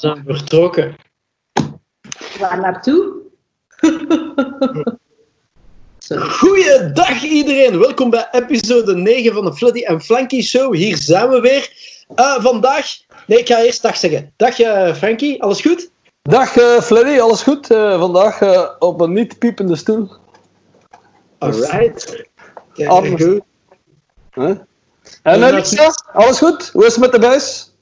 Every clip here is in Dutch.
We vertrokken. Waar naartoe? Zo. Goeiedag iedereen, welkom bij episode 9 van de Fluddy en Flanky Show. Hier zijn we weer. Eh, vandaag, nee, ik ga eerst dag zeggen. Dag eh, Frankie, alles goed? Dag eh Freddy, alles goed? Eh, vandaag eh, op een niet piepende stoel. Alright. Anders. goed. Huh? En uh, alles goed? Hoe is het met de buis?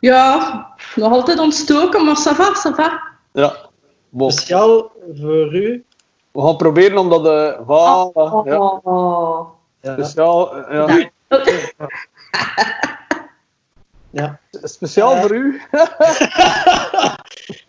Ja, nog altijd ontstoken, maar ça va, ça va. Ja. Bon. Speciaal voor u. We gaan proberen om dat... eh voilà, ja. Oh. Ja. Speciaal, eh, ja. Ja. Ja. Speciaal Eh. voor u.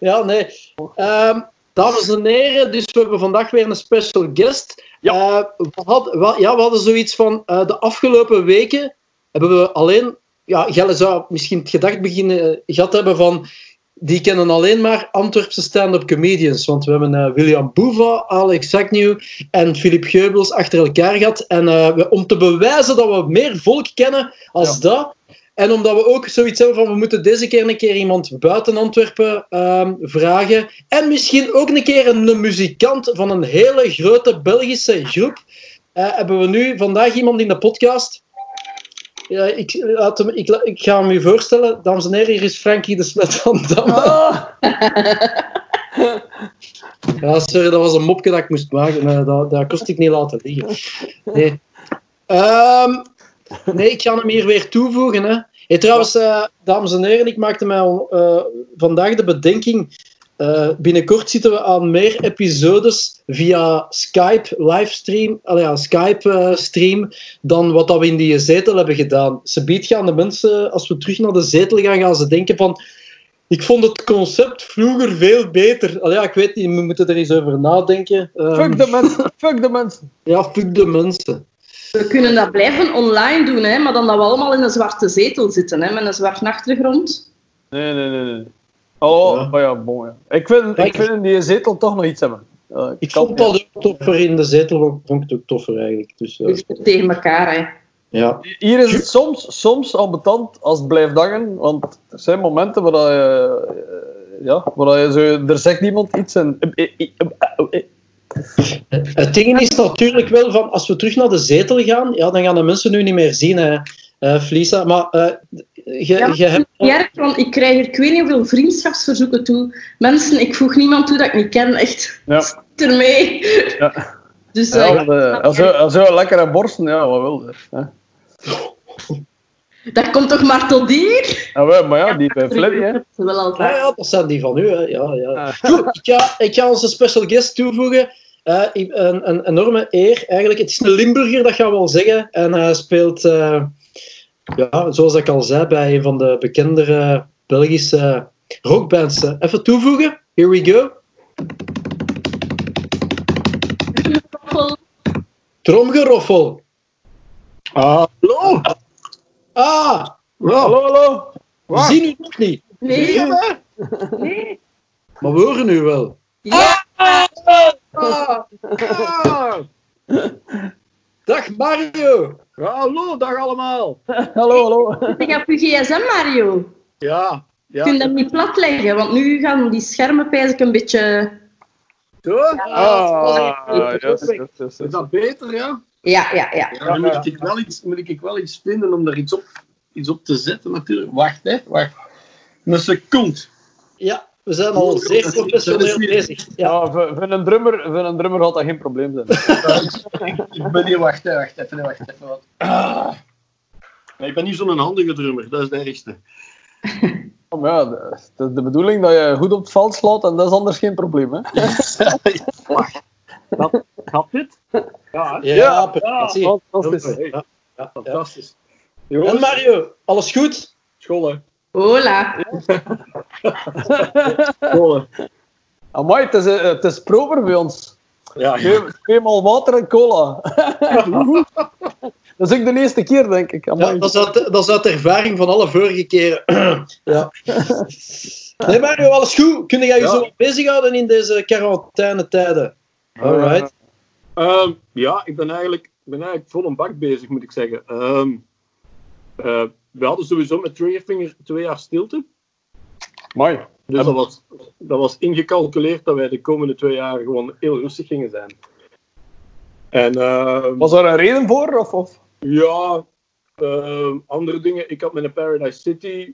ja, nee. Ehm, dames en heren, dus we hebben vandaag weer een special guest. Ja. Eh, we, hadden, wel- ja, we hadden zoiets van, eh, de afgelopen weken hebben we alleen, ja, Gelle zou misschien het gedacht beginnen gehad hebben van, die kennen alleen maar Antwerpse stand-up comedians. Want we hebben eh, William Boeva, Alex Agnew en Philip Geubels achter elkaar gehad. En eh, we- om te bewijzen dat we meer volk kennen als dat, en omdat we ook zoiets hebben van, we moeten deze keer een keer iemand buiten Antwerpen ehm, vragen. En misschien ook een keer een, een muzikant van een hele grote Belgische groep. eh, hebben we nu vandaag iemand in de podcast. Ja, ik, laat hem, ik, ik ga hem u voorstellen. Dames en heren, hier is Frankie de Slet van Damme. Ah. Ja, sorry, dat was een mopje dat ik moest maken. maar dat, dat kost ik niet laten liggen. Nee. Ehm, nee, ik ga hem hier weer toevoegen. Hè. Hey, trouwens, eh, dames en heren, ik maakte mij eh, vandaag de bedenking. Eh, binnenkort zitten we aan meer episodes via Skype livestream, allee, ja, Skype eh, stream, dan wat dat we in die zetel hebben gedaan. Ze biedt gaan de mensen, als we terug naar de zetel gaan, gaan ze denken van ik vond het concept vroeger veel beter. Allee, ja, ik weet niet, we moeten er eens over nadenken. Ehm, Fuck de mensen, fuck de mensen. Ja, fuck de mensen. We kunnen dat blijven online doen, hè, maar dan dat we allemaal in een zwarte zetel zitten, hè, met een zwarte achtergrond. Nee, nee, nee. nee. Oh, Ja. oh ja, bon, ja. Ik vind, ik vind in die zetel toch nog iets hebben. Ja, Ik kan- vond dat ook toffer in de zetel, vond ik het ook toffer eigenlijk. Dus, ja. Dus tegen elkaar, hè. ja. Hier is het soms, soms ambetant als het blijft hangen, want er zijn momenten waar dat je, eh, ja, waar dat je zo, er zegt iemand iets en... Het ding is natuurlijk wel van, als we terug naar de zetel gaan, ja, dan gaan de mensen nu niet meer zien, hè, eh, Felisa. Maar eh, je, Ja, je hebt... Niet erg, want ik krijg hier ik weet niet hoeveel vriendschapsverzoeken toe. Mensen, ik voeg niemand toe dat ik niet ken, echt. Ja. Ermee. Ja. Dus Ja, eh, eh, als zo, als zo lekkere borsten, ja, wat wil je? Hè? dat komt toch maar tot hier? Ja, wel, maar ja, die bij Fleddy, hè. Wel Ja, altijd. ja, dat zijn die van u. Hè. Ja, ja. Ah. Goed, ik ga, ik ga onze special guest toevoegen. Eh, een, een enorme eer, eigenlijk. Het is een Limburger, dat gaan we wel zeggen. En hij speelt, eh, ja, zoals ik al zei, bij een van de bekendere Belgische rockbands. Eh, Even toevoegen. Here we go. Tromgeroffel. Hallo? Ah, Hallo, hallo. we zien u nog niet. Nee, nee. Maar we horen u wel. Ja, Ah, Dag Mario. Hallo, dag allemaal. Hallo, hallo. ik heb uw gsm, Mario. Ja, Je kunt ja. hem niet plat leggen, want nu gaan die schermen pijs ik een beetje... Zo? Ah, yes, yes, yes, Is yes. dat beter, ja? Ja, ja, ja. Ja, dan moet ik wel iets, moet ik wel iets vinden om daar iets op, iets op te zetten natuurlijk. Wacht, hè. Wacht. Een seconde. Ja, we zijn al zeer professioneel bezig. Ja. Ja, voor, voor een drummer, voor een drummer had dat geen probleem zijn. Ja, ik, ben hier, wacht. Wacht even, wacht even. Wat. Ah. Nee, ik ben niet zo'n handige drummer, dat is de ergste. Oh, Maar ja, de- het is de bedoeling dat je goed op het veld slaat en dat is anders geen probleem. Hè? Gaat dit? Ja, Ja, Ja, precies. fantastisch. Ja, ja, ja. fantastisch. En Mario, alles goed? school, hè. Hola. Hè. Amai, het is, eh, het is proper bij ons. Ja, Twee, tweemaal water en cola. dat is ook de eerste keer, denk ik. Ja, dat, is uit, dat is uit de ervaring van alle vorige keren. ja. Nee, Mario, alles goed? Kun jij je Ja. zo bezighouden in deze quarantaine-tijden? Alright. Ehm, ja, ik ben eigenlijk, ik ben eigenlijk vol een bak bezig, moet ik zeggen. Ehm, eh, we hadden sowieso met Triggerfinger twee jaar stilte. Mooi. Dus dat was, dat was ingecalculeerd dat wij de komende twee jaar gewoon heel rustig gingen zijn. En eh, Was daar een reden voor? Of, of? ja, eh, andere dingen. Ik had met een Paradise City,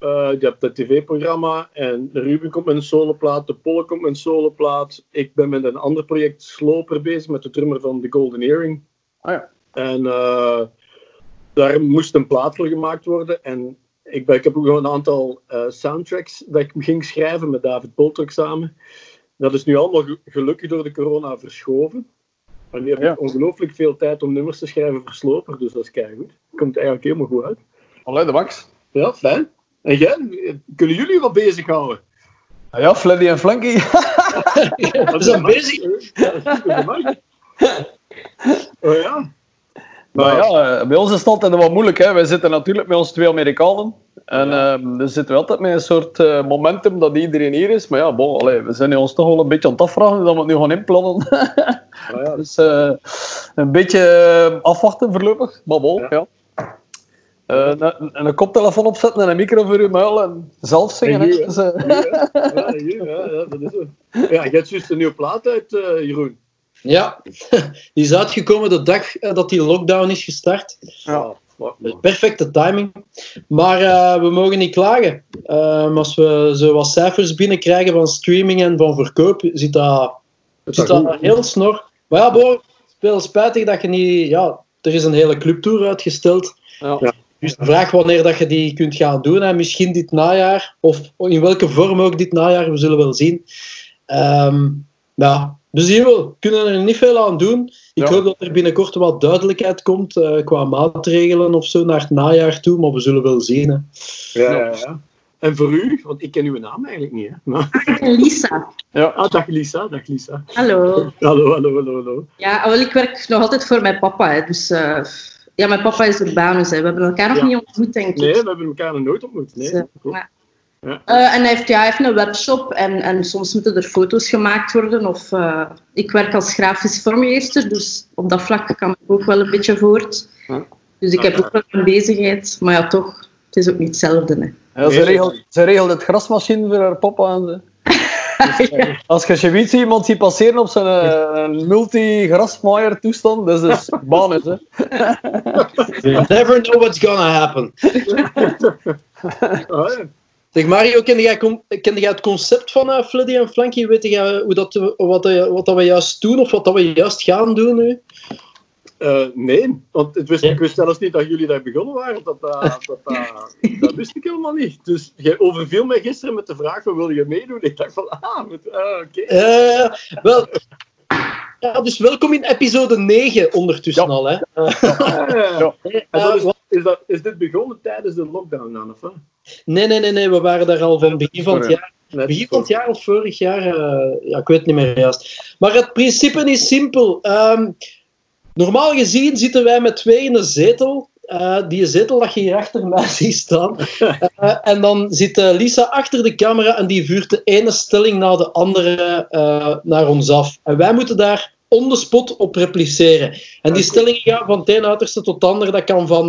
je hebt dat tv-programma. En Ruben komt met een soloplaat, de Polle komt met een soloplaat. Ik ben met een ander project Sloper bezig, met de drummer van The Golden Earring. Ah ja. En eh, daar moest een plaat voor gemaakt worden. En ik, ben, ik heb ook nog een aantal eh, soundtracks dat ik ging schrijven met David Poltruk samen. Dat is nu allemaal ge- gelukkig door de corona verschoven. En nu heb ik Ja. ongelooflijk veel tijd om nummers te schrijven voor Sloper, dus dat is goed. Komt eigenlijk helemaal goed uit. Allee, de max. Ja, fijn. En jij, kunnen jullie wat bezighouden? Ah Ja, Fleddy en Flanky. We zijn bezig. Ja, dat is gemakkelijk. Oh ja. Maar ja, eh, bij ons is het altijd wat moeilijk. Hè. Wij zitten natuurlijk met ons twee Amerikanen. En ehm dan zitten we altijd met een soort eh, momentum dat iedereen hier is. Maar ja, bon, allee, we zijn ons toch wel een beetje aan het afvragen dat we het nu gaan inplannen. Ja. dus eh, een beetje afwachten voorlopig. Maar bon, ja. Een, een koptelefoon opzetten en een micro voor uw muil en zelf zingen. En hè. Dus, Ja, hier, ja, ja, dat is zo. Ja, je hebt juist een nieuwe plaat uit, Jeroen. Ja, die is uitgekomen de dag eh, dat die lockdown is gestart. Ja. Dus perfecte timing. Maar eh, we mogen niet klagen. Eh, als we zo wat cijfers binnenkrijgen van streaming en van verkoop, zit dat, zit dat heel snor. Maar ja, Bo, veel spijtig dat je niet... Ja, er is een hele clubtour uitgesteld. ja. Dus de vraag wanneer dat je die kunt gaan doen. Hè. Misschien dit najaar, of in welke vorm ook dit najaar, we zullen wel zien. Ehm, ja, we zien wel. We kunnen er niet veel aan doen. Ik Ja. hoop dat er binnenkort wat duidelijkheid komt eh, qua maatregelen of zo naar het najaar toe, maar we zullen wel zien. Hè. Ja, ja, ja. En voor u, want ik ken uw naam eigenlijk niet. Hè? Maar- Lisa. Ja. Ah, dag Lisa, dag Lisa. Hallo. Hallo, hallo, hallo, hallo. Ja, wel, ik werk nog altijd voor mijn papa. Hè, dus eh, ja, mijn papa is urbanus. Hè. We hebben elkaar nog Ja. niet ontmoet, denk ik. Nee, we hebben elkaar nog nooit ontmoet. Nee, Dus, eh, maar- Ja. Eh, en hij heeft, ja, hij heeft een webshop en, en soms moeten er foto's gemaakt worden. Of, eh, ik werk als grafisch vormgever, dus op dat vlak kan ik ook wel een beetje voort. Ja. Dus ik heb ook wel een bezigheid, maar ja, toch, het is ook niet hetzelfde. Hè. Ja, ze, regelt, ze regelt het grasmachine voor haar papa. En ze. Ja. Als je zoiets iemand ziet passeren op zijn eh, multi-grasmaaier toestand, dat is dus baan is, hè. You never know what's gonna happen. Ja. Zeg Mario, kende jij, kende jij het concept van uh, Fleddy en Flanky? Weet jij hoe dat, we- wat, eh, wat dat we juist doen of wat dat we juist gaan doen nu? Eh, nee, want het wist, ik wist zelfs niet dat jullie daar begonnen waren. Dat, dat, dat, wist ik helemaal niet. Dus jij overviel mij gisteren met de vraag: van, wil je meedoen? Ik dacht van, ah, oké. Eh, wel, ja, dus welkom in episode 9 ondertussen Ja. al. Hè. Ja. Eh, is, wat- is, dat, is dit begonnen tijdens de lockdown dan? Of, nee, nee, nee, nee, we waren daar al van begin van het jaar. Net Begin van het jaar of vorig jaar? eh, ja, ik weet het niet meer juist. Maar het principe is simpel. Ehm, normaal gezien zitten wij met twee in een zetel. Eh, die zetel dat je hier achter mij ziet staan. Eh, en dan zit eh, Lisa achter de camera en die vuurt de ene stelling na de andere naar ons af. En wij moeten daar on the spot op repliceren. En die stellingen gaan van het ene uiterste tot het andere. Dat kan van,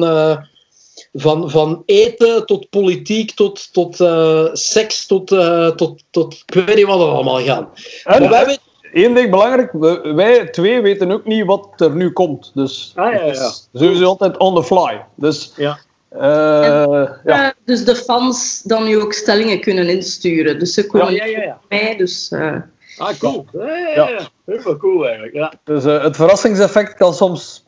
van, van eten tot politiek, tot, tot seks, tot, tot, tot ik weet niet wat er allemaal gaan. En Maar wij weten één ding belangrijk, we- wij twee weten ook niet wat er nu komt. Dus Ah, ja, ja. het is sowieso altijd on the fly. Dus, Ja. eh, ja. Eh, dus de fans dan nu ook stellingen kunnen insturen. Dus ze komen Ja, ja, ja, ja. bij mij, dus... eh, Ah, cool. Ja. Heel veel cool eigenlijk. Ja. Dus eh, het verrassingseffect kan soms.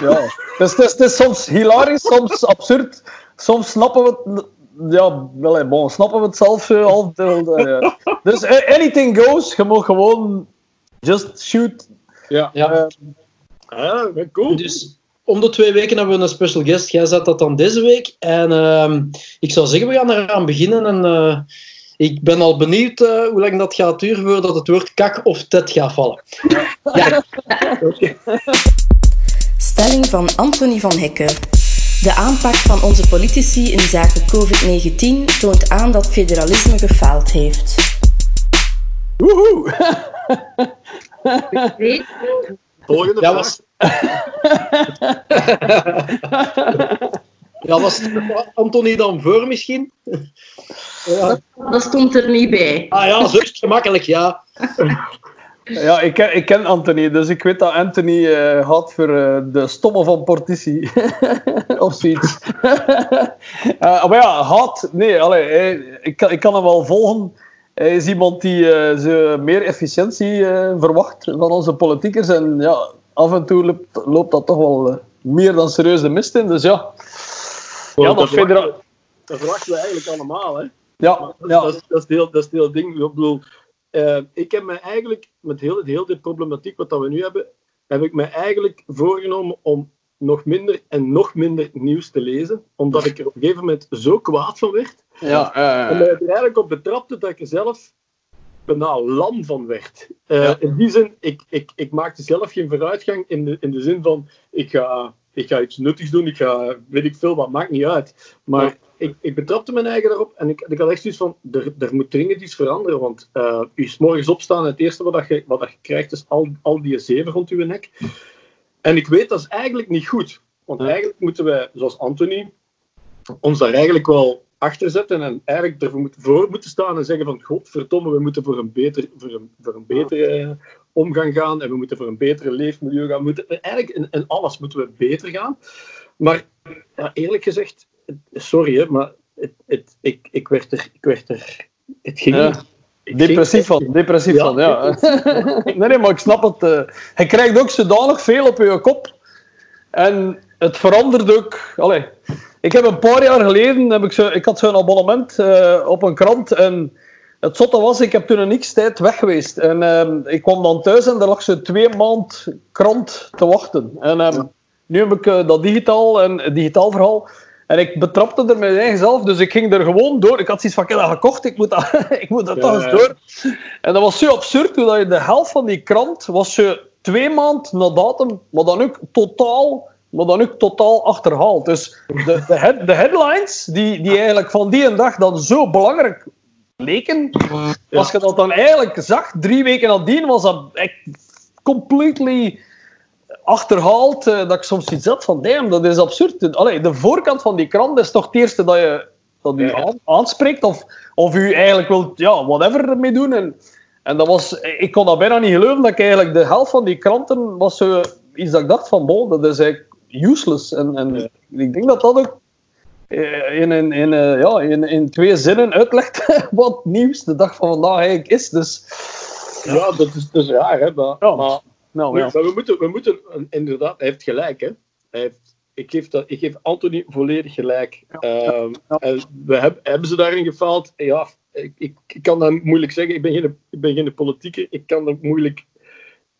Ja. het, is, het, is, het is soms hilarisch, soms absurd. Soms snappen we het. Ja, wel, eh, bon, snappen we het zelf eh, half. eh, ja. Dus eh, anything goes. Je mag gewoon just shoot. Ja. ja, Eh, Ah, ja, cool. Dus om de twee weken hebben we een special guest. Jij zet dat dan deze week. En ehm, ik zou zeggen, we gaan eraan beginnen. En eh, ik ben al benieuwd eh, hoe lang dat gaat duren voordat het woord kak of tet gaat vallen. Ja, Stelling van Anthony van Hekken. De aanpak van onze politici in zaken COVID-19 toont aan dat federalisme gefaald heeft. woehoe! weet- Volgende dat vraag. was... Ja, was Anthony dan voor misschien? Ja. Dat, stond er niet bij. Ah ja, zo is het gemakkelijk, ja. Ja, ik ken, ik ken Anthony, dus ik weet dat Anthony uh, had voor uh, de stomme van Portici. of zoiets. uh, maar ja, had, nee, allee, ik, kan, ik kan hem wel volgen. Hij is iemand die ze meer efficiëntie verwacht van onze politiekers. En ja, af en toe loopt, loopt dat toch wel meer dan serieus de mist in. Dus ja, ja dat, federa- dat verwachten we eigenlijk allemaal. Hè? Ja, ja. Dat, is, dat, is heel, dat is het hele ding. Ik bedoel, uh, ik heb me eigenlijk, met heel, heel de problematiek wat dat we nu hebben, heb ik me eigenlijk voorgenomen om nog minder en nog minder nieuws te lezen. Omdat ik er op een gegeven moment zo kwaad van werd. Ja, uh, en er eigenlijk op betrapte dat ik zelf bijna lam van werd. Uh, ja. In die zin, ik, ik, ik maakte zelf geen vooruitgang in de, in de zin van, ik ga, ik ga iets nuttigs doen, ik ga, weet ik veel, wat maakt niet uit. Maar ja. Ik, ik betrapte mijn eigen daarop en ik, ik had echt zoiets van, er, er moet dringend iets veranderen, want uh, je is morgens opstaan en het eerste wat, dat je, wat dat je krijgt is al, al die zeven rond je nek. En ik weet, dat is eigenlijk niet goed. Want eigenlijk moeten wij, zoals Anthony, ons daar eigenlijk wel achter zetten en eigenlijk ervoor moet, voor moeten staan en zeggen van godverdomme, we moeten voor een, beter, voor een, voor een betere uh, omgang gaan en we moeten voor een betere leefmilieu gaan. We moeten, eigenlijk in, in, alles moeten we beter gaan. Maar ja, eerlijk gezegd, sorry hè, maar het, het, ik, ik, werd er, ik werd er... Het ging ja. Depressief van, depressief ja, van, ja. nee, nee, maar ik snap het. Uh, je krijgt ook zodanig veel op je kop. En het verandert ook... Allez, ik heb een paar jaar geleden, heb ik, zo, ik had zo'n abonnement uh, op een krant en het zotte was, ik heb toen een x-tijd weg geweest. En uh, ik kwam dan thuis en er lag zo twee maand krant te wachten. En um, nu heb ik uh, dat digitaal en digitaal verhaal. En ik betrapte er mijn eigen zelf, dus ik ging er gewoon door. Ik had zoiets van, ik heb dat gekocht, ik moet dat, ik moet dat ja, toch eens door. En dat was zo absurd, hoe je de helft van die krant was zo twee maand na datum, maar dan ook totaal maar dan ook totaal achterhaald. Dus de, de, head, de headlines, die, die eigenlijk van die en dag dan zo belangrijk leken, als je dat dan eigenlijk zag, drie weken nadien, was dat echt completely achterhaald. Uh, dat ik soms iets had van, damn, dat is absurd. Allee, de voorkant van die krant is toch het eerste dat je dat u aan, aanspreekt, of, of u eigenlijk wilt, ja, whatever ermee doen. En, en dat was, ik kon dat bijna niet geloven, dat ik eigenlijk de helft van die kranten was zo iets dat ik dacht van, bon, dat is eigenlijk useless. En, en ja. ik denk dat dat ook in, in, in, ja, in, in twee zinnen uitlegt wat nieuws de dag van vandaag eigenlijk is. Dus... Ja, dat is, is raar, hè? Maar, ja. maar, nou, ja. maar we, moeten, we moeten, inderdaad, hij heeft gelijk, hè? Hij heeft, ik, geef dat, ik geef Anthony volledig gelijk. Ja. Um, en we heb, hebben ze daarin gefaald? Ja, ik, ik, ik, kan dat moeilijk zeggen. Ik ben geen, ik ben geen politieker. Ik kan dat moeilijk,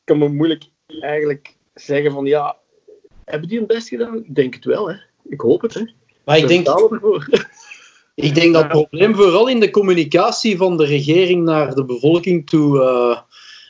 kan me moeilijk eigenlijk zeggen van ja, hebben die hun best gedaan? Ik denk het wel, hè. Ik hoop het, hè. Maar ik denk, ik denk dat het probleem vooral in de communicatie van de regering naar de bevolking toe, uh,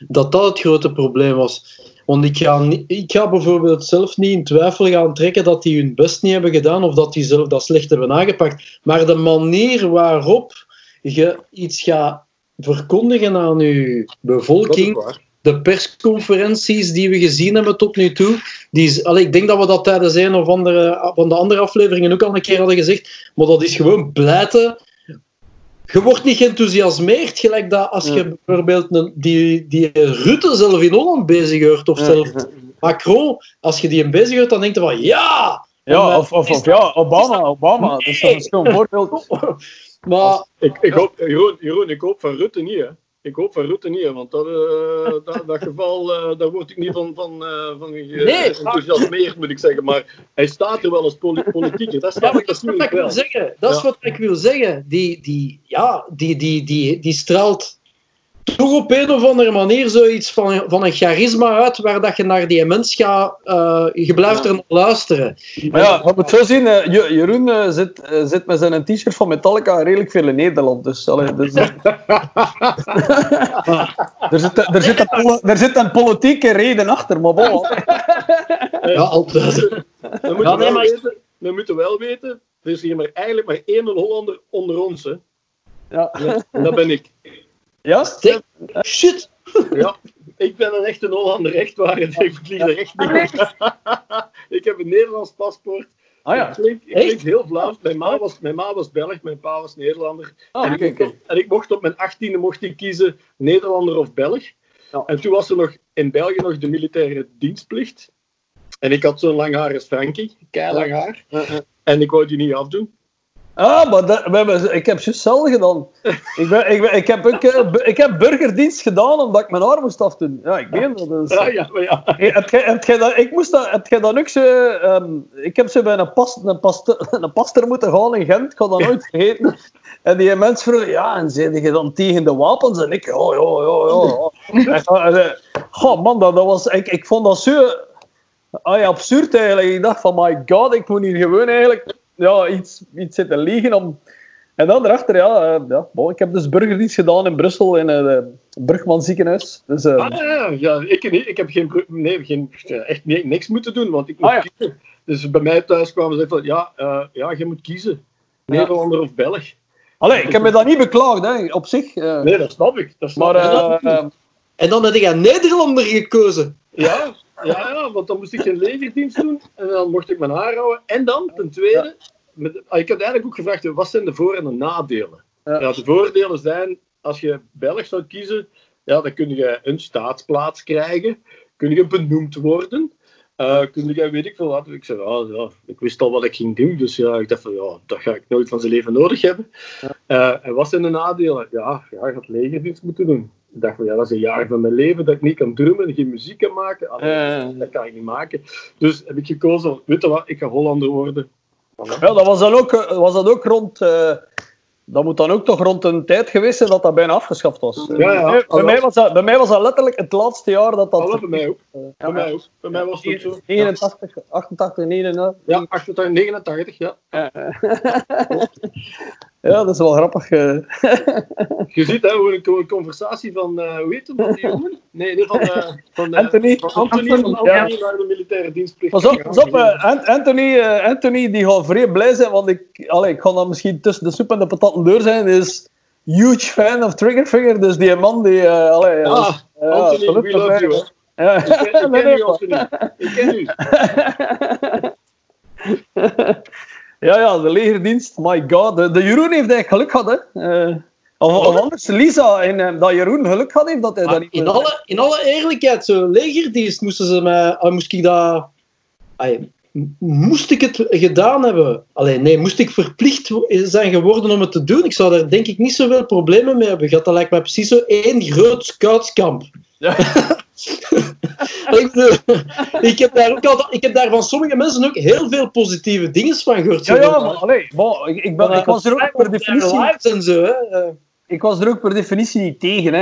dat dat het grote probleem was. Want ik ga, ik ga bijvoorbeeld zelf niet in twijfel gaan trekken dat die hun best niet hebben gedaan of dat die zelf dat slecht hebben aangepakt. Maar de manier waarop je iets gaat verkondigen aan je bevolking de persconferenties die we gezien hebben tot nu toe. Die, allee, ik denk dat we dat tijdens een of andere van de andere afleveringen ook al een keer hadden gezegd. Maar dat is gewoon blijten. Je wordt niet geenthousiasmeerd, gelijk dat als je ja. bijvoorbeeld een, die, die Rutte zelf in Holland bezig hoort, of zelf ja. Macron, als je die in bezig hoort, dan denk je van ja. Ja, of, of, of ja, Obama, Obama. Dat is een schoon voorbeeld. maar, ik, ik, hoop, Jeroen, Jeroen, ik hoop van Rutte niet, hè. Ik hoop van Rutte niet, want dat, uh, dat, dat, geval, uh, daar word ik niet van, van, uh, van nee, moet ik zeggen. Maar hij staat er wel als poli politieker. Dat, ja, dat is wat ik wil zeggen. Dat is ja. wat ik wil zeggen. Die, die, ja, die, die, die, die straalt toch op een of andere manier zoiets van, van een charisma uit, waar dat je naar die mens gaat, uh, je blijft ja. er naar luisteren. Maar ja, je moet zo zien, uh, Jeroen uh, zit, zit met zijn t-shirt van Metallica redelijk veel in Nederland. Dus, allee, dus er, zit, er, zit een, er zit een politieke reden achter, maar bon. ja, altijd. We moeten, ja, nee, maar... weten, we moeten wel weten, er is hier maar eigenlijk maar één Hollander onder ons. Hè. Ja. ja. En dat ben ik. Ja? Shit! Ja, ik ben een echte Hollander, echt waar. Ik vlieg er echt niet Ik heb een Nederlands paspoort. Ah ja. Ik klink, ik Echt? klink heel Vlaams. Mijn ma, was, mijn ma was Belg, mijn pa was Nederlander. Ah, en, oké, ik, oké. en ik mocht op mijn achttiende mocht ik kiezen Nederlander of Belg. Ja. En toen was er nog in België nog de militaire dienstplicht. En ik had zo'n lang haar als Frankie, keilang haar. En ik wou die niet afdoen. Ah, maar dat, we hebben, ik heb hetzelfde gedaan. Ik, ben, ik, ben, ik, heb ook, eh, ik heb burgerdienst gedaan omdat ik mijn arm moest afdoen. Ja, ik weet dat. Dus, Ja, ja, maar ja. Hey, heb jij, heb jij dat, ik moest dat, heb jij dan ook zo... ehm, ik heb zo bij een, pas, een, paste, een pastor moeten gaan in Gent, ik ga dat nooit vergeten. En die mensen vroegen, ja, en zei je dan tegen de wapens? En ik, ja, ja, ja, ja. Eh, Goh, man, dat, dat was, ik, ik vond dat zo ah, ja, absurd eigenlijk. Ik dacht van, my god, ik moet hier gewoon eigenlijk ja, iets, iets zitten liegen om... En dan erachter, ja, eh, ja bon, ik heb dus burgerdienst gedaan in Brussel in het uh, Brugman ziekenhuis. Dus, eh, Ah, ja, ja, ik, ik heb geen, nee, geen, echt ni- niks moeten doen, want ik moet Ah, ja. kiezen. Dus bij mij thuis kwamen ze van, ja, eh, ja, je moet kiezen. Ja. Nederlander of Belg. Allee, ik heb me dat niet beklaagd, hè, op zich. eh. Nee, dat snap ik. Dat snap maar ik. eh, eh, En dan heb jij Nederlander gekozen. Ja, ja, ja, want dan moest ik geen legerdienst doen en dan mocht ik mijn haar houden. En dan, ten tweede, met, ah, ik had eigenlijk ook gevraagd, wat zijn de voor- en de nadelen? Ja. Ja. de voordelen zijn, als je Belg zou kiezen, ja, dan kun je een staatsplaats krijgen, kun je benoemd worden, eh, kun je, weet ik veel wat. Ik zei, ja, ja, ik wist al wat ik ging doen, dus ja, ik dacht van, ja, dat ga ik nooit van zijn leven nodig hebben. Eh, en wat zijn de nadelen? Ja, ja, je gaat legerdienst moeten doen. Ik dacht van, ja, dat is een jaar van mijn leven dat ik niet kan drummen, geen muziek kan maken. Allee. Dat kan ik niet maken. Dus heb ik gekozen, weet je wat, ik ga Hollander worden. ja, dat was, dan ook, eh, was dat ook rond... eh, dat moet dan ook toch rond een tijd geweest zijn dat dat bijna afgeschaft was. Ja, ja. Bij, bij mij was dat, bij mij was dat letterlijk het laatste jaar dat dat... Alles bij mij ook. Ja, Bij mij ook. Bij mij was het ook zo. Ja, 89, 88, 89. ja 88, 89, ja. Ja, dat is wel grappig. eh. Je ziet hè, hoe een, conversatie van, eh hoe heet hem, van die jongen? Nee, nee van, eh van Anthony. Van Anthony, Anthony, van ja. Anthony naar de militaire dienstplicht. Pas op, pas op Ant- Anthony, Anthony die gaat vrij blij zijn, want ik, allee, ik ga dan misschien tussen de soep en de patatten door zijn. Die is huge fan of Triggerfinger, dus die man die... allee, ja, Ah, ja, Anthony, we love mij, you. hè. Ja. Ik ken, ik ken u, Anthony. Ik ken u. Ja, ja, de legerdienst, my god. De, de Jeroen heeft eigenlijk geluk gehad, hè. Eh, of, of anders, Lisa, en, eh, dat Jeroen geluk gehad heeft dat hij dat niet... in, alle, in alle eerlijkheid, zo legerdienst moesten ze mij... ah, moest ik dat... Moest ik het gedaan hebben? Alleen nee, moest ik verplicht zijn geworden om het te doen? Ik zou daar denk ik niet zoveel problemen mee hebben gehad. Dat lijkt mij precies zo één groot scoutskamp. Ja. ik, bedoel, ik, heb daar ook al, ik heb daar van sommige mensen ook heel veel positieve dingen van gehoord. Ja, ja, maar allee, bon, ik, ik, ben, ik, was er ook per definitie, en zo. Hè. Eh, ik was er ook per definitie niet tegen. Hè.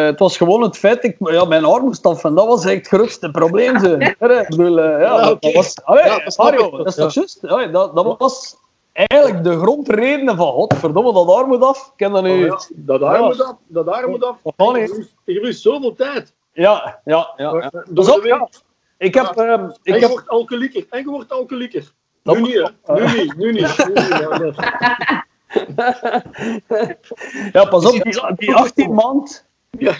Eh, het was gewoon het feit, ik, ja, mijn arm moest af en dat was echt het grootste probleem. Zo. Ja, ik bedoel, eh, ja, Ja, dat- oké. dat was, allee, Ja, dat snap Mario, ik. dat is Ja. toch juist? Ja, dat, dat was eigenlijk de grondreden van, godverdomme, dat arm moet af. Ik ken dat nu... Oh, ja, dat moet af. Dat haar moet af. Verliest- Je verliest zoveel tijd. Ja, ja, ja. Pas de op, ja. Ik heb... En ik je heb wordt alcoholieker. En je wordt alcoholieker. Nu niet. Nu niet. Nu niet. Nu niet. Ja, pas op, die, die 18 maand... Ja.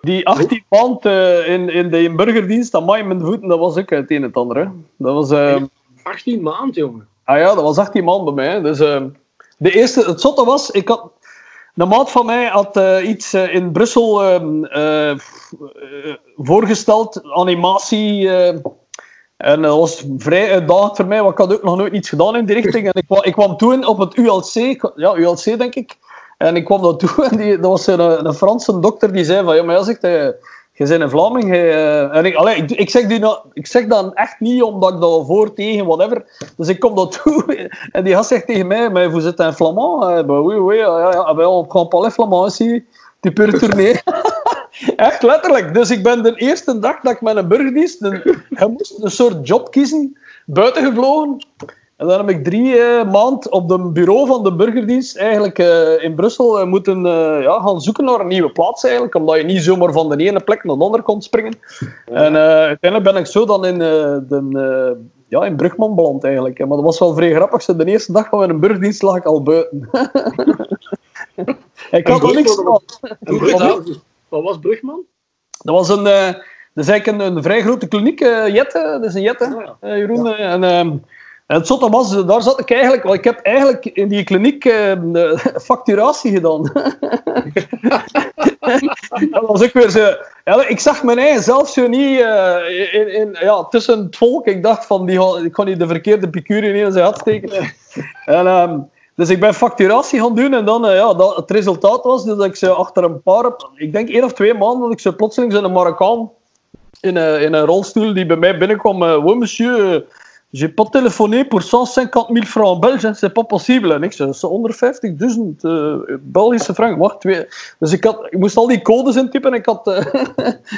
Die 18 maand eh, in, in de burgerdienst, aan mij mijn voeten, dat was ook het een en het ander. Hè. Dat was... ehm, 18 maand, jongen. Ah ja, dat was 18 man bij mij. Dus, eh, de eerste, het zotte was, ik had, een maat van mij had eh, iets eh, in Brussel ehm, eh, voorgesteld, animatie. en dat was vrij uitdagend voor mij, want ik had ook nog nooit iets gedaan in die richting. En ik, ik kwam toen op het ULC, ja, ULC denk ik. En ik kwam daar toe en die, dat was een, een Franse dokter die zei van, ja, maar ja, zegt je bent een Vlaming. eh." en ik, ik, zeg die nou, ik zeg dat echt niet omdat ik dat voor, tegen, whatever. Dus ik kom daar toe en die gast zegt tegen mij, maar vous êtes un Flamand? Eh, oui, oui, ja, ja, ben, retourner. Echt letterlijk. Dus ik ben de eerste dag dat ik met een burgerdienst, een, moest een soort job kiezen, buiten gevlogen. En dan heb ik drie eh, maanden op het bureau van de burgerdienst eigenlijk eh, in Brussel eh, moeten ja, gaan zoeken naar een nieuwe plaats eigenlijk, omdat je niet zomaar van de ene plek naar de andere kon springen. En uiteindelijk ben ik zo dan in, de, ja, in Brugman beland eigenlijk. Maar dat was wel vrij grappig. De eerste dag van mijn burgerdienst lag ik al buiten. ik had al niks. En Brugman, wat was Brugman? Dat was een, dat is eigenlijk een, een vrij grote kliniek, Jette, dat is een Jette, Ah, ja. Jeroen. en, ehm, En het zotte was, daar zat ik eigenlijk... Want ik heb eigenlijk in die kliniek eh, de facturatie gedaan. dat was ook weer zo... Ja, ik zag mijn eigen zelf zo niet eh, in, in, ja, tussen het volk. Ik dacht van, die, ik kon niet de verkeerde piqûre in zijn had steken. En, ehm, dus ik ben facturatie gaan doen en dan, eh, ja, dat, het resultaat was dus dat ik ze achter een paar, ik denk één of twee maanden, dat ik ze plotseling in een Marokkaan in een, in een rolstoel die bij mij binnenkwam. eh oui, monsieur, j'ai pas téléphoné pour 150 000 francs belges, hein, c'est pas possible. En ik zei, "C'est 150.000 eh, Belgische frank. Wacht, twee. Dus ik, had, ik moest al die codes intypen en ik had, eh,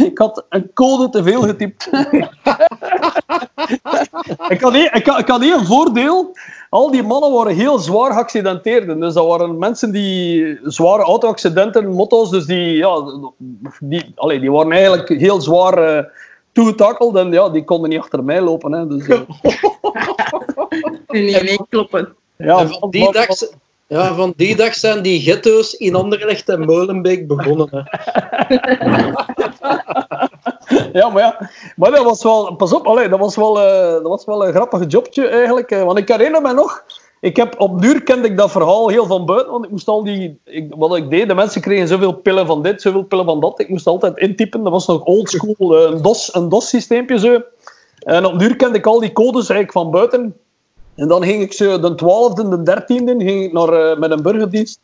ik had een code te veel getypt. ik, had één, ik, voordeel. Al die mannen waren heel zwaar geaccidenteerd. Dus dat waren mensen die zware auto-accidenten, motto's, dus die, ja, die, allee, die waren eigenlijk heel zwaar toegetakeld en ja, die konden niet achter mij lopen. Hè. Dus, eh, mee kloppen. ja, en van die, dag, ja, van die dag zijn die ghetto's in Anderlecht en Molenbeek begonnen. Hè. Ja, maar ja, maar dat was wel, pas op, allee, dat, was wel, eh, dat was wel een grappig jobje eigenlijk. eh, want ik herinner me nog, ik heb, op duur kende ik dat verhaal heel van buiten, want ik moest al die, ik, wat ik deed, de mensen kregen zoveel pillen van dit, zoveel pillen van dat. Ik moest altijd intypen, dat was nog oldschool, eh, een DOS, een DOS-systeempje zo. En op duur kende ik al die codes eigenlijk van buiten. En dan ging ik zo de 12e, de 13e, ging ik naar, eh, met een burgerdienst.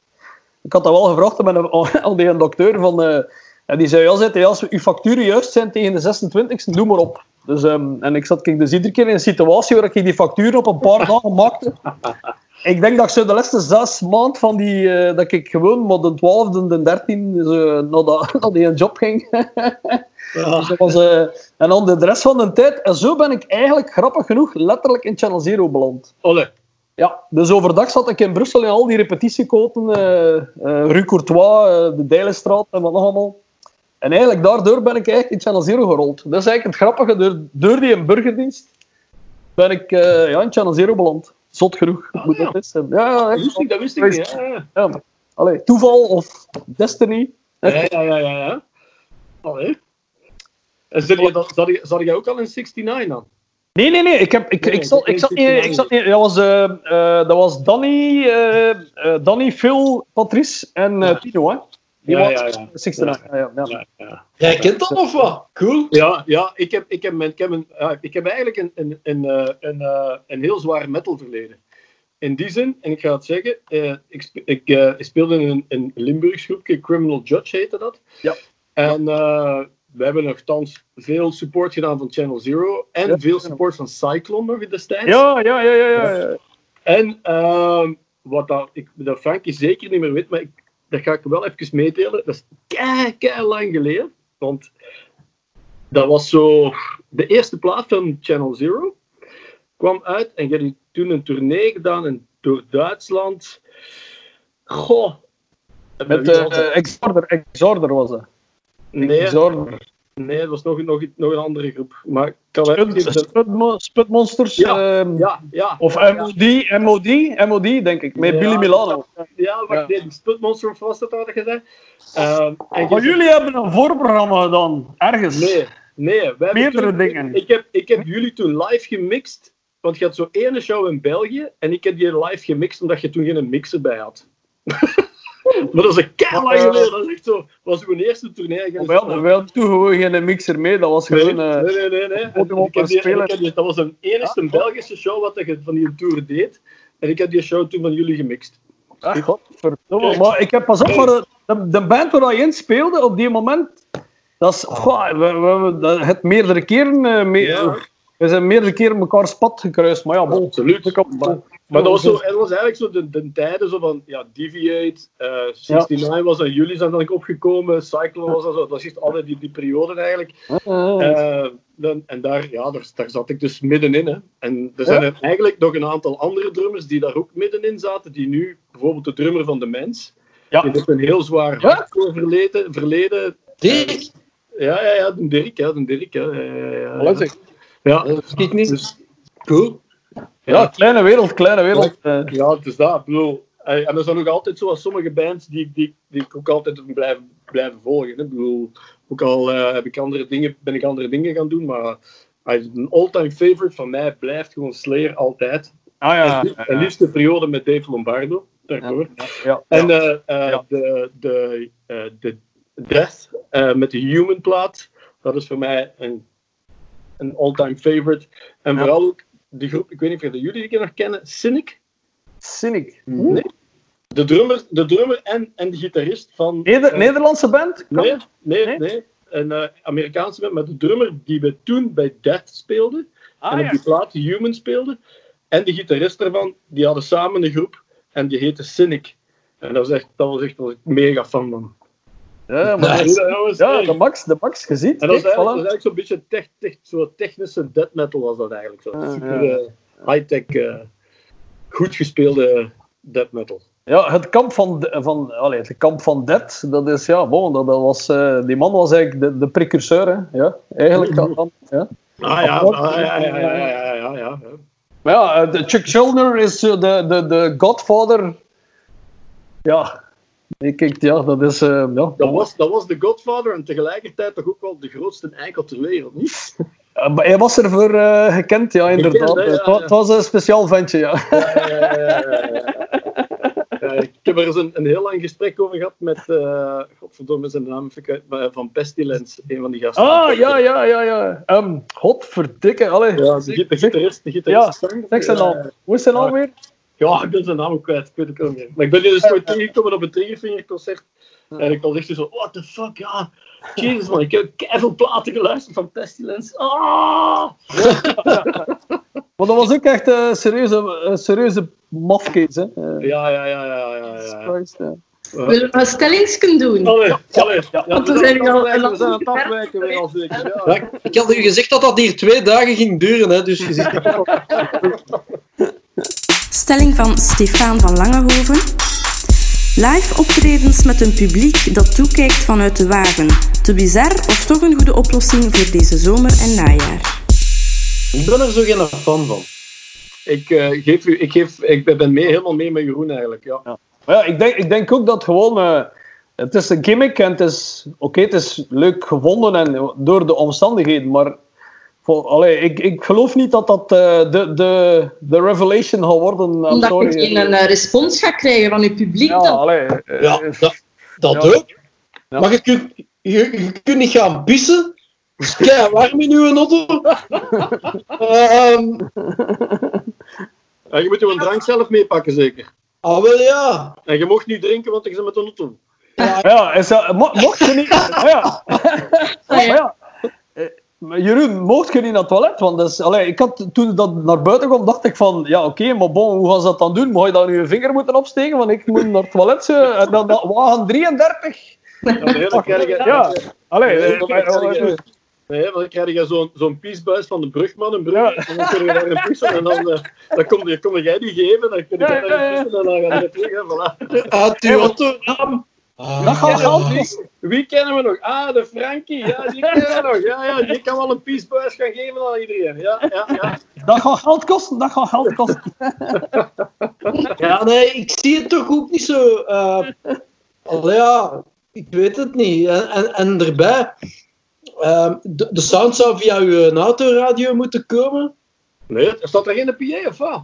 Ik had dat wel gevraagd aan, een- die dokter van... eh, en die zei ja, als uw facturen juist zijn tegen de 26e, doe maar op. Dus, ehm, en ik zat ik dus iedere keer in een situatie waar ik die facturen op een paar dagen maakte. Ik denk dat ik zo de laatste zes maanden van die, eh, dat ik gewoon met de 12e en de 13e zo naar, die job ging. Ja. Dus was, eh, en dan de rest van de tijd, en zo ben ik eigenlijk grappig genoeg letterlijk in Channel Zero beland. Olle. Ja, dus overdag zat ik in Brussel in al die repetitiekoten, eh Rue Courtois, de Dijlenstraat en wat nog allemaal. En eigenlijk daardoor ben ik eigenlijk in Channel Zero gerold. Dat is eigenlijk het grappige, door, door die burgerdienst ben ik eh, ja, in Channel Zero beland. Zot genoeg. Ah, hoe ja. dat is. Ja, ja, Dat wist ik, dat wist ik niet. Ja, Ja. Allee, toeval of destiny. ja, ja, ja. ja, ja. Allee. En zat jij ook al in 69 dan? Nee, nee, nee. Ik, heb, ik, Nee, ik, zat, ik, zat niet, ik zat niet. Dat was, eh, eh, dat was Danny, Danny, Phil, Patrice en Pino, hè? Ja, ja, ja. 69. Ja, ja, ja. Ja, ja. Jij kent dat of wat? Cool. Ja, ja ik, heb, ik, heb, mijn- ik, heb een, ik heb eigenlijk een, een, een, eh, een, eh, een heel zwaar metal verleden. In die zin, en ik ga het zeggen, eh, ik, spe- ik eh, speelde in een, een Limburgs groepje, Criminal Judge heette dat. Ja. En eh, we hebben nogthans veel support gedaan van Channel Zero en Ja. veel support van Cyclone nog destijds. Ja, ja, ja, ja, ja, ja. En ehm, wat dat, ik, dat Frankie zeker niet meer weet, maar ik, dat ga ik wel even meedelen. Dat is kei, kei lang geleden. Want dat was zo de eerste plaat van Channel Zero. Kwam uit en je hebt toen een tournee gedaan in, door Duitsland. Goh. Met uh, Exorder, Exorder was dat. nee, Exorder. Nee, het was nog, nog, nog een andere groep. Maar Sputmonsters. Ja, ehm, Ja, ja. Of MOD, MOD, MOD, denk ik. Met Billy Milano. Ja, wacht, Ja. nee, die Sputmonster was dat wat gezegd. Ehm, en je Maar jullie hebben een voorprogramma gedaan, ergens. Nee, nee. We hebben Meerdere toen- dingen. Ik heb, ik heb jullie toen live gemixt. Want je had zo'n ene show in België. En ik heb die live gemixt omdat je toen geen mixer bij had. maar dat is een keihard lang geleden. Dat is echt zo. was uw eerste tournee. We hadden, we hadden toen gewoon geen mixer mee. Dat was Nee, gewoon... nee, eh, nee, nee. nee. op die- dat was een enigste Belgische show wat je van die tour deed. En ik heb die show toen van jullie gemixt. Ach, godverdomme. Maar ik heb pas op, maar de, de, de band waar je in speelde op die moment, dat is, goh, we, we, we, dat- het meerdere keren, eh, Ja. we zijn meerdere keren elkaar pad gekruist, maar ja, bon. Absoluut. Ik heb- Maar, dat was, zo, het was eigenlijk zo de, de tijden zo van ja, Deviate, eh 69 was aan jullie zijn dan opgekomen, Cyclone was dan zo, dat was echt altijd die, die periode eigenlijk. Eh, Eh, dan, en daar, ja, daar, daar zat ik dus middenin. Hè. En er zijn er eigenlijk nog een aantal andere drummers die daar ook middenin zaten, die nu, bijvoorbeeld de drummer van de Mens, Ja. die heeft een heel zwaar hardcore verleden, verleden. Dirk, Ja, ja, ja, de Dirk, ja, de Dirk. Ja, ja, ja, ja. Dat ik niet. dus, Cool. Ja, kleine wereld, kleine wereld. Ja, het is dat. Ik bedoel, en er zijn ook altijd zoals sommige bands die, die, die ik ook altijd blijven, blijven volgen. Hè. Ik bedoel, ook al eh, heb ik andere dingen, ben ik andere dingen gaan doen, maar is een all-time favorite van mij blijft gewoon Slayer altijd. Ah ja. En, en liefst de periode met Dave Lombardo. Daarvoor. ja. En eh, eh, Ja. de, de, de Death met de Human plaat, dat is voor mij een, een all-time favorite. En Ja. vooral ook de groep, ik weet niet of jullie die nog kennen, Cynic. Cynic. Nee. De drummer, de drummer en, en de gitarist van... Neder- eh, Nederlandse band? Nee, nee, Nee? nee. Een eh, Amerikaanse band, maar de drummer die we toen bij Death speelde, Ah, en op ja. die plaat Human speelde, en de gitarist daarvan, die hadden samen een groep en die heette Cynic. En dat was echt, dat was echt was ik mega fan van. Ja, maar Nice. Jongens, ja, de Max, de Max gezien. En dat was Kijk, eigenlijk, dat voilà. was eigenlijk zo'n beetje tech, tech, zo technische death metal was dat eigenlijk. Zo. Ah, Super ja. eh, high-tech, eh, goed gespeelde death metal. Ja, het kamp van, van, allee, het kamp van Dead, dat is, ja, bon, dat, dat was, eh, die man was eigenlijk de, de precurseur, hè. Ja, eigenlijk. dan- dan, ja. Ah ja, ah, ja, ja, ja, ja, ja, ja, ja. Maar ja, Chuck Schuldiner is de, de, de godfather. Ja, ik, ik, ja, dat is, eh, ja. Dat was, dat was de Godfather en tegelijkertijd toch ook wel de grootste eikel ter wereld, niet? Eh, maar Hij was ervoor eh gekend, ja, inderdaad. hè, ja, het, wa- ja. het was een speciaal ventje, ja. Ja, ik heb er eens een, een heel lang gesprek over gehad met, eh godverdomme zijn naam van Pestilence, een van die gasten. Ah, ja, ja, ja, ja. Um, godverdikke, allee. Ja, de, gi- de gitarist, de gitarist. Ja, zeg zijn naam. Hoe is zijn naam weer? Ja, ik ben zijn naam ook kwijt, ik weet het ook niet. Maar ik ben hier dus nooit tegengekomen op een Triggerfinger concert. En ik was echt zo, what the fuck, ja. Jezus man, ik heb keiveel platen geluisterd van Pestilence. Ah! Maar dat was ook echt een serieuze, een serieuze mafkees, hè. Eh, Ja, ja, ja, ja, ja. Ja. Christ, ja. Willen we een stellingsken doen? Allee, allee. Ja, Want we zijn al- we zijn aan het al- afwijken weer al zeker. Ik- ik had u gezegd dat dat hier twee dagen ging duren, hè, dus je zegt Stelling van Stefan van Langehoven. Live optredens met een publiek dat toekijkt vanuit de wagen. Te bizar of toch een goede oplossing voor deze zomer en najaar? Ik ben er zo geen fan van. Ik, eh, geef u, ik, geef, ik ben mee, helemaal mee met Jeroen eigenlijk. Ja. Maar ja, ik denk, ik denk ook dat gewoon... eh, het is een gimmick en het is... Oké, het is leuk gevonden en door de omstandigheden, maar... Allee, ik, ik geloof niet dat dat eh, de, de, de revelation gaat worden. I'm Omdat sorry. je geen eh, respons gaat krijgen van je publiek. Ja, dan. allee, eh, Ja, dat, dat Ja. ook. Maar je kunt, je, je kunt niet gaan pissen. Het is kei warm in uw auto. Ehm En je moet je een drank zelf meepakken, zeker. ah, wel ja. En je mocht niet drinken, want je bent met de auto. Ja, is dat, mo- mocht je niet... Ja. Ah, ja. Jeroen, mocht je niet naar het toilet? Want dus, allee, ik had, toen dat naar buiten kwam, dacht ik van... Ja, oké, maar bon, hoe gaan ze dat dan doen? Moet je dan je vinger moeten opsteken? Want ik moet naar het toilet. En dan, dan wagen 33. Ja, maar krijg je, Ja. Allee, Nee, dan krijg je- nee, maar dan krijg je zo'n zo'n piesbuis van de brugman, een brug, Ja. en dan kun je daar een pissen, en dan, eh, dan kom, je, kom jij die geven, dan kun je Ja, daar een pissen, en dan ga je terug, en voilà. Uit uw auto. Ah, Dat gaat kosten. Wie kennen we nog? Ah, de Frankie, ja, die kennen we nog. Ja, ja, die kan wel een piesbuis gaan geven aan iedereen. Ja, ja, ja. Dat gaat geld kosten, dat gaat geld kosten. Ja, nee, ik zie het toch ook niet zo. eh allee, ja, ik weet het niet. En, en, en erbij, eh, de, de sound zou via uw autoradio moeten komen. Nee, er staat er geen PA of wat?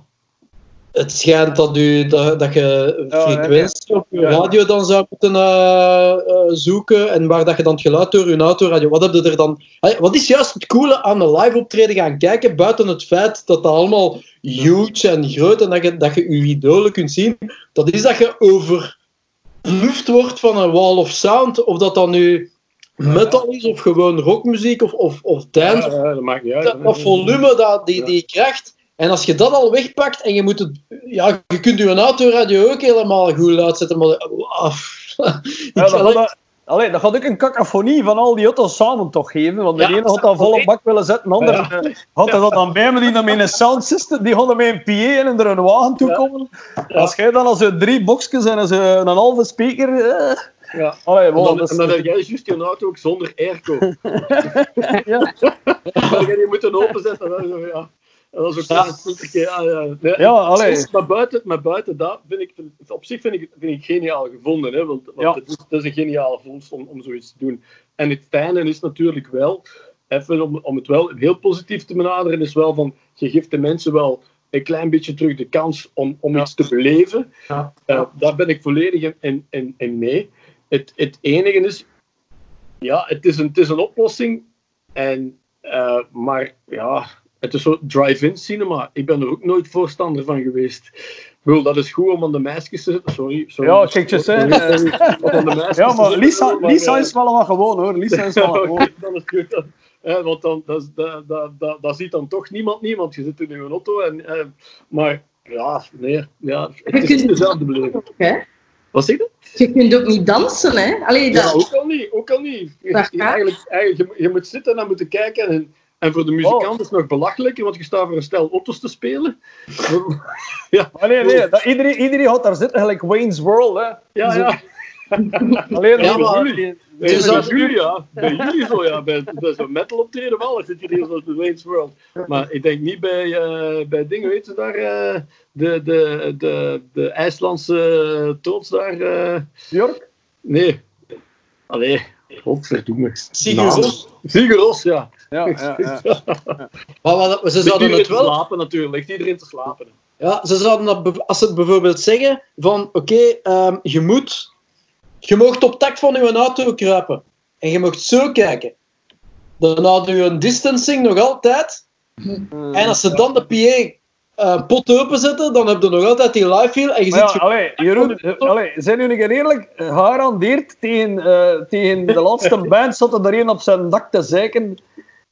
Het schijnt dat, u, dat, dat je Ja, frequentie op je radio dan zou moeten eh, eh, zoeken en waar dat je dan het geluid door je autoradio... Wat, heb je er dan, wat is juist het coole aan een live optreden gaan kijken, buiten het feit dat dat allemaal huge en groot en dat je, dat je je idolen kunt zien, dat is dat je overpluft wordt van een wall of sound, of dat dan nu metal is of gewoon rockmuziek of, of, of dance Ja, ja, dat maakt niet uit. dat, dat volume, dat, die, die kracht. En als je dat al wegpakt en je moet het... Ja, je kunt je autoradio ook helemaal goed uitzetten, maar... af. Ik Ja, dat, allee, dat gaat ook een cacophonie van al die auto's samen toch geven. Want de Ja, ene had dat volle bak willen zetten, de andere eh, had dat dan bij me, die dan met een sound system, die hadden met een PA en er een wagen toe komen. Als jij dan als je drie boxjes en als je een halve speaker... eh, Ja. allee, En wow, dan, dat en is- dan heb jij juist je auto ook zonder airco. ja. Dan je moeten openzetten. En dan ja. Dat is ook Ja. keer, ja, ja. Nee, Ja, allee. Maar buiten, maar buiten dat vind ik, op zich vind ik, vind ik geniaal gevonden. Hè, want want Ja. het, is, het is een geniale vondst om, om zoiets te doen. En het fijne is natuurlijk wel, even om, om het wel heel positief te benaderen, is wel van, je geeft de mensen wel een klein beetje terug de kans om, om Ja. iets te beleven. Ja. Eh, daar ben ik volledig in, in, in, in mee. Het, het enige is, ja, het is een, het is een oplossing. En, eh, maar ja, het is zo drive-in cinema. Ik ben er ook nooit voorstander van geweest. Ik bedoel, dat is goed om aan de meisjes te zitten. Sorry. sorry Ja, hè. De meisjes Ja, maar Lisa, Lisa eh, is wel wat gewoon hoor. Lisa is wel wat gewoon. Dat is goed. dan. Eh, want dan, dat, is- dat, dat, dat, dat ziet dan toch niemand, niemand. Je zit in een auto. En, eh, maar ja, nee. Ja, het is dezelfde beleving. Hè? Wat zeg je? Je kunt ook niet dansen, hè? Allee, dat... Ja, ook al niet. Ook al niet. Je, Dat eigenlijk, eigenlijk, je, je moet zitten en dan moeten kijken. En, en voor de muzikant is het nog belachelijker, want je staat voor een stel auto's te spelen. ja, Maar nee, nee, dat, iedereen, iedereen gaat daar zitten, gelijk Wayne's World. Hè. ja, ja. Alleen Ja, maar- Dus bij dat- jullie, ja. Bij jullie zo, ja. Bij, bij zo'n metal optreden wel. Zit je hier zoals de Wayne's World. Maar ik denk niet bij, eh, bij dingen, weet je daar, eh, de, de, de, de IJslandse troots daar. eh, Björk? nee. Allee, godverdomme. Sigur. Ros. Sigur Ros, ja. Ja, ja, ja. Maar wat, ze zouden iedereen het te wel... slapen natuurlijk. Ligt iedereen te slapen. Ja, ze zouden dat, als ze het bijvoorbeeld zeggen van, oké, ehm, je moet, je mag op tak van je auto kruipen en je mag zo kijken. Dan houden je een distancing nog altijd. En als ze dan de PA eh, pot openzetten, dan heb je nog altijd die live feel en je ja, ziet... allee, Jeroen, eh, allee, zijn jullie keer eerlijk? Garandeerd tegen, eh, tegen de laatste band zat er een op zijn dak te zeiken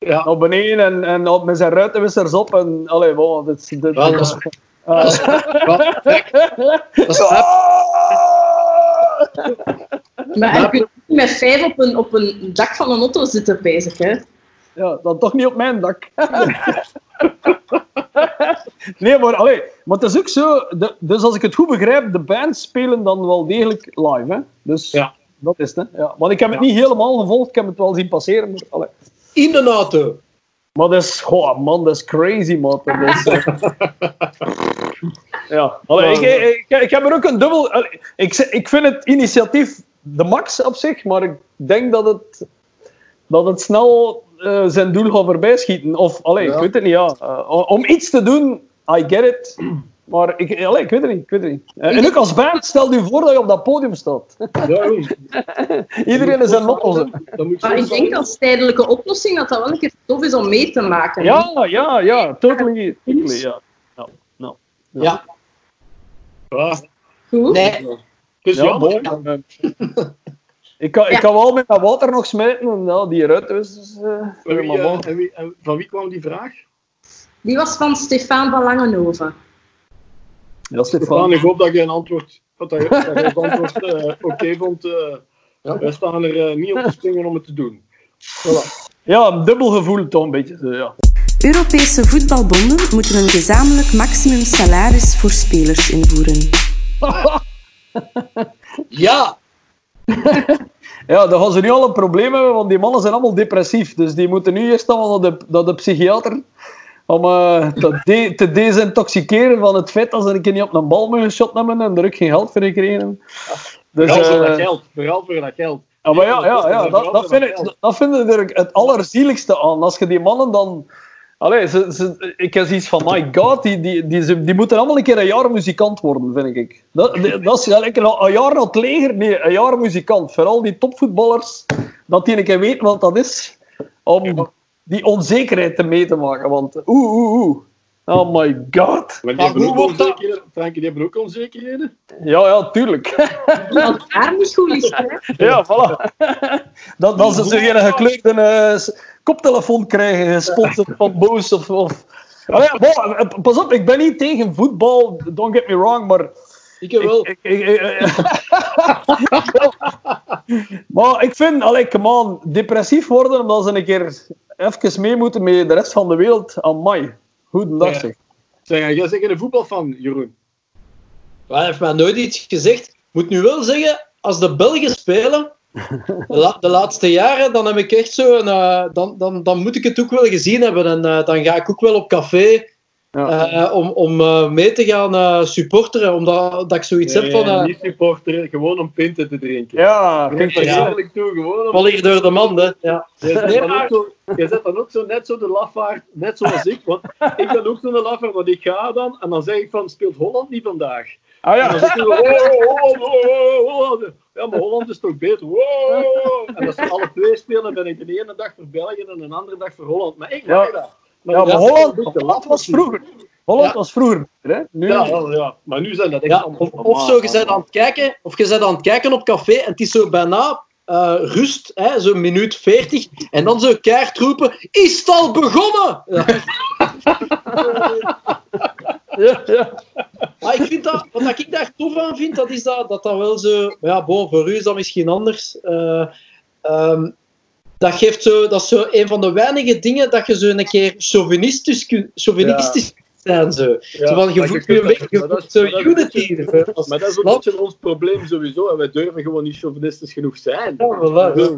Ja. naar beneden en, en op, met zijn ruitenwissers op. En, allee, wow, dit, is- dit, Ja, dat is- dat is- ja, kijk, dat is- Maar je kunt niet met vijf op een, op een dak van een auto zitten, bezig, hè? Ja, dan toch niet op mijn dak. nee, maar, allee, maar het is ook zo... De, dus als ik het goed begrijp, de bands spelen dan wel degelijk live. Hè? Dus Ja. dat is het. Hè? Ja. Want ik heb het niet helemaal gevolgd, ik heb het wel zien passeren. Maar, allee. In de auto. maar dat is... Man, dat is crazy, man. Dat is, eh, ja. Allee, ik, ik, ik, heb er ook een dubbel... allee, ik, ik vind het initiatief de max op zich, maar ik denk dat het, dat het snel eh, zijn doel gaat voorbij schieten. Of, allee, Ja. ik weet het niet, ja. Eh, om iets te doen, I get it. Maar ik, allee, ik weet het niet. Ik weet het niet. Eh, en ook als band, stel je voor dat je op dat podium staat. Ja. Iedereen is een moet Maar ik denk als tijdelijke oplossing dat dat wel een keer tof is om mee te maken. Ja, ja, ja. Totally. totally ja. Ja, nou. Ja. Ja. Goed. Nee, Dus Ja, ja, bon. maar- Ik kan, ik kan wel met dat water nog smijten en ja, die eruit is. dus, eh, wie, eh, wie, van wie kwam die vraag? Die was van Stefan van Langenhoven. Ja, Stefan, ik hoop dat je een antwoord, dat je, dat je het antwoord eh, oké vond. eh Ja. Wij staan er eh, niet op te springen om het te doen. Voilà. Ja, een dubbel gevoel toch een beetje. eh, Ja. Europese voetbalbonden moeten een gezamenlijk maximum salaris voor spelers invoeren. ja. ja, dan gaan ze nu al een probleem hebben, want die mannen zijn allemaal depressief. Dus die moeten nu eerst allemaal naar de, naar de psychiater om eh, te, de- te desintoxiceren van het feit dat ze een keer niet op een bal mogen shot hebben en er ook geen geld voor gekregen. Dus, Vooral voor eh, dat geld. Vooral voor dat geld. Ja, maar ja, ja, ja dat, dat, vind ik, dat vind ik er het allerzieligste aan. Als je die mannen dan... Allee, ze, ze, ik heb zoiets van, my god, die, die, die, ze- die moeten allemaal een keer een jaar muzikant worden, vind ik. Dat, dat is een jaar naar het leger, nee, een jaar muzikant. Vooral die topvoetballers, dat die een keer weten wat dat is, om die onzekerheid te mee te maken. Want oeh, oeh, oeh. Oh my god. Maar die Maar hebben hoe ook wordt dat- onzekerheden. Frankie, die hebben ook onzekerheden. Ja, ja, tuurlijk. Dat het daar niet goed hè? Ja, voilà. dat, dat ze geen gekleurde eh, s- koptelefoon krijgen, gesponsord van Boos of... of... Allee, bon, eh, pas op, ik ben niet tegen voetbal, don't get me wrong, maar... Ik wel. Ik, ik, ik- ik- maar ik vind, allee, come on, depressief worden omdat ze een keer even mee moeten met de rest van de wereld, aan mij. Goedendag Ja. zeg. Zeg, jij zegt een voetbalfan, Jeroen. Hij heeft mij nooit iets gezegd. Moet nu wel zeggen, als de Belgen spelen, de, la- de laatste jaren, dan heb ik echt zo een, eh, dan, dan, dan moet ik het ook wel gezien hebben. En eh, dan ga ik ook wel op café Ja. eh, om, om eh, mee te gaan eh, supporteren. Omdat dat ik zoiets heb van... eh niet supporteren, gewoon om pinten te drinken. Ja, Ik Ja. toe, gewoon om... Val hier door de man, hè. Ja. Je zet, Nee, dan maar- ook zo, je zet dan ook zo net zo de lafaard, net zoals ik. Want ik ben ook zo'n lafaard, want ik ga dan en dan zeg ik van, speelt Holland niet vandaag? Ah En dan ja. zeg ik, oh, Holland, oh, oh, Holland. Ja, maar Holland is toch beter? Wow. En als ze alle twee spelen, ben ik de ene dag voor België en de andere dag voor Holland. Maar ik mag Ja. dat. Ja, maar dat is Holland, Holland was vroeger. Holland Ja. was vroeger. Hè? Nu, Ja, wel, ja, maar nu zijn dat echt Ja, allemaal of, of zo, je bent aan het kijken, of je bent aan het kijken op café en het is zo bijna eh, rust, hè, zo'n minuut 40, en dan zo keihard roepen, is het al begonnen? Ja. ja, ja. Maar ik vind dat, wat ik daar tof aan vind, dat is dat dat, dat wel zo, ja, bon, voor u is dat misschien anders. eh, ehm, dat geeft zo, dat is zo een van de weinige dingen dat je zo een keer chauvinistisch, kun- chauvinistisch kunt zijn. Zo. Ja, zo van, je maar voelt je een beetje, zo unity. Maar dat is een beetje ons probleem sowieso. En wij durven gewoon niet chauvinistisch genoeg zijn. Ja, voilà, ja.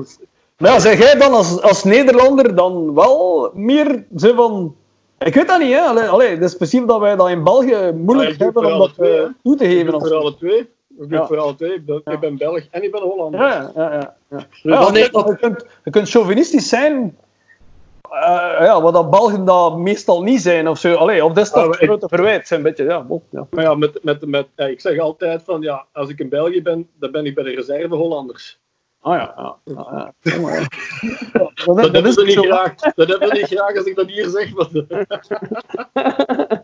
Maar ja, zeg jij dan als, als Nederlander dan wel meer zo van... Ik weet dat niet, hè. Allee, allee, het is specifiek dat wij dat in België moeilijk hebben om dat twee, eh, toe te geven. voor alle twee. Ik doe Ja. het voor twee. Ik ben, ik Belg en ik ben Hollander. Ja, ja, ja. ja. Dus Ja, wanneer je, dat- je kunt, je kunt chauvinistisch zijn, eh, ja, wat dat Belgen dat meestal niet zijn of zo. Allee, of dat is toch maar een ik- grote verwijt. Zijn een beetje, ja, bon, ja. Maar ja, met, met, met, ja, ik zeg altijd van ja, als ik in België ben, dan ben ik bij de reserve Hollanders. Ah ja, ja. ja, ja. Ja, maar ja. Dat, Dat dat hebben is ze niet zo. graag. Dat hebben ze niet graag als ik dat hier zeg. Maar,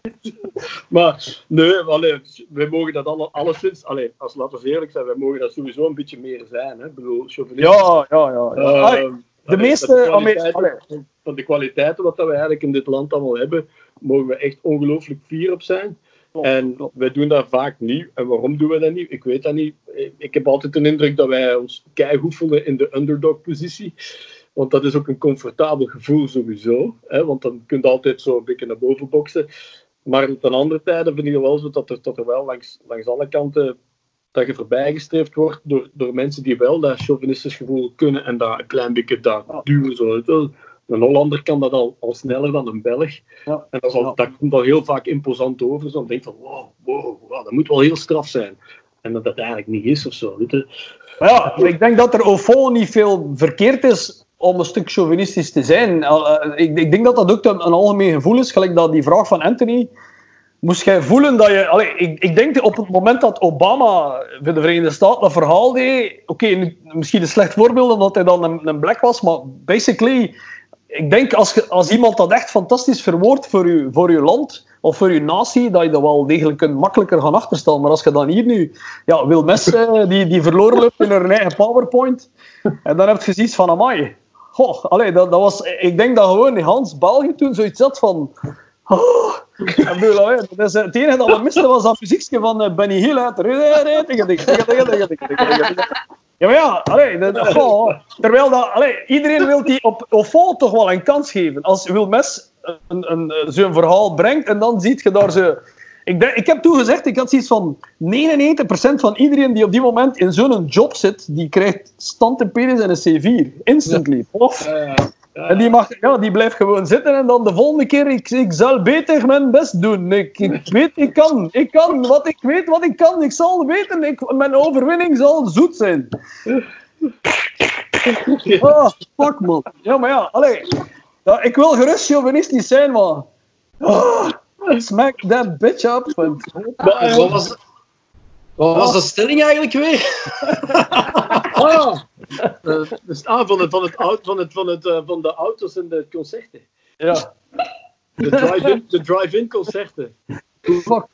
maar nee, allee, wij mogen dat alle, alleszins, allee, als laten we eerlijk zijn, wij mogen dat sowieso een beetje meer zijn. Hè? Ik bedoel, chauvinistisch. Ja, ja, ja. ja. Eh, Allee, de allee, meeste allee. van de kwaliteiten wat dat we eigenlijk in dit land allemaal hebben, mogen we echt ongelooflijk fier op zijn. Klopt, En klopt. wij doen dat vaak niet. En waarom doen we dat niet? Ik weet dat niet. Ik heb altijd de indruk dat wij ons keigoed voelen in de underdog-positie. Want dat is ook een comfortabel gevoel sowieso. Hè? Want dan kun je altijd zo een beetje naar boven boksen. Maar ten andere tijden vind ik wel zo dat er, dat er wel langs, langs alle kanten dat je voorbijgestreefd wordt door, door mensen die wel dat chauvinistisch gevoel kunnen en dat een klein beetje daar duwen. Zo. Een Hollander kan dat al, al sneller dan een Belg. Ja. En dat, is al, Ja. dat komt al heel vaak imposant over. Zo dan denk je van, wow, wow, wow, dat moet wel heel straf zijn. En dat dat eigenlijk niet is of zo. Weet je. Maar ja, ik denk dat er fond niet veel verkeerd is om een stuk chauvinistisch te zijn. Eh, Ik, ik denk dat dat ook een, een algemeen gevoel is, gelijk dat die vraag van Anthony. Moest jij voelen dat je... Allee, ik, ik denk op het moment dat Obama voor de Verenigde Staten dat verhaal deed... Oké, misschien een slecht voorbeeld omdat hij dan een, een black was, maar basically... Ik denk als, als iemand dat echt fantastisch verwoordt voor je, voor land of voor je natie, dat je dat wel degelijk kunt makkelijker gaan achterstellen. Maar als je dan hier nu... Ja, Wil Mes, eh, die, die verloren loopt in haar eigen PowerPoint. En dan heb je zoiets van, amai. Goh, allee, dat, dat was, ik denk dat gewoon Hans België toen zoiets had van... Oh, bedoel, dat is, het enige dat we misten was dat muziekje van eh, Benny Hill uit. Ja, maar ja, allee, goh, terwijl dat, allee, iedereen wil die op Ofo toch wel een kans geven. Als Wilmes een, een, een, zo'n verhaal brengt en dan ziet je daar zo... Ik, denk, ik heb toen gezegd, ik had zoiets van 99% van iedereen die op die moment in zo'n job zit, die krijgt stand en penis en een C4. Instantly. Of, en die, mag, ja, die blijft gewoon zitten en dan de volgende keer, ik, ik zal beter mijn best doen. Ik, ik weet, ik kan, ik kan, wat ik weet, wat ik kan. Ik zal weten, ik, mijn overwinning zal zoet zijn. Oh, fuck man. Ja, maar ja, allee. Ja, ik wil gerust chauvinistisch zijn, maar... Oh, smack that bitch up. Maar, eh, was, wat was de stelling eigenlijk weer? ah, eh, dus, ah, van, het, van, het, van, het, van, het, eh, van de auto's en de concerten. ja, De drive-in de drive-in concerten. fuck.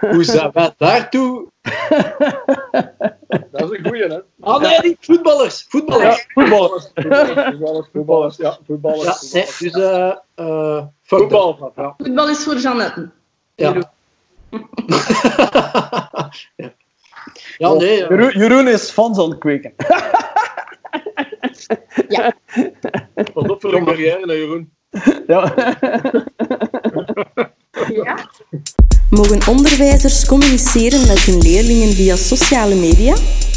Hoe zijn wij daartoe? Dat is een goeie, hè? Ah nee, niet voetballers. Ja, Voetballers. voetbal. Voetballers, voetballers, voetballers, ja, voetballers. Ja, nee, dus eh eh that. Voetbal, ja. Voetbal is voor Jeannette. Ja. ja. Ja, nee. Jeroen, Jeroen is fans aan het kweken. Pas op voor een carrière, hè, Jeroen. Ja. Ja. Mogen onderwijzers communiceren met hun leerlingen via sociale media?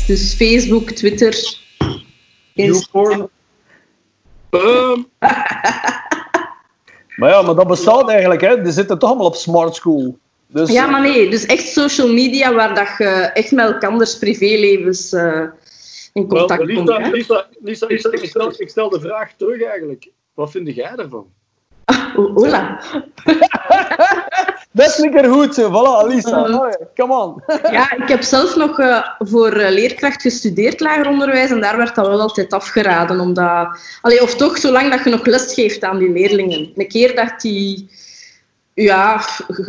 Dus Facebook, Twitter, Instagram. Ehm, Maar ja, maar dat bestaat eigenlijk. Hè. Die zitten toch allemaal op smart school. Dus, Ja, maar nee, dus echt social media waar dat je echt met elkanders privélevens eh, in contact komt. Lisa? Lisa, Lisa ik, stel, ik, stel, ik stel de vraag terug eigenlijk. Wat vind jij ervan? Oh, hola. Een keer goed. zo. Voilà, Alisa. Mhm. Allee, Come on. Ja, ik heb zelf nog eh, voor eh, leerkracht gestudeerd, lager onderwijs, en daar werd dat wel altijd afgeraden. Omdat, allee, of toch, zolang dat je nog les geeft aan die leerlingen. Een keer dat die ja,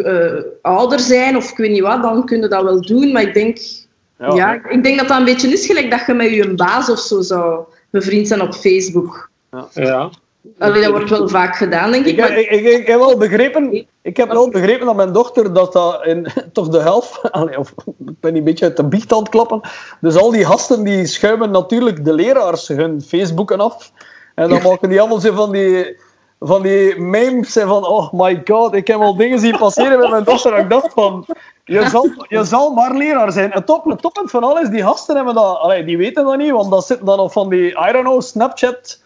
eh, ouder zijn of ik weet niet wat, dan kun je dat wel doen. Maar ik denk, ja. ik denk dat dat een beetje is gelijk dat je met je baas of zo zou bevriend zijn op Facebook. Ja. Allee, dat wordt wel vaak gedaan, denk ik. Ik, ik, ik, ik heb wel begrepen, ik heb wel begrepen dat mijn dochter dat dat in toch de helft, allee, of ik ben een beetje uit de biecht aan het klappen. Dus al die gasten die schuimen natuurlijk de leraars hun Facebooken af. En dan maken die allemaal zo van die, van die memes en van oh my god, ik heb al dingen zien passeren met mijn dochter. En ik dacht van, je zal, je zal maar leraar zijn. Het top, het toppunt van alles, die gasten hebben dat, allee, die weten dat niet, want dat zitten dan op van die, I don't know, Snapchat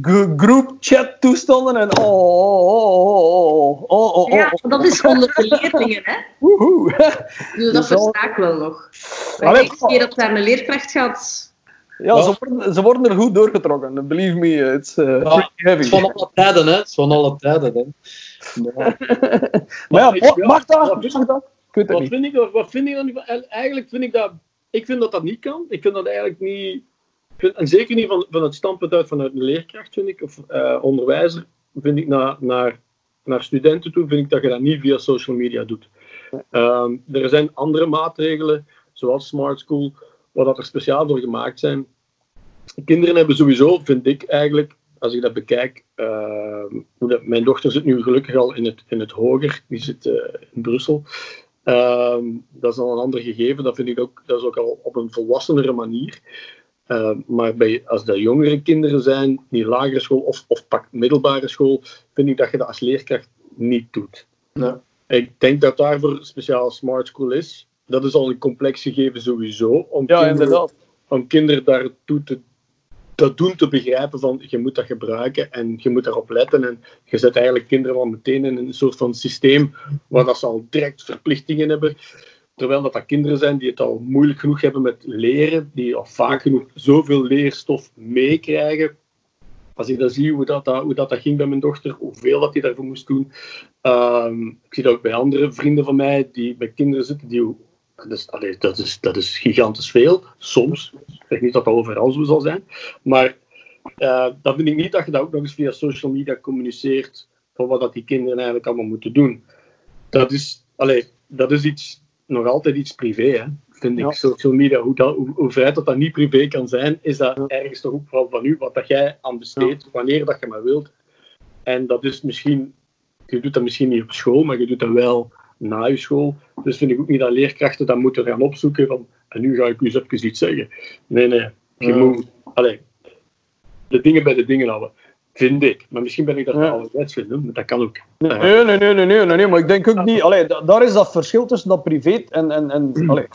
g- group chat toestanden en oh, oh, oh, oh, oh, oh, oh, ja, dat is onder de leerlingen, hè. woehoe. Dus dat versta ik wel nog. De keer dat daar een leerkracht gaat... Ja, ze worden, ze worden er goed doorgetrokken. Believe me, it's uh, Ja, pretty Het is van alle tijden, hè. Het is van alle tijden, hè. Ja. Maar ja, mag, dat? wat vind- Mag dat? Ik weet het Wat niet. vind, ik, wat vind ik dan niet Eigenlijk vind ik dat... Ik vind dat dat niet kan. Ik vind dat eigenlijk niet... ik vind- En zeker niet van, van het standpunt uit vanuit een leerkracht, vind ik, of eh, onderwijzer, vind ik naar, naar, naar studenten toe, vind ik dat je dat niet via social media doet. Ehm, er zijn andere maatregelen, zoals Smart School, waar dat er speciaal voor gemaakt zijn. Kinderen hebben sowieso, vind ik eigenlijk, als ik dat bekijk, ehm, hoe dat, mijn dochter zit nu gelukkig al in het, in het hoger, die zit eh, in Brussel. Ehm, dat is al een ander gegeven, dat vind ik ook, dat is ook al op een volwassenere manier. Ehm, maar bij, als dat jongere kinderen zijn, die lagere school of, of pak middelbare school, vind ik dat je dat als leerkracht niet doet. Ja. Ik denk dat daarvoor speciaal Smart School is. Dat is al een complex gegeven sowieso. Om Ja, kinderen, inderdaad. om kinderen daartoe te, dat doen te begrijpen van je moet dat gebruiken en je moet daarop letten. En je zet eigenlijk kinderen al meteen in een soort van systeem waar dat ze al direct verplichtingen hebben. Terwijl dat, dat kinderen zijn die het al moeilijk genoeg hebben met leren, die al vaak genoeg zoveel leerstof meekrijgen. Als ik dan zie hoe dat, dat, hoe dat, dat ging bij mijn dochter, hoeveel dat hij daarvoor moest doen. Ehm, ik zie dat ook bij andere vrienden van mij die bij kinderen zitten. Die, dat, is, allee, dat, is, dat is gigantisch veel, soms. Ik zeg niet dat dat overal zo zal zijn. Maar eh dan vind ik niet dat je dat ook nog eens via social media communiceert van wat dat die kinderen eigenlijk allemaal moeten doen. Dat is, allee, dat is iets, nog altijd iets privé, hè, vind ik. Social media, hoe, dat, hoe, hoe feit dat dat niet privé kan zijn, is dat ergens toch ook vooral van u, wat dat jij aan besteedt, wanneer dat je maar wilt. En dat is misschien, je doet dat misschien niet op school, maar je doet dat wel na je school. Dus vind ik ook niet dat leerkrachten dat moeten gaan opzoeken van, en nu ga ik u eens even iets zeggen. Nee, nee. Je Ja. moet, allee, de dingen bij de dingen houden. Vind ik. Maar misschien ben ik dat Ja. ouderwets vind, hè, maar dat kan ook. Ja. Nee, nee, nee, nee, nee, nee, maar ik denk ook niet... Allee, da- daar is dat verschil tussen dat privé en... en, en allee.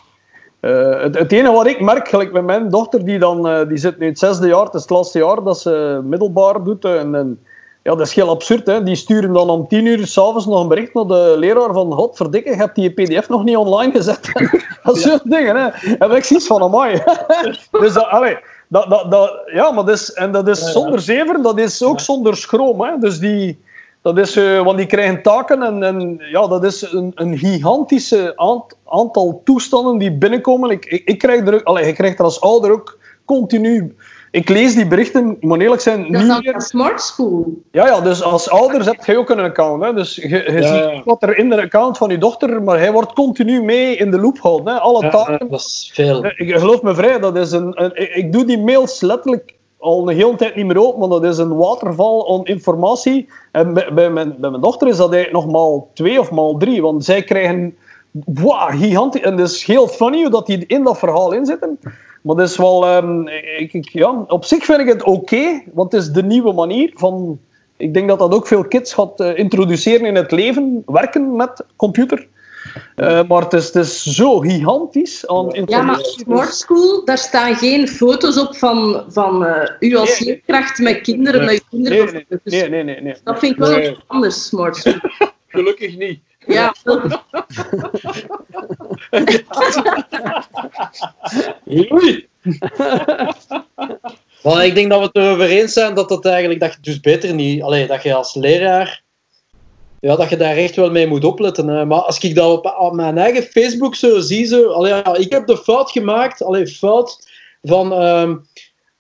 Eh, het, het enige wat ik merk, gelijk met mijn dochter, die, dan, eh, die zit nu in het zesde jaar, het is het laatste jaar dat ze middelbaar doet. En, en, ja, dat is heel absurd. Hè. Die sturen dan om tien uur s'avonds nog een bericht naar de leraar van godverdikke, je hebt die pdf nog niet online gezet. dat soort dingen. Hè. En ik zoiets van, amai. dus dat, dat, dat, dat, ja, maar dat is, en dat is zonder zever, dat is ook zonder schroom. Hè. Dus die... Dat is, eh, want die krijgen taken en, en ja, dat is een, een gigantische aant- aantal toestanden die binnenkomen. Ik, ik, ik krijg er ook, allee, je krijgt er als ouder ook continu. Ik lees die berichten, moet eerlijk zijn, Dat is niet meer. een smart school. Ja, ja, dus als ouder heb je ook een account. Hè? Dus je, je Ja, ziet ja. wat er in de account van je dochter, maar hij wordt continu mee in de loop gehouden. Hè? Alle Ja, taken. dat is veel. Eh, Ik geloof me vrij, dat is een, een- ik, ik doe die mails letterlijk al een hele tijd niet meer open, want dat is een waterval aan informatie. En bij, bij, mijn, bij mijn dochter is dat eigenlijk nog maal twee of maal drie, want zij krijgen wow, gigantisch. En het is heel funny hoe dat die in dat verhaal inzitten. Maar dat is wel, ehm, ik, ik- ja, op zich vind ik het oké, want het is de nieuwe manier van. Ik denk dat dat ook veel kids gaat eh, introduceren in het leven, werken met computer. Eh, maar het is, het is zo gigantisch aan Ja, informatie. maar Smart School, daar staan geen foto's op van, van eh, u als Nee. leerkracht met kinderen, Nee. met kinderen. Nee, nee, Dus nee, nee, nee, nee. Dat vind ik wel anders, Smart School. Gelukkig niet. Ja, Oei. Maar ik denk dat we het erover eens zijn dat het eigenlijk dat je dus beter niet, allee, dat je als leraar, ja, dat je daar echt wel mee moet opletten. Hè. Maar als ik dat op, op mijn eigen Facebook zo zie, zo, allee, ja, ik heb de fout gemaakt, allee, fout van ehm,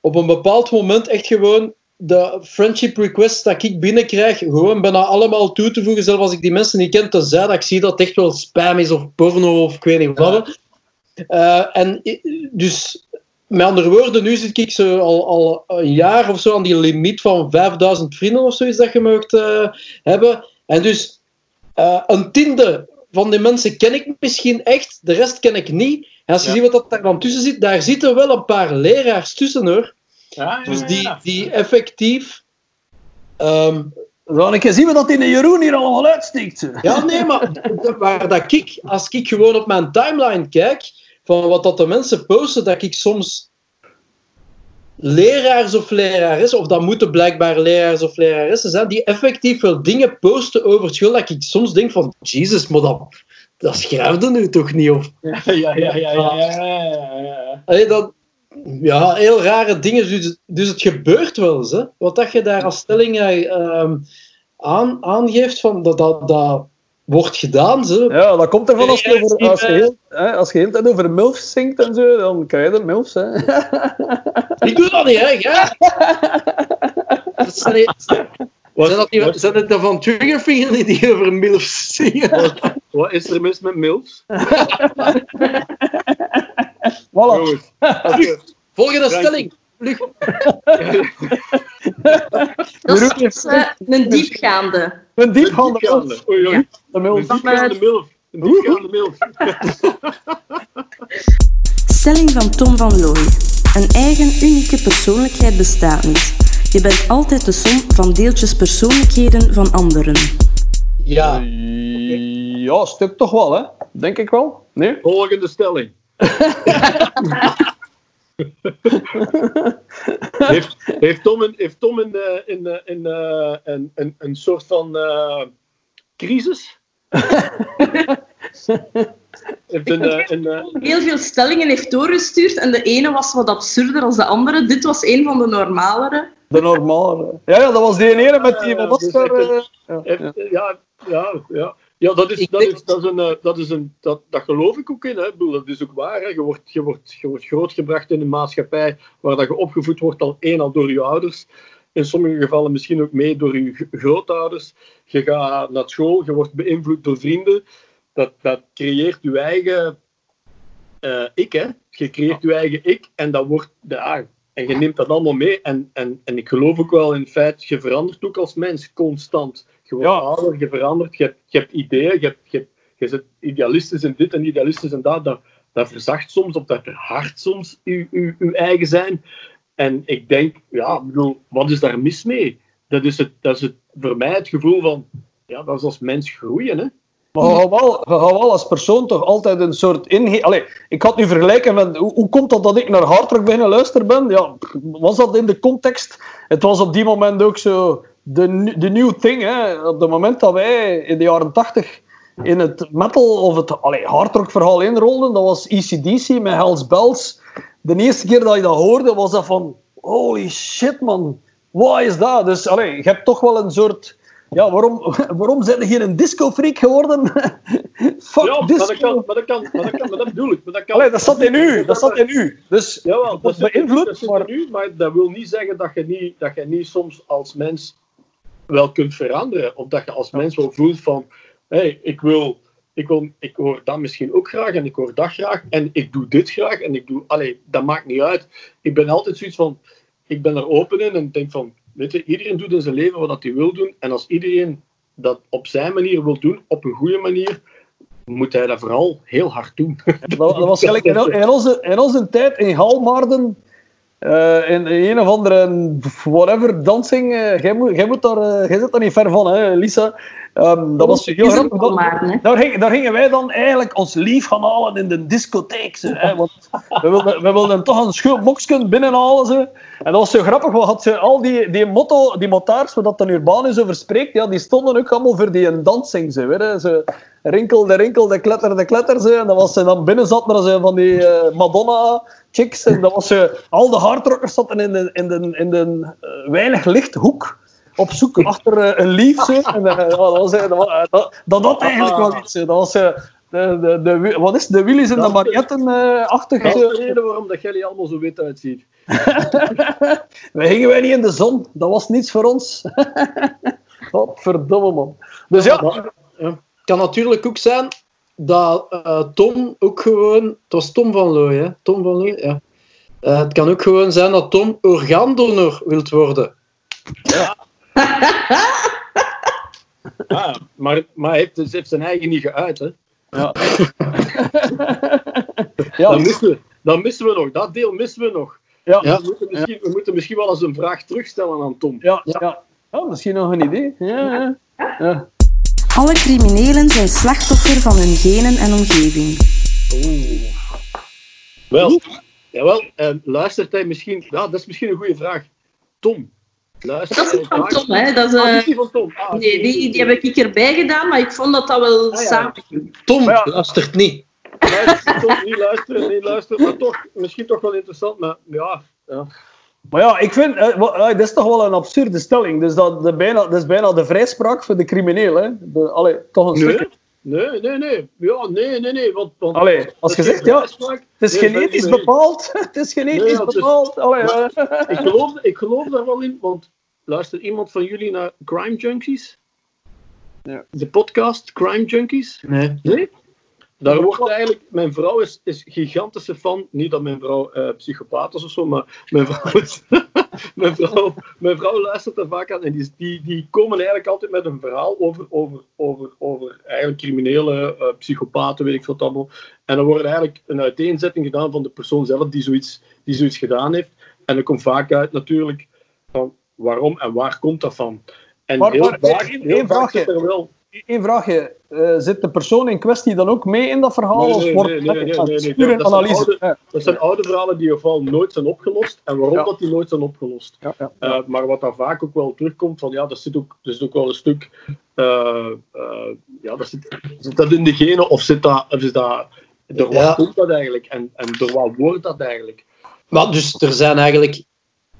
op een bepaald moment echt gewoon de friendship requests dat ik binnenkrijg, gewoon bijna allemaal toe te voegen, zelfs als ik die mensen niet ken, tenzij dat ik zie dat het echt wel spam is of porno of ik weet niet wat. Eh, en i- dus met andere woorden, nu zit ik zo al, al een jaar of zo aan die limiet van 5000 vrienden of zoiets dat je mocht eh, hebben. En dus eh, een tiende van die mensen ken ik misschien echt, de rest ken ik niet. En als je Ja. ziet wat dat daar dan tussen zit, daar zitten wel een paar leraars tussen hoor. Ja, Dus die, die effectief. ehm, ik eens zien wat die de Jeroen hier allemaal uitsteekt. ze. ja, nee, maar waar dat ik, als ik gewoon op mijn timeline kijk, van wat dat de mensen posten, dat ik soms leraars of leraressen, of dat moeten blijkbaar leraars of leraressen zijn, die effectief wel dingen posten over school, dat ik soms denk van, Jezus, maar dat, dat schrijfde nu toch niet? Of, Ja, ja, ja, ja, ja, ja, ja, ja. Allee, dat, ja, heel rare dingen. Dus, dus het gebeurt wel eens. Hè? Wat dat je daar als stelling ehm, aan, aangeeft, van, dat, dat, dat wordt gedaan. Ze. Ja, dat komt ervan als je, over, als je, heel, hè, als je heel tijd over MILFs zingt en zo, dan krijg je er MILFs. Hè. Ik doe dat niet, hè? Ja. Dat zijn, die- zijn, dat die, zijn het dan van Triggerfinger die over MILFs zingen? Wat is er mis met MILFs? Voilà. Volgende Dank stelling. Vlug. dat is eh, een diepgaande. Een diepgaande Diepgaande. MILF. Oei, oei. De Een diepgaande MILF. Een diepgaande MILF. Stelling van Tom van Looy. Een eigen unieke persoonlijkheid bestaat niet. Je bent altijd de som van deeltjes persoonlijkheden van anderen. Ja. Ja, stuk toch wel, hè? Denk ik wel. Nee? Volgende stelling. heeft, heeft Tom een, heeft Tom een, eh, een, eh, een, eh, een, een, een soort van eh, crisis? heeft een, een, Heel veel stellingen heeft doorgestuurd en de ene was wat absurder dan de andere. Dit was een van de normalere. De normale. Ja, ja, dat was die ene met die wat dus eh, ja, ja. ja, ja, ja. Dat is, dat is, dat is een, eh, dat is een, dat, dat geloof ik ook in, hè. Ik bedoel, Dat is ook waar, hè. Je wordt, je wordt, je wordt grootgebracht in een maatschappij waar dat je opgevoed wordt al één al door je ouders. In sommige gevallen misschien ook mee door je grootouders. Je gaat naar school, je wordt beïnvloed door vrienden. Dat, dat creëert je eigen eh, ik, hè. Je creëert je eigen ik en dat wordt, ja, en je neemt dat allemaal mee. En, en, en ik geloof ook wel in het feit, je verandert ook als mens constant. Je wordt Ja. ouder, je verandert, je hebt, je hebt ideeën, je, hebt, je, hebt, je zit idealistisch in dit en idealistisch in dat. Dat, dat verzacht soms, of dat verhardt soms je, je, je eigen zijn. En ik denk, ja, ik bedoel, wat is daar mis mee? Dat is, het, dat is het, voor mij het gevoel van, ja, dat is als mens groeien, hè. Maar je gaat, wel, als persoon toch altijd een soort inge... Allee, ik had nu vergelijken met... Hoe, hoe komt dat dat ik naar hardrock beginnen luisteren ben? Ja, was dat in de context? Het was op die moment ook zo de, de new thing. Hè? Op het moment dat wij in de jaren tachtig in het metal of het allee, hardrock verhaal inrolden, dat was ECDC met Hells Bells. De eerste keer dat je dat hoorde, was dat van... Holy shit, man. Wat is dat? Dus allee, je hebt toch wel een soort... Ja, waarom, waarom zijn je hier een disco-freak geworden? Fuck Ja, maar disco. dat kan, maar dat kan, maar dat kan, maar dat bedoel ik. Maar dat kan, Allee, dat zat in u. Dat zat in u. Dus Jawel, dat beïnvloedt, dat zit maar- in u, maar dat wil niet zeggen dat je niet, dat je niet soms als mens wel kunt veranderen. Of dat je als mens wel voelt van, hé, hey, ik wil, ik wil, ik hoor dat misschien ook graag en ik hoor dat graag en ik doe dit graag en ik doe, allee, dat maakt niet uit. Ik ben altijd zoiets van, ik ben er open in en denk van, weet je, iedereen doet in zijn leven wat hij wil doen en als iedereen dat op zijn manier wil doen, op een goede manier, moet hij dat vooral heel hard doen. dat, was gelijk in, onze, in onze tijd in Galmaarden. Eh, in een of andere whatever dancing. eh, jij, moet, jij, moet daar, eh, jij zit daar niet ver van, hè, Lisa. Ehm, dat was heel grappig. Hè. daar, ging- daar gingen wij dan eigenlijk ons lief gaan halen in de discotheek. Ze, hè, want we wilden, we wilden toch een schoon boksken binnenhalen. Ze. En dat was zo grappig, want had ze al die, die, motto, die motards, waar dat dan Urbanus over spreekt, ja, die stonden ook allemaal voor die dansing. Ze, weet je. Ze, rinkel, de rinkel, de kletter, de kletter. Ze. En dan was ze dan binnen zat er zo van die eh, Madonna-chicks. En dan was ze, al de hardrockers zaten in de, in de, in de eh, weinig lichthoek op zoek achter eh, een lief. Zo. En, ja, dat, was, dat, dat, dat had eigenlijk wel iets. zo. Dat was, de, de, de, wat is de Willys en de Dat- Marietten-achtig. Dat is de reden waarom dat jij er allemaal zo wit uitziet. wij gingen wij niet in de zon. Dat was niets voor ons. Godverdomme, man. Dus ja, Maar, ja. Het kan natuurlijk ook zijn dat eh, Tom ook gewoon... Het was Tom van Looy, hè? Tom van Looy, ja. Eh, het kan ook gewoon zijn dat Tom orgaandonor wilt worden. Ah, maar, maar hij heeft, hij heeft zijn eigen niet geuit. Hè. ja. Dat, ja, missen we, dat missen we nog. Dat deel missen we nog. ja, Ja. We, moeten misschien, we moeten misschien wel eens een vraag terugstellen aan Tom. ja, ja. Ja, misschien nog een idee. Ja, ja. Alle criminelen zijn slachtoffer van hun genen en omgeving. Wel, jawel, eh, luistert hij misschien... Ja, dat is misschien een goede vraag. Tom, luister Dat is van Tom, hè. Dat is, Ah, die eh, van Tom. Ah, nee, die, die heb ik erbij gedaan, maar ik vond dat dat wel Ah, ja. samen ging. Tom ja. luistert niet. luister, Tom, niet luisteren, niet luisteren. Maar toch, misschien toch wel interessant. Maar ja, ja. Maar ja, ik vind, eh, eh, dat is toch wel een absurde stelling. Dus dat, de bijna, dat is bijna de vrijspraak voor de crimineel. Hè? De, allee, toch een Nee, stukje. nee, nee, nee. Ja, nee, nee, nee. Want, want, Allee, als je zegt, ja. Het is Nee, genetisch nee, bepaald. Het is genetisch Nee, is- bepaald. Allee, Maar-. Ik geloof, ik geloof daar wel in, want luistert iemand van jullie naar Crime Junkies? Ja. De podcast Crime Junkies? Nee. Nee? Daar wordt eigenlijk, mijn vrouw is, is gigantische fan. Niet dat mijn vrouw eh psychopaat is of zo, maar mijn vrouw, is, mijn vrouw, mijn vrouw luistert er vaak aan. En die, die, die komen eigenlijk altijd met een verhaal over, over, over, over eigenlijk criminele eh, psychopaten, weet ik veel wat allemaal. En dan wordt eigenlijk een uiteenzetting gedaan van de persoon zelf die zoiets, die zoiets gedaan heeft. En er komt vaak uit natuurlijk van waarom en waar komt dat van. En Maar- heel maar vaak, heel vraagje. er wel Eén vraagje. Eh, zit de persoon in kwestie dan ook mee in dat verhaal? Nee, of nee, wordt nee, het nee, nee, nee, nee. Dat analyse? oude- Dat zijn oude verhalen die in ieder geval nooit zijn opgelost. En waarom Ja. dat die nooit zijn opgelost. ja, ja. Eh, maar wat daar vaak ook wel terugkomt, van ja, dat zit ook, dat zit ook wel een stuk. eh, eh, ja, dat zit, zit dat in de genen of zit dat. Of is dat door wat Ja. komt dat eigenlijk? En, en door wat wordt dat eigenlijk? Maar dus er zijn eigenlijk,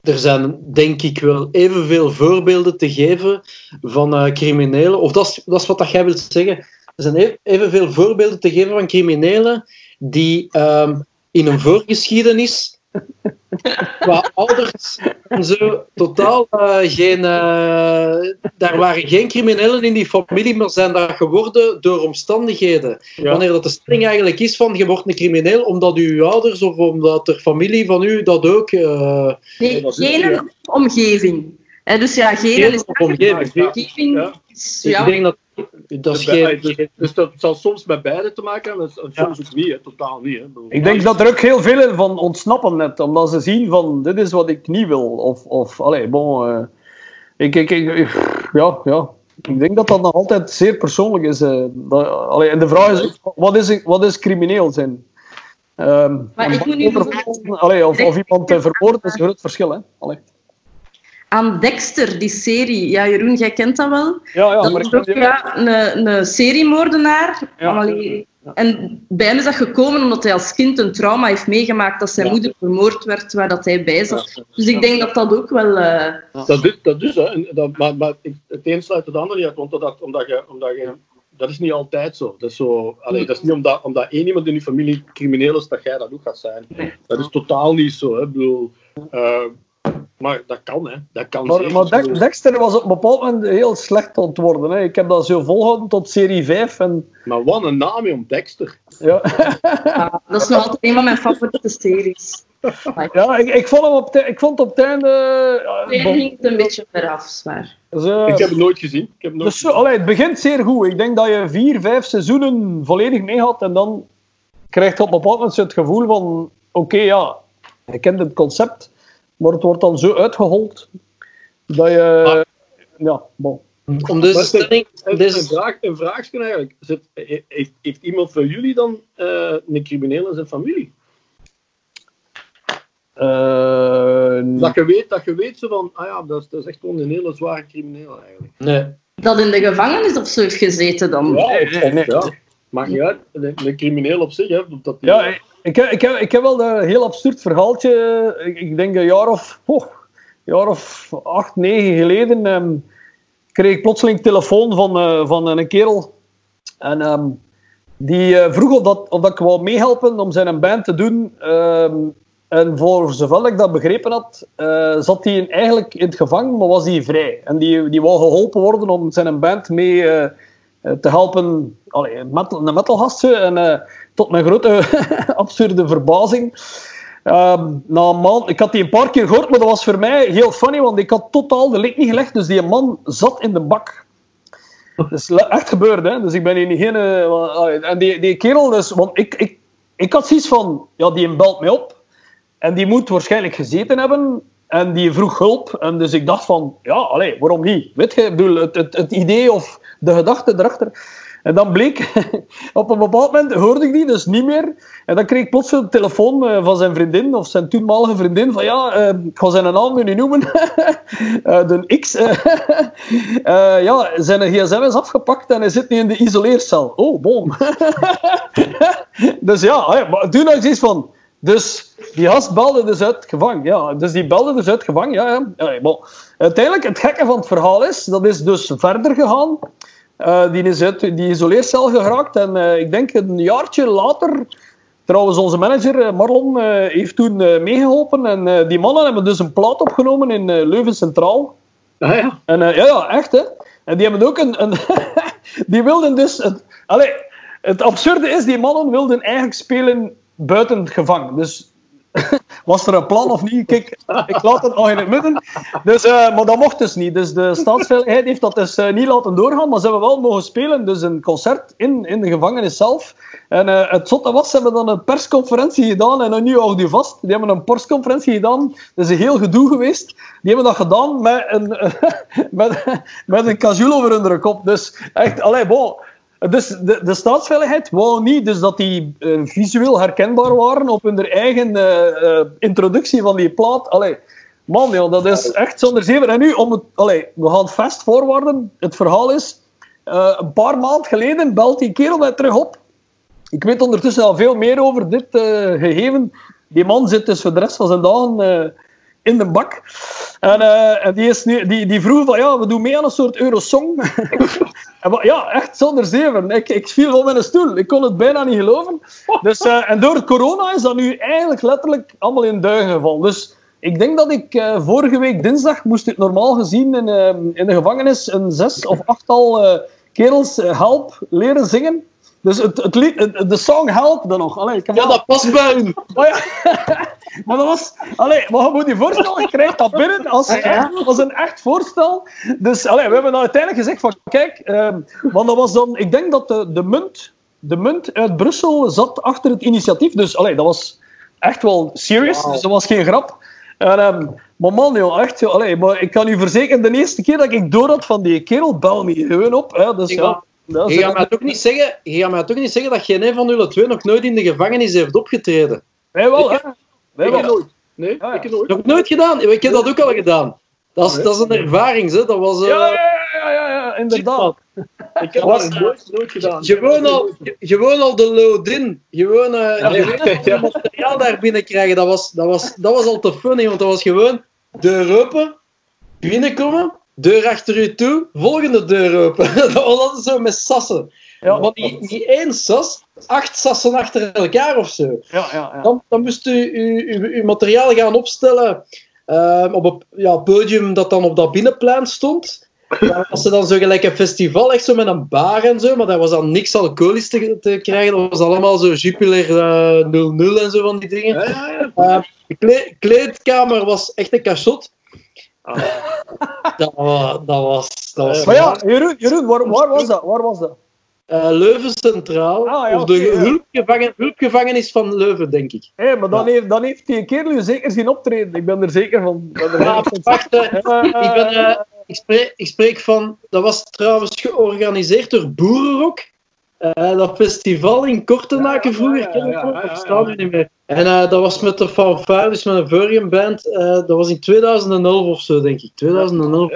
er zijn denk ik wel evenveel voorbeelden te geven van eh, criminelen. Of dat is, wat dat jij wilt zeggen. Er zijn evenveel voorbeelden te geven van criminelen die ehm, in een voorgeschiedenis qua ouders en zo totaal eh, geen. eh, daar waren geen criminelen in die familie, maar zijn dat geworden door omstandigheden. Ja. Wanneer dat de stelling eigenlijk is van je wordt een crimineel omdat uw ouders of omdat er familie van u dat ook. eh Nee, genen ja. omgeving. Hè, dus ja, genen Genen is of omgeving. Ja, omgeving. ja. is- ik ja, denk dat dat is Bij- geen. dus, dus dat zal soms met beide te maken hebben, en soms ook niet, hè, totaal niet. Hè. Ik bedoel, Ik denk dat er ook heel veel van ontsnappen net, omdat ze zien van dit is wat ik niet wil. Of, of allee, bon, eh, ik, ik, ik, ja, ja. Ik denk dat dat nog altijd zeer persoonlijk is. eh, dat, allee, en de vraag is ook, wat is, wat is crimineel zijn? Ehm, Maar ik moet nu allee, of, of iemand uh, vermoord is een groot verschil. Hè? Allee. Aan Dexter, die serie. Ja, Jeroen, jij kent dat wel. Ja, ja, dat maar is ik ook ja, een, een seriemoordenaar. Ja. Allee, En bij hem is dat gekomen omdat hij als kind een trauma heeft meegemaakt dat zijn Ja. moeder vermoord werd waar dat hij bij zat. Ja. Dus ik denk dat dat ook wel... eh, Dat is, dat is hè. En dat, maar maar het een sluit het ander niet uit, want dat, omdat je, omdat je, dat is niet altijd zo. Dat is, zo, allee, dat is niet omdat, omdat één iemand in je familie crimineel is, dat jij dat ook gaat zijn. Nee. Dat is totaal niet zo. Hè. Ik bedoel, eh, maar dat kan, hè. Dat kan Maar, zeker. maar Ik Dexter was op een bepaald moment heel slecht aan het worden. Hè. Ik heb dat zo volgehouden tot serie 5. En, maar wat een naam, om Dexter. ja. ja, dat is nog altijd een van mijn favoriete series. Ja, ik, ik, vond hem op te- ik vond op het einde... eh, Nee, bon, ging het een beetje veraf, zwaar. Ik heb het nooit gezien. Ik heb het nooit dus zo, allee, het begint zeer goed. Ik denk dat je vier, vijf seizoenen volledig mee had en dan krijg je op een bepaald moment het gevoel van oké, ja, je kent het concept, maar het wordt dan zo uitgehold dat je... Ah. Ja, bon. Om deze stelling... Een, Deze, een, vraag, een vraagje eigenlijk. Zit, heeft, heeft iemand van jullie dan eh, een crimineel in zijn familie? Eh, Dat je weet, dat je weet zo van, ah ja, dat is, dat is echt gewoon een hele zware crimineel eigenlijk. nee. Dat in de gevangenis of zo heeft gezeten dan. Ja, nee, nee, nee. ja. Maakt niet uit. Een, een crimineel op zich, hè. Dat die, Ja, ik, ik, heb, ik, heb, wel een heel absurd verhaaltje. Ik, denk een jaar of, oh, jaar of acht, negen geleden ehm, kreeg ik plotseling telefoon van, eh, van een kerel. En ehm, die eh, vroeg of, dat, of dat ik wou meehelpen om zijn band te doen. Ehm, en voor zover ik dat begrepen had, eh, zat hij eigenlijk in het gevangen, maar was hij vrij. En die, die wou geholpen worden om zijn band mee te helpen. Allee, metal, een metalgast. zo. En eh, tot mijn grote absurde verbazing. ehm, na een maand, ik had die een paar keer gehoord, maar dat was voor mij heel funny, want ik had totaal de link niet gelegd. Dus die man zat in de bak. Dat is echt gebeurd, hè? Dus ik ben hier geen. eh, allee, en die, die kerel, dus, want ik, ik, ik had zoiets van, ja, die belt mij op. En die moet waarschijnlijk gezeten hebben. En die vroeg hulp. En dus ik dacht van, ja, allee, waarom niet? Weet je, het, het, idee of de gedachte erachter. En dan bleek, op een bepaald moment hoorde ik die dus niet meer. En dan kreeg ik plots een telefoon eh, van zijn vriendin, of zijn toenmalige vriendin, van ja, eh, ik ga zijn naam nu noemen. Eh, de X. ja, zijn gsm is afgepakt en hij zit nu in de isoleercel. Oh, boom. dus ja, maar toen had ik zoiets van... Dus die gast belde dus uit het gevangen. Ja, dus die belde dus uit het gevangen. Ja, ja. Allee, bon. Uiteindelijk, het gekke van het verhaal is, dat is dus verder gegaan. Eh, die is uit die isoleercel geraakt. En eh, ik denk een jaartje later... Trouwens, onze manager eh, Marlon heeft toen eh, meegeholpen. En die mannen hebben dus een plaat opgenomen in Leuven Centraal. Ah, ja. En ja, ja, echt hè. En die hebben ook een. een die wilden dus. Allee, het absurde is, die mannen wilden eigenlijk spelen buiten het gevangen. Dus was er een plan of niet? Kijk, ik laat het nog in het midden. Dus, eh, maar dat mocht dus niet. Dus de staatsveiligheid heeft dat dus eh, niet laten doorgaan. Maar ze hebben wel mogen spelen. Dus een concert in, in de gevangenis zelf. En eh, het zotte was, ze hebben dan een persconferentie gedaan. En nu houdt u vast. Die hebben een persconferentie gedaan. Dat is een heel gedoe geweest. Die hebben dat gedaan met een, met, met een casual over hun kop. Dus echt, allee, bon. Dus de, de staatsveiligheid wou niet dus dat die eh, visueel herkenbaar waren op hun eigen eh, eh, introductie van die plaat. Allee, man, dat is echt zonder zeven. En nu, om het, allee, we gaan fast voorwaarden. Het verhaal is, een paar maanden geleden belt die kerel mij terug op. Ik weet ondertussen al veel meer over dit gegeven. Die man zit voor de rest van zijn dagen in de bak. En, en die, is nu, die, die vroeg van, ja, we doen mee aan een soort Eurosong. En ja, echt zonder zeven. Ik, ik viel van mijn stoel. Ik kon het bijna niet geloven. Dus, eh, en door corona is dat nu eigenlijk letterlijk allemaal in duigen gevallen. Dus ik denk dat ik eh, vorige week dinsdag moest ik normaal gezien in, eh, in de gevangenis een zes of achttal kerels Help leren zingen. Dus het, het lied, het- de song Help dan nog. Allee, Ja, dat past bij u. maar, ja, maar dat was... Allee, maar je moet je voorstellen, je krijgt dat binnen als, echt- als een echt voorstel. Dus allee, we hebben dan uiteindelijk gezegd van, kijk, ehm, want dat was dan... Ik denk dat de, de, munt, de munt uit Brussel zat achter het initiatief. Dus allee, dat was echt wel serious, dus dat was geen grap. En, ehm, maar man, joh, echt, joh, allee, maar ik kan u verzekeren, de eerste keer dat ik door had van die kerel, bel me gewoon op. Hè, dus, Ik ja, dat Je gaat mij toch niet zeggen, je gaat mij toch niet zeggen dat geen een van jullie twee nog nooit in de gevangenis heeft opgetreden? Wij wel, hè. Wij wel. nooit. Nee, ja. ik nooit. Nog nooit gedaan? Ik heb dat ook al gedaan. Dat is, Nee. dat is een ervaring, hè. Dat was... eh, Ja, ja, ja, ja, ja, inderdaad. Ik heb Was- dat nooit, nooit gedaan. Gewoon al, gewoon al de load-in. Gewoon, eh Ja, materiaal daar binnen krijgen. Dat was, dat, was, dat was al te funny, want dat was gewoon deur open, binnenkomen, deur achter u toe, volgende deur open. dat was altijd zo met sassen. Ja. Want die, één sas, acht sassen achter elkaar of zo. Ja, ja, ja. Dan, dan moest u uw, materiaal gaan opstellen ehm, op een ja, podium dat dan op dat binnenplein stond. Daar was er dan zo gelijk een festival, echt zo met een bar en zo, maar daar was dan niks alcoholisch te, te krijgen. Dat was allemaal zo Jupiler eh, 00 en zo van die dingen. Ja, ja, ja. Eh, de kle- kleedkamer was echt een cachot. Dat, wa- dat was... Dat was Maar ja, Jeroen, Jeroen waar, waar was dat? Waar was dat? eh, Leuven Centraal, Ah, ja, of de ja. hulpgevangen, hulpgevangenis van Leuven, denk ik. Hé, maar dan, heeft, dan heeft die kerel zeker zien optreden. Ik ben er zeker van. Ik ben er Ja, zeker van. wacht, eh, Eh, ik ben, ik, spreek, ik spreek van, dat was trouwens georganiseerd door Boerenrock. Eh, dat festival in Kortenaken vroeger, ja, ja, nog? ja, bestaat ja. nu niet meer. En eh, dat was met de fanfares, met een vorige band. eh, dat was in 2011 of zo, denk ik. 2011.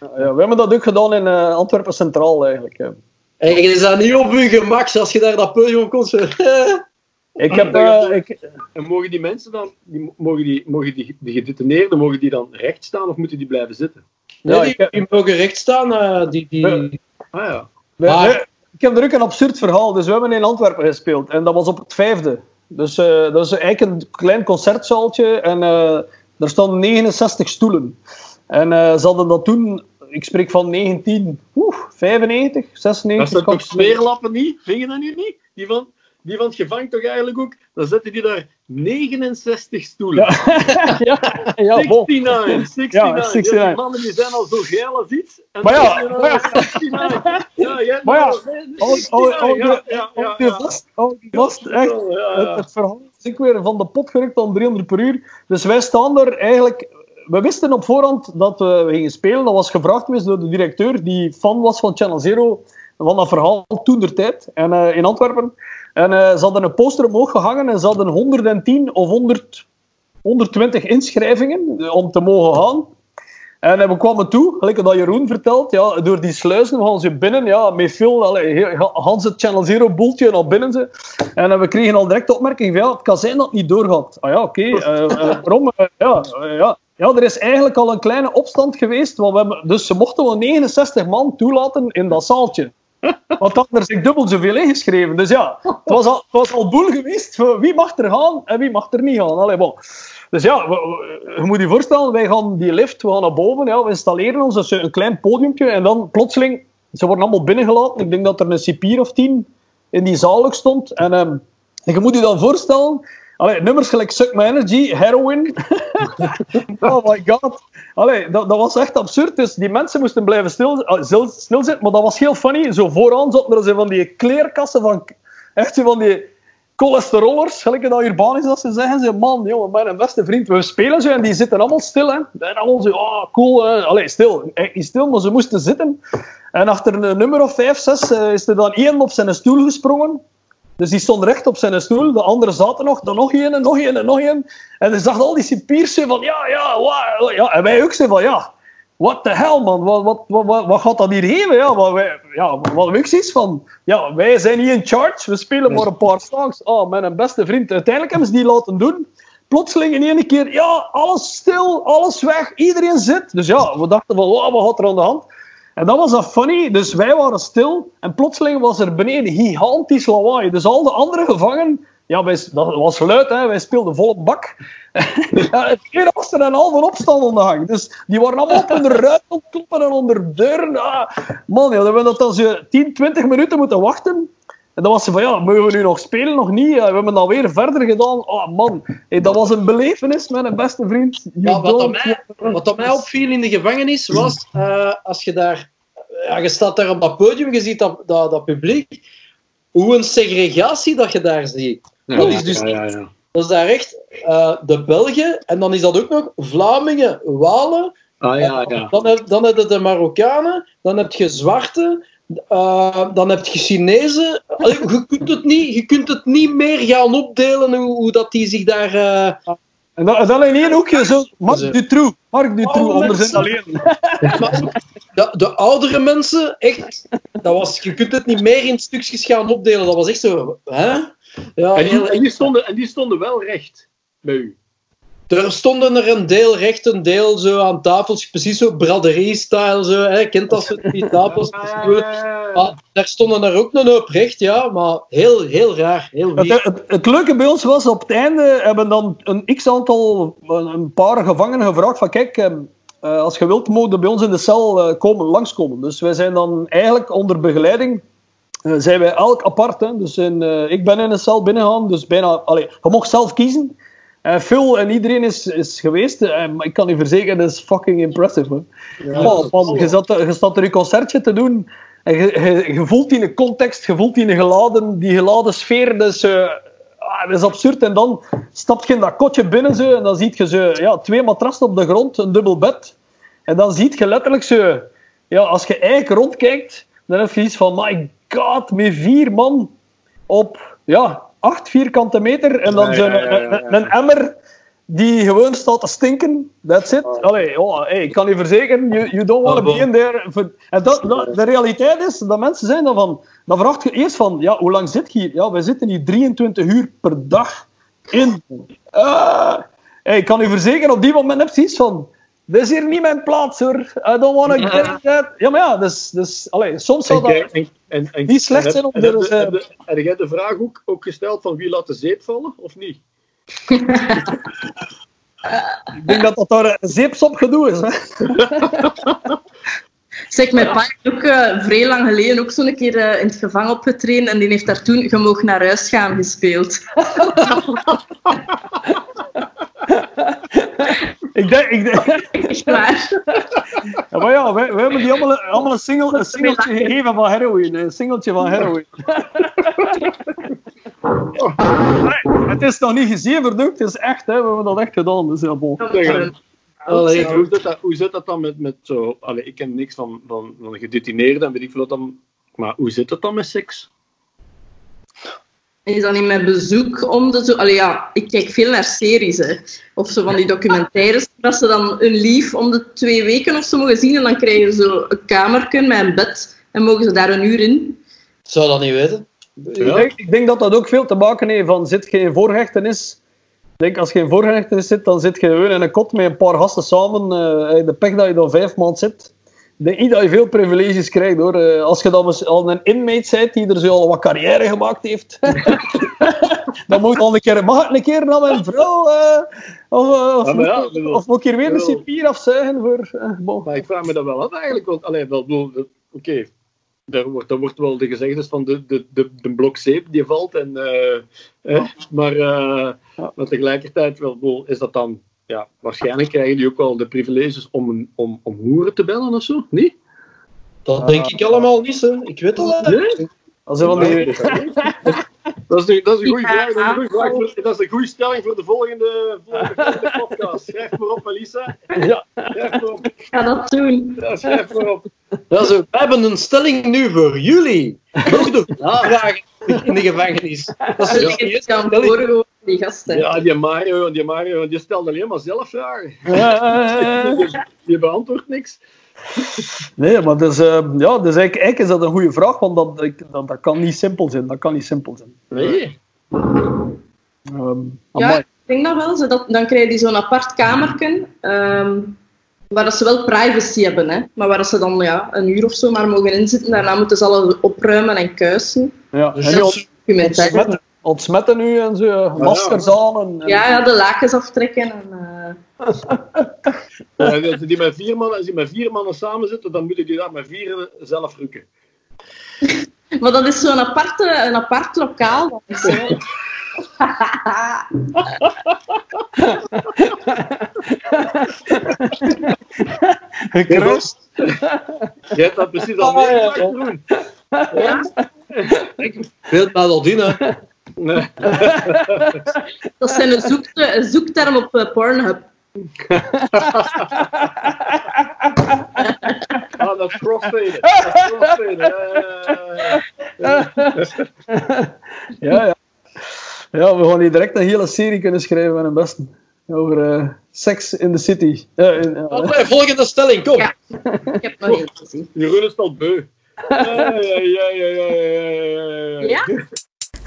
Ja, we hebben dat ook gedaan in eh, Antwerpen Centraal eigenlijk. hè. En je is dat niet op je gemak als je daar dat podium komt. Ik heb... eh, ik, En mogen die mensen dan, die, mogen, die, mogen die, die gedetineerden, mogen die dan recht staan of moeten die blijven zitten? Nee, Ja, die, ik heb- die mogen recht staan. eh, die, die... Ja. Ah ja. Maar- ik heb er ook een absurd verhaal. Dus we hebben in Antwerpen gespeeld. En dat was op het vijfde. Dus eh, dat is eigenlijk een klein concertzaaltje. En eh er stonden 69 stoelen. En eh, ze hadden dat toen... Ik spreek van 19... Oeh, 95, 96. Dat zijn toch sfeerlappen niet? Vind je dat nu niet? Die van, die van het gevangen toch eigenlijk ook? Dan zetten die daar 69 stoelen. ja, ja, bon. 69, 69. Ja, Ja, 69. die mannen die zijn al zo geil als iets. En Maar ja, dan maar ja. ze, 69. Ja, jij Maar ja, 69. Ja, ja, ja, die ja. vast, echt. Het, het verhaal is ook weer van de pot gerukt aan 300 per uur. Dus wij staan er eigenlijk... We wisten op voorhand dat we gingen spelen. Dat was gevraagd geweest door de directeur, die fan was van Channel Zero, van dat verhaal toen der tijd, en, eh, in Antwerpen. En eh, ze hadden een poster omhoog gehangen en ze hadden 110 of 100, 120 inschrijvingen eh, om te mogen gaan. En eh, we kwamen toe, gelijk dat Jeroen vertelt, ja, door die sluizen gaan ze binnen, ja, met veel, Hans het Channel Zero boeltje naar binnen ze. En we kregen al direct de opmerking van, ja, het kan zijn dat niet doorgaat. Ah ja, oké, waarom? Ja, ja. ja, er is eigenlijk al een kleine opstand geweest, want we hebben, dus ze mochten wel 69 man toelaten in dat zaaltje. Want dan er zich dubbel zoveel ingeschreven. Dus ja, het was al, was al boel geweest wie mag er gaan en wie mag er niet gaan. Allee. Dus ja, je moet je voorstellen, wij gaan die lift, we gaan naar boven, we installeren ons, dus een klein podiumpje en dan plotseling, ze worden allemaal binnengelaten. Ik denk dat er een cipier of tien in die zaal stond. En, ehm, en je moet je dan voorstellen, allee, nummers gelijk Suck My Energy, Heroin. oh my god. Allee, dat, dat was echt absurd. Dus die mensen moesten blijven stil, ah, stil, stilzitten, maar dat was heel funny. Zo vooraan zaten er zo van die kleerkassen van, echt zo van die cholesterolers, gelijk dat urban is, dat ze zeggen. Ze, man, jongen, mijn beste vriend, we spelen zo en die zitten allemaal stil. Hè. En allemaal zo, ah, cool. Hè. Allee, stil. Echt niet stil, maar ze moesten zitten. En achter een nummer of vijf, zes, eh, is er dan één op zijn stoel gesprongen. Dus die stond recht op zijn stoel, de anderen zaten nog, dan nog één, en nog één, en nog één. En dan zag al die cipiers van, ja, ja, ja. En wij ook zo van, ja, what the hell, man, wat, wat, wat, wat, gaat dat hier geven? Ja, wat wij, ja, wat van, ja, wij zijn niet in charge, we spelen maar een paar songs. Oh, mijn beste vriend, uiteindelijk hebben ze die laten doen. Plotseling in één keer, ja, alles stil, alles weg, iedereen zit. Dus ja, we dachten van, wow, wat gaat er aan de hand? En dat was dat funny. Dus wij waren stil. En plotseling was er beneden gigantisch lawaai. Dus al de andere gevangenen... Ja, wij, dat was luid, hè. Wij speelden volop bak. ja, het keer was er een halve opstand aan de gang. Dus die waren allemaal op hun ruit en onder deuren. Ah, man, ja, dan dat dan zo 10, 20 minuten moeten wachten. En dan was ze van, ja, mogen we nu nog spelen? Nog niet. Ja, we hebben dan weer verder gedaan. Oh man, hey, dat was een belevenis met een beste vriend. Ja, wat, mij, wat dat mij opviel in de gevangenis was, eh, als je daar, ja, je staat daar op dat podium, je ziet dat, dat, dat publiek, hoe een segregatie dat je daar ziet. dat is dus ja, ja, ja. dat is daar echt eh, de Belgen, en dan is dat ook nog Vlamingen, Walen, Ah ja, ja. dan heb, dan heb je de Marokkanen, dan heb je Zwarte, eh, dan heb je Chinezen. Allee, je, kunt het niet, je kunt het niet meer gaan opdelen hoe, hoe dat die zich daar... eh, En dan, en dan in één hoekje zo, Marc Zo. Dutroux. Marc Dutroux, zijn alleen. Maar de, de oudere mensen, echt, dat was, je kunt het niet meer in stukjes gaan opdelen. Dat was echt zo, hè? Ja, En die, heel, en, die stonden, en die stonden wel recht bij u. er stonden er een deel recht, een deel zo aan tafels, precies zo braderie-style, zo, hè? kent dat zo, die tafels? Maar daar stonden er ook een hoop recht, ja, maar heel, heel raar, heel Het, het, het leuke bij ons was, op het einde hebben dan een x-aantal, een, een paar gevangenen gevraagd van kijk, eh, eh, als je wilt, mogen je bij ons in de cel eh, komen, langskomen. Dus wij zijn dan eigenlijk onder begeleiding, eh, zijn wij elk apart. Hè. Dus in, eh, ik ben in een cel binnengegaan, dus bijna, allee, je mocht zelf kiezen. En Phil en iedereen is, is geweest, eh, maar ik kan je verzekeren, dat is fucking impressive. Man. Man, je, zat, je staat er je concertje te doen en je, je, je voelt die in context, je voelt die in geladen, die geladen sfeer. Dus, ah, dat is absurd. En dan stap je in dat kotje binnen zo, en dan zie je zo, ja, twee matrassen op de grond, een dubbel bed. En dan ziet je letterlijk zo... Ja, als je eigenlijk rondkijkt, dan heb je iets van... My god, met vier man op... Ja, acht vierkante meter. En dan Ja, zo'n ja, ja, ja, een, ja. een emmer die gewoon staat te stinken. That's it. Allee, oh, hey, ik kan je verzekeren, you, you don't want to Ah, be in there. For- En dat, dat- de realiteit is dat mensen zijn dan van... Dan vraagt je eerst van, ja, hoe lang zit je hier? Ja, wij zitten hier 23 uur per dag in. Ah. hey, ik kan u verzekeren, op die moment heb je iets van... Dit is hier niet mijn plaats, hoor. I don't want to get that. Ja, maar ja, dus... dus allee, soms zal En, dat... en, en, en, Niet slecht en zijn om er en eens, heb- eh, Heb jij de vraag ook, ook gesteld van wie laat de zeep vallen, of niet? Ik denk dat dat daar zeepsop gedoe is. Hè? Zeg, mijn pa heeft ook eh, vrij lang geleden ook zo'n keer eh, in het gevangen opgetreden en die heeft daar toen Je mag naar huis gaan gespeeld. Ik denk... Ik denk Echt waar. ja, maar ja, wij, wij hebben die allemaal, allemaal een, single, een singeltje gegeven van heroïne. Een singeltje van heroïne. Nee, het is nog niet gezeverd ook. Het is echt, hè. We hebben dat echt gedaan. Dus ja, bon. Zeggen. Allee, Ja, hoe, zit dat, hoe zit dat dan met, met zo... Allee, ik ken niks van, van, van gedetineerden en weet ik veel wat dan... Maar hoe zit het dan met seks? Is dat niet mijn bezoek om de zo... Allee, ja, ik kijk veel naar series, hè. Of zo van die documentaires, dat ze dan een lief om de twee weken of zo mogen zien en dan krijgen ze zo een kamerken met een bed en mogen ze daar een uur in. Ik zou dat niet weten. Ik, denk, ik denk dat dat ook veel te maken heeft van zit je in voorhechtenis. Ik denk als je in voorhechtenis zit, dan zit je gewoon in een kot met een paar gasten samen. eh, de pech dat je dan vijf maanden zit. Ik denk niet dat je veel privileges krijgt hoor. Eh, als je dan al een inmate bent die er zo al wat carrière gemaakt heeft, dan moet je al een keer, mag ik een keer naar mijn vrouw? eh, of, eh, of, Ja, maar ja, moet, bedoel- of moet ik hier weer een bedoel- cipier afzuigen voor. bon. Maar ik vraag me dat wel af eigenlijk. Want, allee, wel, oké, daar, wordt, daar wordt wel de gezegdes van de, de, de, de blok zeep die valt. En, maar, tegelijkertijd wel, bedoel, is dat dan... Ja, waarschijnlijk krijgen die ook wel de privileges om, een- om, om hoeren te bellen of zo, niet? Dat denk ik allemaal niet, hè. Ik weet dat wel. Nee? Als je van die, Dat is een, dat is een goede Ja, vraag. Dat is een goede dat is een stelling voor de volgende, volgende podcast. Schrijf maar op, Melissa. ja, Schrijf maar op. Ik ga dat doen. Ja, schrijf maar op. Ja, zo. We hebben een stelling nu voor jullie. Nog de vragen in de gevangenis. Dat is Dat de die gasten. Ja, die Mario, die Mario, die stelt alleen maar zelf vragen. Eh, Die, die beantwoordt niks. Nee, maar dus, eh, ja, dus eigenlijk, eigenlijk is dat een goede vraag, want dat, dat, dat kan niet simpel zijn. Dat kan niet simpel zijn. Nee. Ehm, Ja, ik denk dat wel. Zo dat, dan krijg je zo'n apart kamerken, ehm, waar dat ze wel privacy hebben, hè, maar waar ze dan ja, een uur of zo maar mogen inzitten. Daarna moeten ze alles opruimen en kuisen. ja. Dus En dat nu is- Documentaire. Ontsmetten, nu en zo, eh, maskers aan. En, en- Ja, ja, de lakens aftrekken. En, eh, Ja, als die met vier mannen, als die met vier mannen samen zitten, dan moeten die daar met vier zelf rukken. Maar dat is zo'n aparte, een apart lokaal. Dat is zo. Jij hebt dat precies al Ah, ja, meegemaakt, ja. Jeroen. Dat in, hè. Nee. Dat zijn een, zoekte, een zoekterm op eh, Pornhub. Ah, dat is. Dat is. Ja, ja, ja. We gaan hier direct een hele serie kunnen schrijven van een beste. Over eh seks in the city. Eh, in, eh, Oké, volgende stelling, kom. Ja. Ik heb nog eens gezien. Jeroen is al beu. Ja, ja, ja, ja, ja, ja, ja, ja. Ja?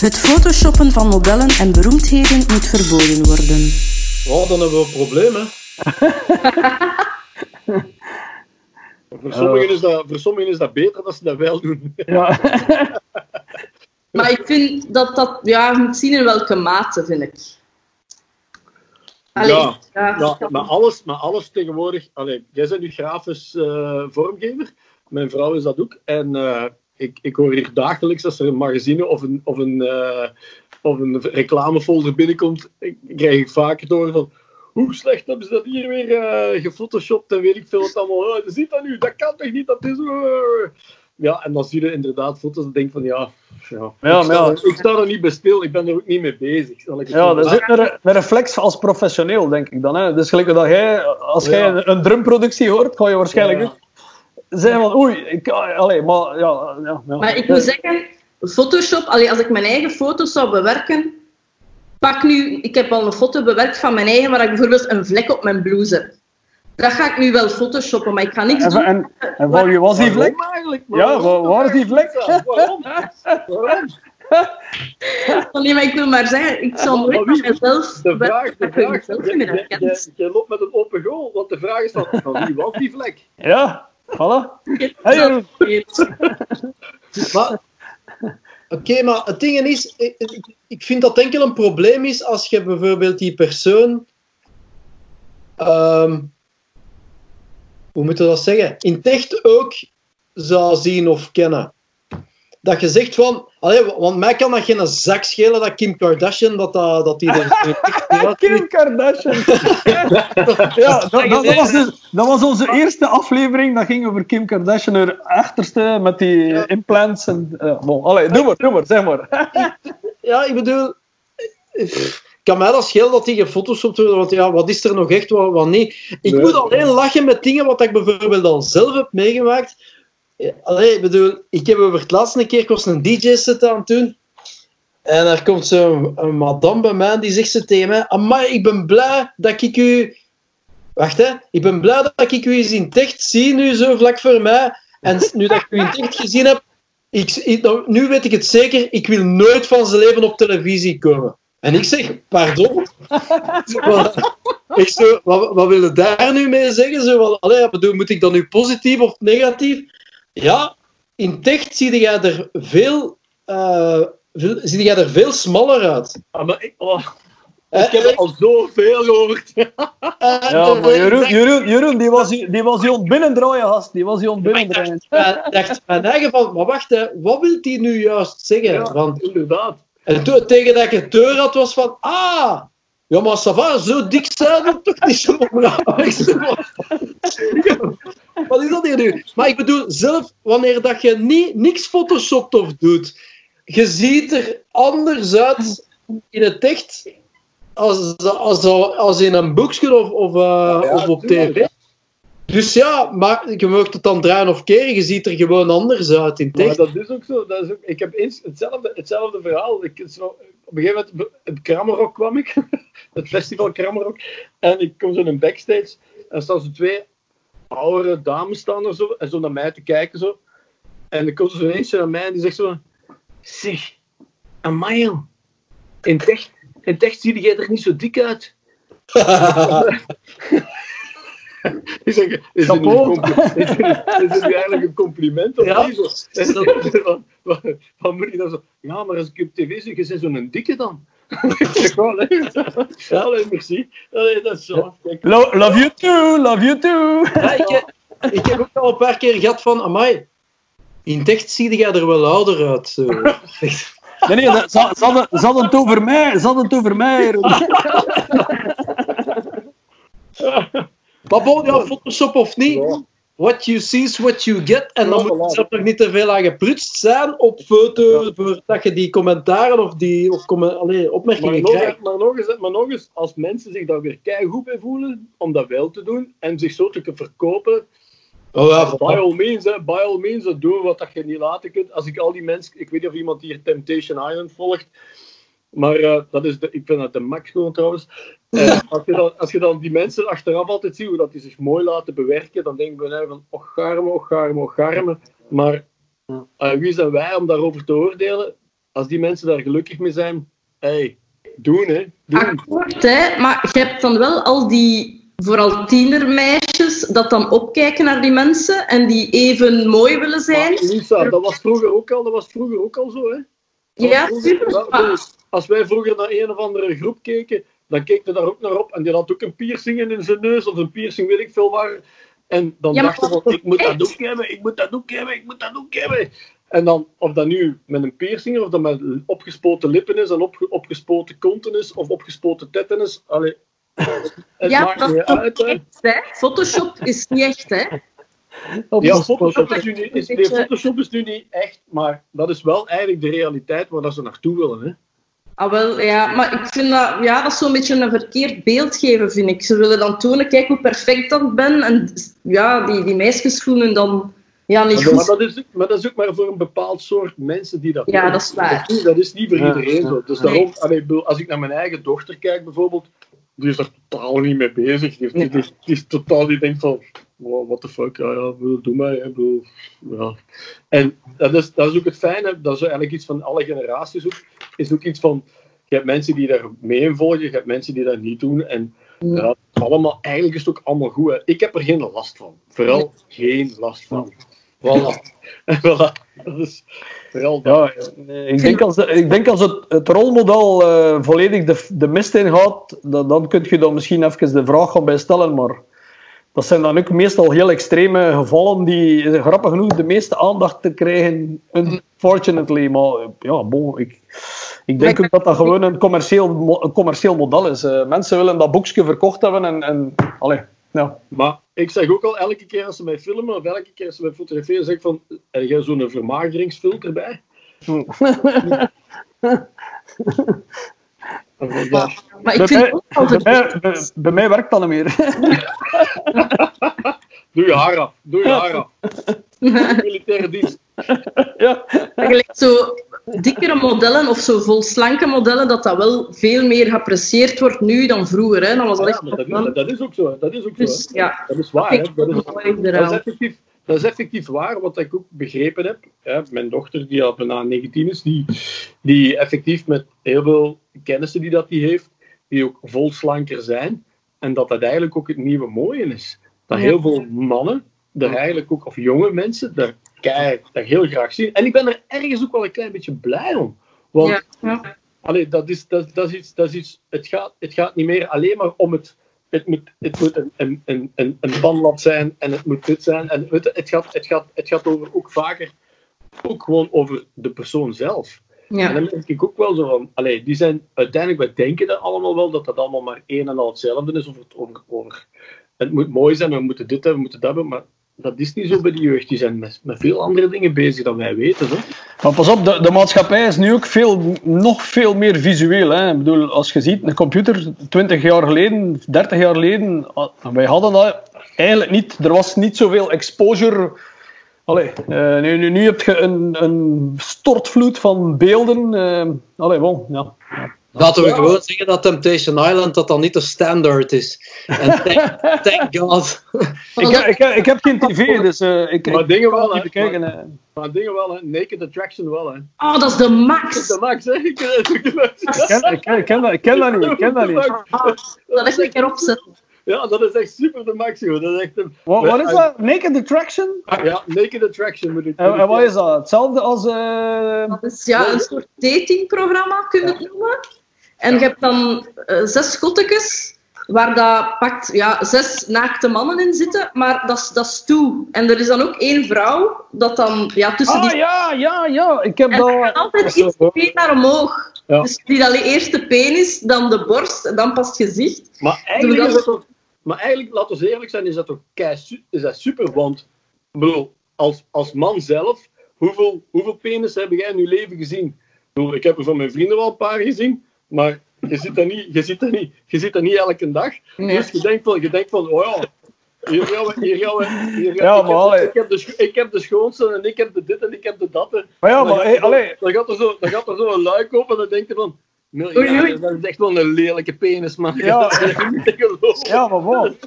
Het photoshoppen van modellen en beroemdheden moet verboden worden. Oh, dan hebben we een probleem, hè. Voor sommigen, is dat, voor sommigen is dat beter dat ze dat wel doen. ja. Maar ik vind dat dat... Ja, je moet zien in welke mate, vind ik. Allee, Ja, ja, Ja, maar alles, maar alles tegenwoordig. Allee, jij bent nu grafisch eh, vormgever. Mijn vrouw is dat ook. En eh, ik, ik hoor hier dagelijks als er een magazine of een, of een, eh, of een reclamefolder binnenkomt. Ik, krijg ik vaker horen van. Hoe slecht hebben ze dat hier weer eh gefotoshopt en weet ik veel wat allemaal. Oh, ziet dat nu, dat kan toch niet, dat is. eh." ja, en dan zie je inderdaad foto's en denk van ja, ja, Ja, ik, sta ja. er, ik sta er niet bij stil, ik ben er ook niet mee bezig. Zal ik het Ja, dat is ook een, een reflex als professioneel, denk ik dan. Hè. Dus gelijk dat jij, als jij een, drumproductie hoort, ga je waarschijnlijk ook van oei, ik, allee, maar ja, ja, ja. Maar ik moet zeggen, Photoshop, allee, als ik mijn eigen foto's zou bewerken, pak nu, ik heb al een foto bewerkt van mijn eigen, waar ik bijvoorbeeld een vlek op mijn blouse heb. Dat ga ik nu wel photoshoppen, maar ik ga niks En, doen. en, en van wie was die vlek? Eigenlijk? Ja, waar, waar is die vlek? Waarom? Waarom? Nee, maar ik wil maar zeggen, ik zal nooit van mezelf De vraag, de vraag, je, je, je, je loopt met een open goal, want de vraag is dan, van wie was die vlek? Ja, Ik Hey, Oké, maar het ding is, ik vind dat enkel een probleem is als je bijvoorbeeld die persoon. ehm, hoe moet je dat zeggen? In het echt ook zou zien of kennen. Dat je zegt van. Allee, want mij kan dat geen zak schelen dat Kim Kardashian. dat, dat, dat die er. Kim Kardashian. ja, dat, dat, dat was dus, dat was onze eerste aflevering. Dat ging over Kim Kardashian, haar achterste met die implants. En, uh, bon, allee, doe maar, doe maar, zeg maar. Ja, ik bedoel. Kan mij dat schelen dat die gefotoshopt worden? Want ja, wat is er nog echt, wat, wat niet? Ik Nee. moet alleen lachen met dingen wat ik bijvoorbeeld al zelf heb meegemaakt. Eh, Allee, ik bedoel, ik heb over het laatste keer ik een DJ-set aan het doen. En er komt zo'n madame bij mij die zegt ze tegen mij: Amai, ik ben blij dat ik u. Wacht hè, ik ben blij dat ik u eens in het echt zie, nu zo vlak voor mij. En nu dat ik u in het echt gezien heb, ik, nou, nu weet ik het zeker, ik wil nooit van zijn leven op televisie komen. En ik zeg, pardon? Wat- ik zo, wat, wat wil je daar nu mee zeggen? Zo, van, allee, bedoel, moet ik dan nu positief of negatief? Ja, in het echt zie jij er veel, eh, veel, zie jij er veel smaller uit. Ah, maar ik, oh, Eh, ik heb het al zoveel gehoord. eh, Ja, maar eh, Jeroen, Jeroen, Jeroen die was die was hier ontbinnendraaien, gast. Die was hier ontbinnendraaien. Ik dacht mijn eigen van, maar wacht, hè, wat wil hij nu juist zeggen? Ja, Want inderdaad. En toen, tegen dat ik het deur had, was van, ah, ja, maar ça va, zo dik zijn we toch niet zo braaf. Wat is dat hier nu? Maar ik bedoel, zelf, wanneer dat je niet, niks photoshopt of doet, je ziet er anders uit in het echt als, als, als in een boekje of, of, eh, Ja, of op tv. Dus ja, maar je mag het dan draaien of keren, je ziet er gewoon anders uit in het Maar echt. dat is ook zo. Dat is ook, ik heb eens hetzelfde, hetzelfde verhaal. Ik, zo, op een gegeven moment, op Krammerok kwam ik, het festival Krammerok, en ik kom zo in een backstage, en staan zo twee oudere dames staan er zo, en zo naar mij te kijken zo. En dan komt er zo eentje naar mij en die zegt zo, zeg, amai in echt, in echt zie jij er niet zo dik uit. Die zeggen, is dit, eigenlijk een compliment of Ja. niet? Zo. En dan- moet dan zo, ja, maar als ik op tv zie, je bent zo'n dikke dan. Allee, merci. Allee, dat is zo. Kijk, Lo- love you too, love you too. Ja, ik, heb- ik heb ook al een paar keer gehad van, amai, in het echt zie jij er wel ouder uit. Zo. Nee, nee, dat- ze, ze, hadden, ze hadden het over mij, ze hadden het over mij. Maar bon, ja, Photoshop of niet, Ja. What you see is what you get. En dan moet zelf nog niet te veel aan geprutst zijn op foto, voordat je die commentaren of die of allee, Maar opmerkingen nog, krijgt. maar, nog eens, maar nog eens, als mensen zich daar weer keigoed bij voelen, om dat wel te doen, en zich zo te kunnen verkopen, Oh, ja, by voilà. all means, hè, by all means, dat doen wat dat je niet laten kunt. Als ik al die mensen, ik weet niet of iemand hier Temptation Island volgt, maar eh, dat is de, ik vind dat de max gewoon trouwens. Eh, als, je dan, als je dan die mensen achteraf altijd ziet, hoe dat die zich mooi laten bewerken, dan denk ik bij mij van, och garme, och garme, och garme. Maar eh, wie zijn wij om daarover te oordelen? Als die mensen daar gelukkig mee zijn, hey, doen hè, doen. Akkoord, hè? Maar je hebt dan wel al die, vooral tienermeisjes, dat dan opkijken naar die mensen en die even mooi willen zijn. Maar Lisa, dat was vroeger ook al, dat was vroeger ook al zo, hè? Ja, super. dus als wij vroeger naar een of andere groep keken, dan keek je daar ook naar op en die had ook een piercing in zijn neus of een piercing, weet ik veel waar. En dan Ja, dachten van, ik moet dat ook hebben, ik moet dat ook hebben, ik moet dat ook hebben. En dan, of dat nu met een piercing of dat met opgespoten lippen is en opge- opgespoten konten is of opgespoten tetten is, allee, het Ja, maakt dat niet uit, hè? Photoshop is niet echt, hè? Op Ja. Photoshop is, nu niet, is, nee, Photoshop is nu niet echt, maar dat is wel eigenlijk de realiteit waar dat ze naartoe willen. Hè? Ah, wel, ja, maar ik vind dat, ja, dat is zo'n beetje een verkeerd beeld geven, vind ik. Ze willen dan tonen, kijk hoe perfect dat ben. En ja, die, die meisjes voelen dan ja, niet Maar, goed. dat is, maar dat is ook maar voor een bepaald soort mensen die dat Ja, doen. dat is waar. Dat is, dat is niet voor Ja, iedereen zo. Dus Nee. daarom, als ik naar mijn eigen dochter kijk bijvoorbeeld, die is er totaal niet mee bezig. Die, heeft, die, die, die is totaal, die denkt van, what the fuck, ja, ja, bedoel, doe maar. hè, bedoel, ja. En dat is, dat is ook het fijne, dat is eigenlijk iets van alle generaties ook, is ook iets van, je hebt mensen die daar mee in volgen, je hebt mensen die dat niet doen. En Ja. allemaal, eigenlijk is het ook allemaal goed. Hè. Ik heb er geen last van. Vooral geen last van. Voilà. voilà. Dat is vooral dat. Ja, ik denk als, ik denk als het, het rolmodel eh, volledig de, de mist in gaat, dan, dan kun je dan misschien even de vraag gaan bij stellen. Maar dat zijn dan ook meestal heel extreme gevallen die eh, grappig genoeg de meeste aandacht te krijgen, unfortunately. Maar eh, ja, bon, ik, ik denk ook dat dat gewoon een commercieel, een commercieel model is. Eh, mensen willen dat boekje verkocht hebben en, en allee, ja. Maar ik zeg ook al elke keer als ze mij filmen of elke keer als ze mij fotograferen, zeg ik van, heb jij zo'n vermageringsfilter bij? Ja. Maar ik Bij, vind mij, ook als bij, mij, bij, bij mij werkt dat niet meer. Doe je haar af, doe je haar af. Militaire dienst. ja. Eigenlijk zo dikkere modellen of zo volslanke modellen, dat dat wel veel meer geapprecieerd wordt nu dan vroeger. Hè. Dan was dat Ja, echt dat, is, dat is ook zo. Dat is ook zo. Dus hè. ja, Dat is waar. vind Hè. Dat, is, dat, is effectief, dat is effectief waar, wat ik ook begrepen heb. Hè. Mijn dochter, die al bijna 19 is, die, die effectief met heel veel kennissen die dat die heeft, die ook vol slanker zijn. En dat dat eigenlijk ook het nieuwe mooie is. Dat heel veel mannen, daar eigenlijk ook, of jonge mensen, daar, kei- daar heel graag zien. En ik ben er ergens ook wel een klein beetje blij om. Want ja, ja. Allee, dat is, dat, dat is iets, dat is iets het, gaat, het gaat niet meer alleen maar om het. Het moet, het moet een, een, een, een, zijn en het moet dit zijn. En je, het, gaat, het, gaat, het gaat over ook vaker ook gewoon over de persoon zelf. En ja. dan denk ik ook wel zo van, allee, die zijn uiteindelijk, wij denken dat allemaal wel, dat dat allemaal maar één en al hetzelfde is. Over, het- over, over, het moet mooi zijn, we moeten dit hebben, we moeten dat hebben. Maar dat is niet zo bij de jeugd. Die zijn met, met veel andere dingen bezig dan wij weten. Hè? Maar pas op, de, de maatschappij is nu ook veel, nog veel meer visueel. Hè. Ik bedoel, als je ziet, een computer 20 jaar geleden, 30 jaar geleden, ah, wij hadden dat eigenlijk niet. Er was niet zoveel exposure. Allee, eh, nu, nu, nu heb je een, een stortvloed van beelden. eh allee, bon, ja. Laten we gewoon zeggen dat Temptation Island dat dan niet de standaard is. En thank, thank God. Ik, heb- ik, heb- ik heb geen tv, dus eh, ik, Maar ik dingen kan wel, het niet hè. bekijken. hè. Maar dingen wel, hè. Naked Attraction wel, hè. Oh, dat is de max. De max, hè. Ik ken, ik, ken, ik, ken dat, ik ken dat niet. Ik ken dat niet. Ah, dat is een keer opzetten. Ja, dat is echt super de max, joh. Dat is echt een... Wat, wat is dat? Naked Attraction? Ja, Naked Attraction moet ik... En, en wat is dat? Hetzelfde als... eh, Dat is ja, een soort datingprogramma, kun je het noemen. En je hebt dan eh, zes schottekes, waar dat pakt ja, zes naakte mannen in zitten, maar dat is, dat is toe. En er is dan ook één vrouw, dat dan ja, tussen Ah die... ja, ja, ja. Ik heb En er gaat dat... altijd iets been naar omhoog. Ja. Dus die alleen eerst de penis, dan de borst en dan pas het gezicht. Maar eigenlijk, is dat- dat toch, maar eigenlijk, laten we eerlijk zijn, is dat toch kei is dat super. Want, ik bedoel, als, als man zelf, hoeveel, hoeveel penis heb jij in je leven gezien? Ik heb er van mijn vrienden wel een paar gezien, maar je ziet dat niet, je ziet dat niet, je ziet dat niet elke dag. Nee. Dus je denkt van, je denkt van oh ja, hier gaan we, hier gaan we, hier gaan Ja, ik, maar heb, ik, heb de, ik heb de schoonste en ik heb de dit en ik heb de dat. Maar ja, maar hey, er allee. Dan gaat er zo, dan gaat er zo een luik open en dan denk je van, Oei, ja, dat is echt wel een lelijke penis, man. Ja. Ja, maar bon.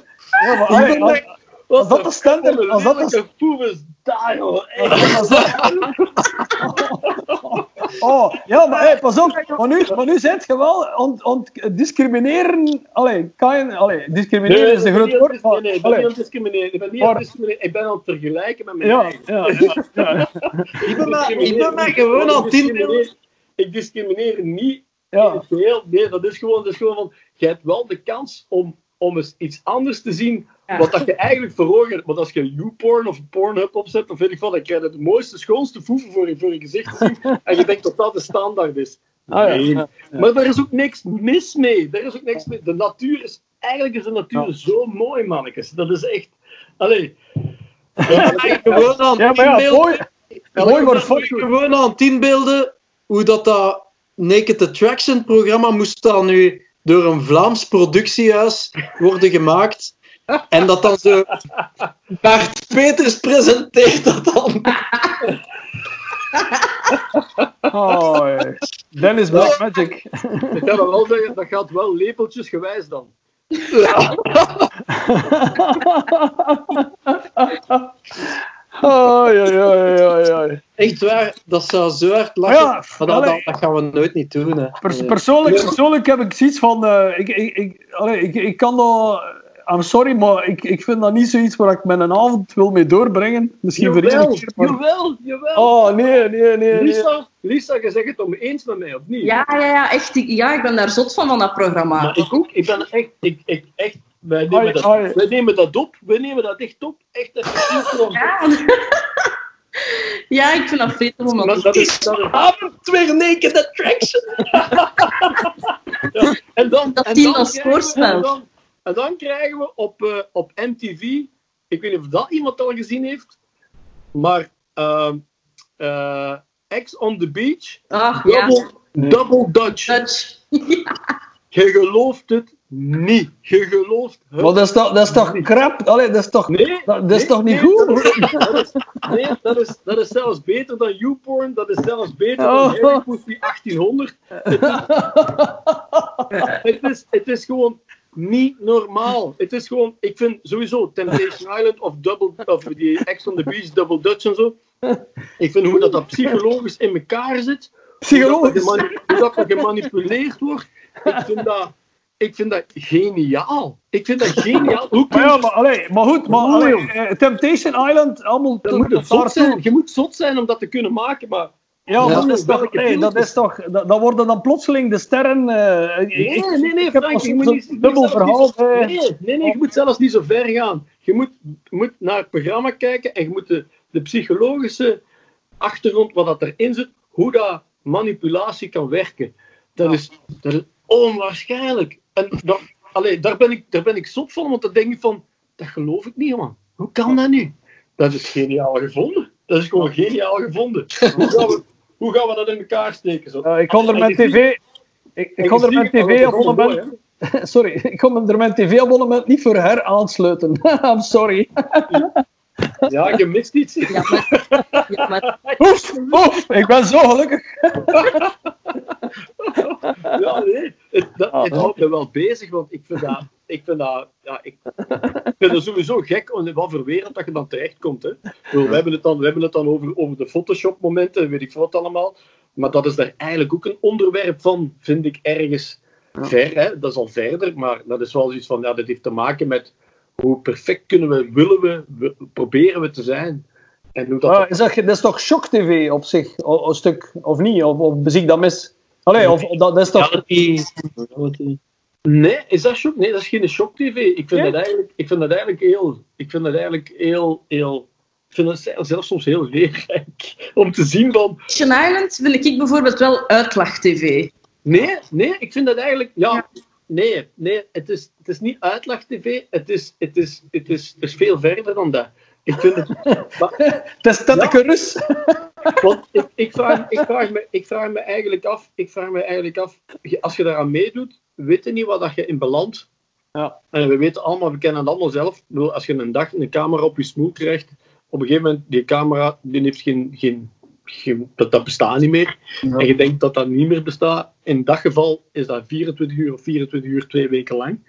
Ja, maar allee, als, Wat als dat de standaard- als dat de- poep is daar, joh. Oh, ja, maar hey, pas op. Maar nu, maar nu zit je wel aan het discrimineren. Allee, kan je... Allee, discrimineren is een groot Nee, woord. nee, nee, ik ben niet aan allee, het discrimineren. Ik ben niet aan het Maar- discrimineren. Ik ben aan het vergelijken met mijn Ja, eigen. ja, ja, ja. Ik ben maar, ik ben maar gewoon het inbeelden. discrimineer, ik discrimineer niet in ja. het geheel. Nee, dat is gewoon, dat is gewoon van, je hebt wel de kans om, om eens iets anders te zien Ja. wat dat je eigenlijk voor ogen hebt. Want als je YouPorn of Pornhub opzet, of weet ik wat, dan krijg je de mooiste, schoonste voeven voor je, voor je gezicht te zien. en je denkt dat dat de standaard is. Ah, ja. Nee. Ja, ja. Maar daar is ook niks mis mee. Daar is ook niks mee. De natuur is... Eigenlijk is de natuur Ja. zo mooi, mannetjes. Dat is echt... Allee. gewoon aan Ja, maar ja, mooi, mooi gewoon aan het inbeelden hoe dat, dat Naked Attraction programma moest dan nu door een Vlaams productiehuis worden gemaakt. En dat dan zo Bart Peters presenteert dat dan. Oh, ja. Dennis Black Magic. Ik kan wel zeggen, dat gaat wel lepeltjesgewijs dan. Oh, ja, ja, ja, ja. Echt waar, dat zou zo hard lachen. Ja, maar dat, dat, dat gaan we nooit niet doen. Hè. Pers- persoonlijk, persoonlijk heb ik zoiets van. eh, ik, ik, ik, allee, ik, ik kan dat. I'm sorry, maar ik, ik vind dat niet zoiets waar ik mijn avond wil mee doorbrengen. Misschien voor Jawel, iedere keer. Maar... jawel, jawel. Oh, nee, nee, nee. nee. Lisa, Lisa, je zegt het om eens met mij, of niet? Ja, ja, ja, echt. ik- Ja, ik ben daar zot van, van dat programma. Maar ik ook. Ik ben echt, ik, ik, echt wij, nemen Ai, dat, ai. wij nemen dat op. Wij nemen dat echt op. Echt gewoon. Ja. ja, ik vind dat vreemd om dat dat is, dat Avond weer Naked Attraction. ja. En dan, Dat en dan. En dan, en dan krijgen we op, eh, op MTV, ik weet niet of dat iemand al gezien heeft, maar ehm eh, Ex on the Beach, Ah, ja. Double, double Dutch. Dutch. Je gelooft het niet. Je gelooft het Maar dat is toch, dat is toch crap? Allee, dat is toch, Nee, dat, dat is nee, toch niet nee, goed? Dat is, dat is- nee, dat is, dat is zelfs beter dan YouPorn. Dat is zelfs beter dan. Harry Pussy 1800. Het is, het, is, het is gewoon niet normaal. Het is gewoon, ik vind sowieso Temptation Island of, double, of die Ex on the Beach, Double Dutch en zo. Ik vind hoe dat, dat psychologisch in elkaar zit. Psychologisch. Hoe dat, hoe gemanipuleerd wordt. Ik vind dat, ik vind dat geniaal. Ik vind dat geniaal. Hoe kun je ja, maar, allee, maar goed, maar allee, eh, Temptation Island, allemaal tot- moet tot zot zijn. Je moet zot zijn om dat te kunnen maken, maar... Ja, dat is toch, nee, dat is toch, dat, dat worden dan plotseling de sterren. eh, ik- Nee, ik- nee, nee, ik heb Frank, je moet niet... dubbel verhaal. niet zo- eh. Nee, nee, nee, je moet zelfs niet zo ver gaan. Je moet, moet naar het programma kijken en je moet de, de psychologische achtergrond, wat dat erin zit, hoe dat manipulatie kan werken. Dat, is, dat is onwaarschijnlijk. En dat, allee, daar, ben ik, daar ben ik zot van, want dan denk ik van, dat geloof ik niet, man. Hoe kan dat nu? Dat is geniaal gevonden. Dat is gewoon geniaal gevonden. Hoe gaan we, hoe gaan we dat in elkaar steken? Zo? Eh, ik kon er mijn tv. Ik, ik kon er mijn tv-abonnement. Sorry, ik kon er mijn tv-abonnement niet voor heraansluiten. I'm sorry. Ja, je mist iets. Ja, maar, ja, maar Oef, oef, ik ben zo gelukkig. Ja, nee. Het, dat, Ah, het houdt me wel bezig, want ik vind dat... Ik vind dat... Ja, ik, ik vind het sowieso gek in wat voor wereld dat je dan terechtkomt. Hè. We hebben het dan, we hebben het dan over, over de Photoshop-momenten, weet ik veel wat allemaal. Maar dat is daar eigenlijk ook een onderwerp van, vind ik ergens ver. Hè. Dat is al verder, maar dat is wel zoiets van... Ja, dat heeft te maken met hoe perfect kunnen we, willen we, we- proberen we te zijn. En hoe dat... Ah, is dat, dat is toch shock tv op zich, o- een stuk, of niet? Of, of bezie ik dat mis? Allee, of, dat, dat is toch... Reality. Nee, is dat shock? Nee, dat is geen shock TV. Ik vind Nee? dat eigenlijk, ik vind dat eigenlijk heel, ik vind dat eigenlijk heel, heel, ik vind dat zelfs soms heel leerrijk om te zien van, Temptation Island vind ik bijvoorbeeld wel uitlach-tv. nee, nee, ik vind dat eigenlijk, ja, nee, nee, het is, het is niet uitlag TV, het is, het is, het is, het is veel verder dan dat. Ik vind het, maar, Het is Tetteke Rus. Want ik, ik, vraag, ik, vraag me, ik vraag me eigenlijk af, ik vraag me eigenlijk af, als je daaraan meedoet, weet je niet wat dat je in belandt. Ja. En we weten allemaal, we kennen het allemaal zelf. Als je een dag een camera op je smoel krijgt, op een gegeven moment, die camera, die heeft geen, geen, geen dat, dat bestaat niet meer. En je denkt dat dat niet meer bestaat. In dat geval is dat 24 uur of 24 uur, twee weken lang.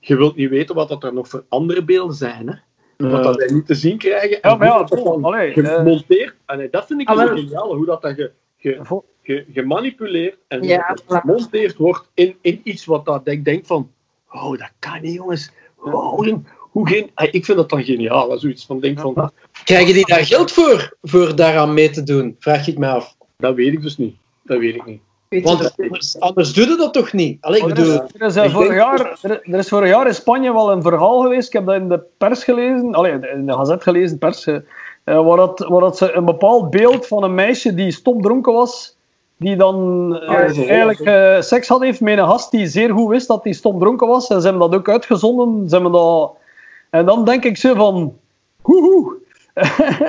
Je wilt niet weten wat dat er nog voor andere beelden zijn, hè. Wat dat wij niet te zien krijgen. Ja, en maar ja, dat allee, eh. gemonteerd. En nee, dat vind ik Ah, wel. geniaal, hoe dat, dat ge, ge, Vo- ge- gemanipuleerd en Ja, gemonteerd wordt in, in iets wat dat ik denk van, oh, dat kan niet, jongens. Oh, jong, hoe geen, ik vind dat dan geniaal, als zoiets van denk van, Krijgen die daar geld voor, voor daaraan mee te doen? Vraag ik me af. dat weet ik dus niet. Dat weet ik niet. Want anders, anders doe je dat toch niet? Allee, ik Er is, bedoel, er, is, eh, ik vorig jaar, er, er is vorig jaar in Spanje wel een verhaal geweest. Ik heb dat in de pers gelezen, allee, in de gazet gelezen, pers, eh, eh, waar, dat, waar dat ze een bepaald beeld van een meisje die stomdronken was, die dan eh, Ah, zo. eigenlijk eh, seks had heeft met een gast die zeer goed wist dat hij stomdronken was. En ze hebben dat ook uitgezonden. Ze hebben dat... En dan denk ik zo van, hoehoe.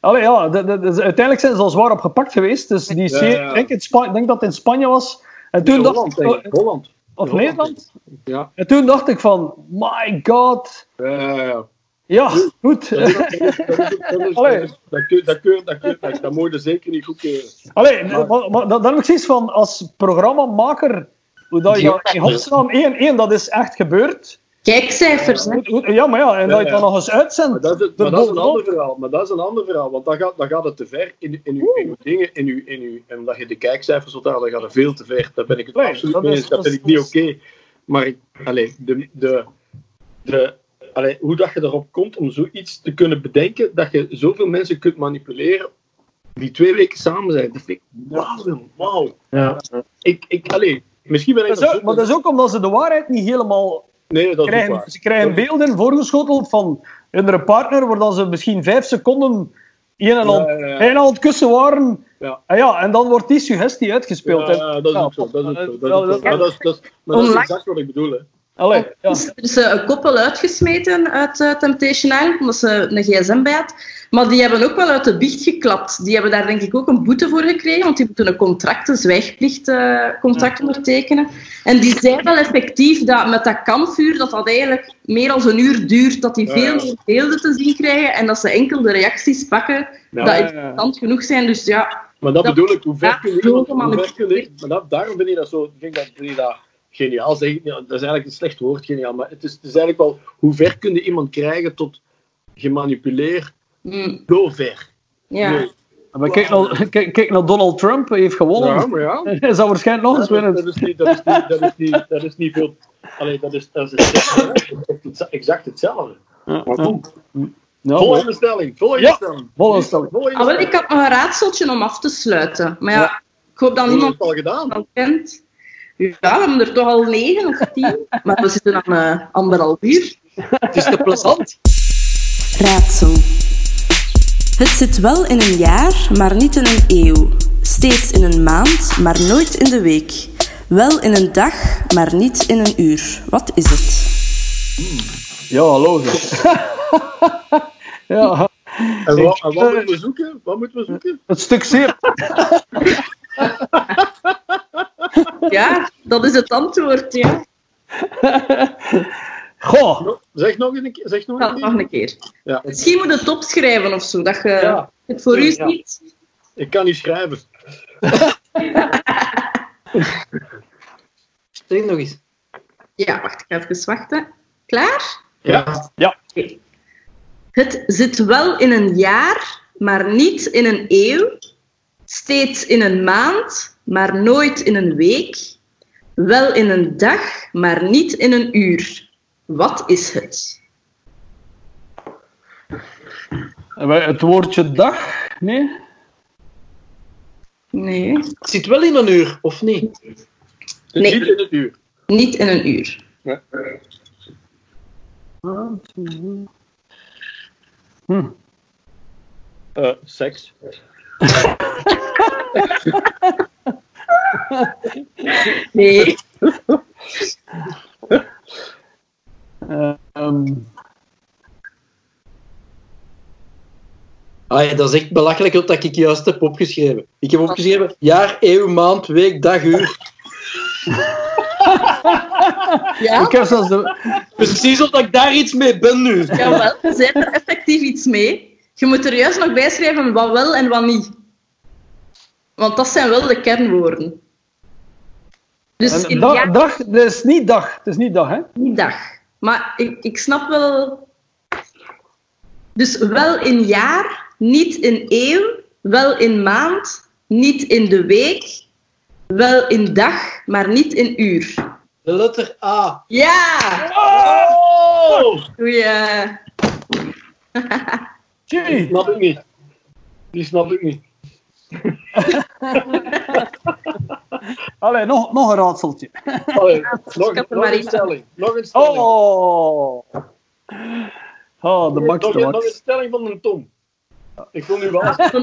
Allee, ja, de- de- de- uiteindelijk zijn ze al zwaar opgepakt geweest. Dus die serie, ja. Ik, denk in Spa- denk dat het in Spanje was. En toen dacht Holland, ik, denk ik. Holland. of Nederland. Ja. En toen dacht ik van, my god. Ja, ja, ja. Ja, goed. Dat dat dat dat dat dat dat dat dat- Dat moet je zeker niet goedkeuren. Allee, maar, maar, dan dan heb ik zoiets van, als programmamaker, hoe dat je dat in godsnaam, één, één, dat is echt gebeurd. Kijkcijfers, hè. Hoe- hoe- Ja, maar ja, en dat je het dan nog eens uitzendt. Maar dat, is, maar dat is een ander verhaal. Maar dat is een ander verhaal. Want dan gaat, dan gaat het te ver in, in, uw, in uw dingen. In uw, in uw, en omdat je de kijkcijfers wilt halen, dan gaat het veel te ver. Daar ben ik het Nee, absoluut dat mee is- eens. Dat dat vind ik niet oké. Maar allee, de, de, de, allee, hoe dat je erop komt om zoiets te kunnen bedenken, dat je zoveel mensen kunt manipuleren die twee weken samen zijn. Dat vind ik wauw. Wauw. Ja. Ik, ik, allee, misschien ben ik Dat is ook- zo- maar dat is ook omdat ze de waarheid niet helemaal Nee, dat is niet krijgen. waar. Ze krijgen beelden voorgeschoteld van hun partner, waar dan ze misschien vijf seconden een en al, Ja, al het kussen waren. Ja. En, ja, en dan wordt die suggestie uitgespeeld. Ja, En- ja, dat is ja, ook zo. Dat is ook zo. Dat is dat- Maar dat is- dat is- maar dat is Onlangs- exact wat ik bedoel. Hè. Allee, ja. Er is eh, een koppel uitgesmeten uit eh, Temptation Island, omdat ze een gsm bij had. Maar die hebben ook wel uit de biecht geklapt. Die hebben daar denk ik ook een boete voor gekregen, want die moeten een contract, een zwijgplichtcontract ondertekenen. En die zei wel effectief dat met dat kampvuur, dat dat eigenlijk meer dan een uur duurt, dat die veel meer beelden te zien krijgen en dat ze enkel de reacties pakken Ja, dat ja. interessant genoeg zijn. Dus ja, Maar dat, Dat- bedoel ik, hoe ver kun je maar dat, daarom vind ik dat zo, ik dat, vind ik dat geniaal. Zeg, ik niet, dat is eigenlijk een slecht woord, geniaal, maar het is, het is eigenlijk wel, hoe ver kun je iemand krijgen tot gemanipuleerd, mm, zo ver. ja. Nee. Maar kijk naar, kijk, kijk naar Donald Trump, hij heeft gewonnen. Ja, maar ja. Hij zou waarschijnlijk nog eens winnen. dat, is niet, dat, is niet, dat, is niet, dat is niet veel. Allee, dat is, dat is hetzelfde. exact hetzelfde. Ja, Maar goed, volgende stelling. Volgende Ja, stelling. volgende stelling. Volgende Ah, wel, ik had nog een raadseltje om af te sluiten. Maar ja, ik hoop dat niemand het al gedaan? al kent. Ja, we hebben er toch al negen of tien. Maar we zitten aan eh, anderhalf uur. Het is te plezant. Raadsel. Het zit wel in een jaar, maar niet in een eeuw. Steeds in een maand, maar nooit in de week. Wel in een dag, maar niet in een uur. Wat is het? ja hallo. zeg. ja, En wat, en wat moeten we zoeken? Wat moeten we zoeken? het stuk zeer. Ja, dat is het antwoord. Ja. Goh, Zeg nog een keer. Zeg nog Ja, een nog keer. een keer. Ja. Misschien moet het opschrijven of zo. Dat je Ja. het voor u Ja. ziet. Ik kan niet schrijven. Zeg nog eens. Ja, wacht, ik ga even wachten. Klaar? Ja. ja. Het zit wel in een jaar, maar niet in een eeuw. Steeds in een maand, maar nooit in een week. Wel in een dag, maar niet in een uur. Wat is het? Het woordje dag, nee? Nee, Het zit wel in een uur, of niet? Het Nee. Niet in het uur. niet in een uur. Ja. Hm. Eh, seks. Nee. Ehm, Ah, ja, dat is echt belachelijk wat ik juist heb opgeschreven. Ik heb opgeschreven jaar, eeuw, maand, week, dag, uur. Ja, ik heb zelfs de, Precies omdat ik daar iets mee ben nu. jawel. Je zet er effectief iets mee. Je moet er juist nog bij schrijven wat wel en wat niet. Want dat zijn wel de kernwoorden. Dus en in dag, het is niet dag. Het is niet dag, hè? niet dag. Maar ik, ik snap wel... Dus wel in jaar, niet in eeuw, wel in maand, niet in de week, wel in dag, maar niet in uur. De letter A. Ja! Oh! Goeie. Tjie. Snap ik niet. Die snap ik niet. Allee, nog, nog een raadseltje. Allee, nog, nog een stelling. Nog een stelling. Oh! Oh, de nog, max, een, de nog een stelling van een Tom. Ik vond nu wel zo'n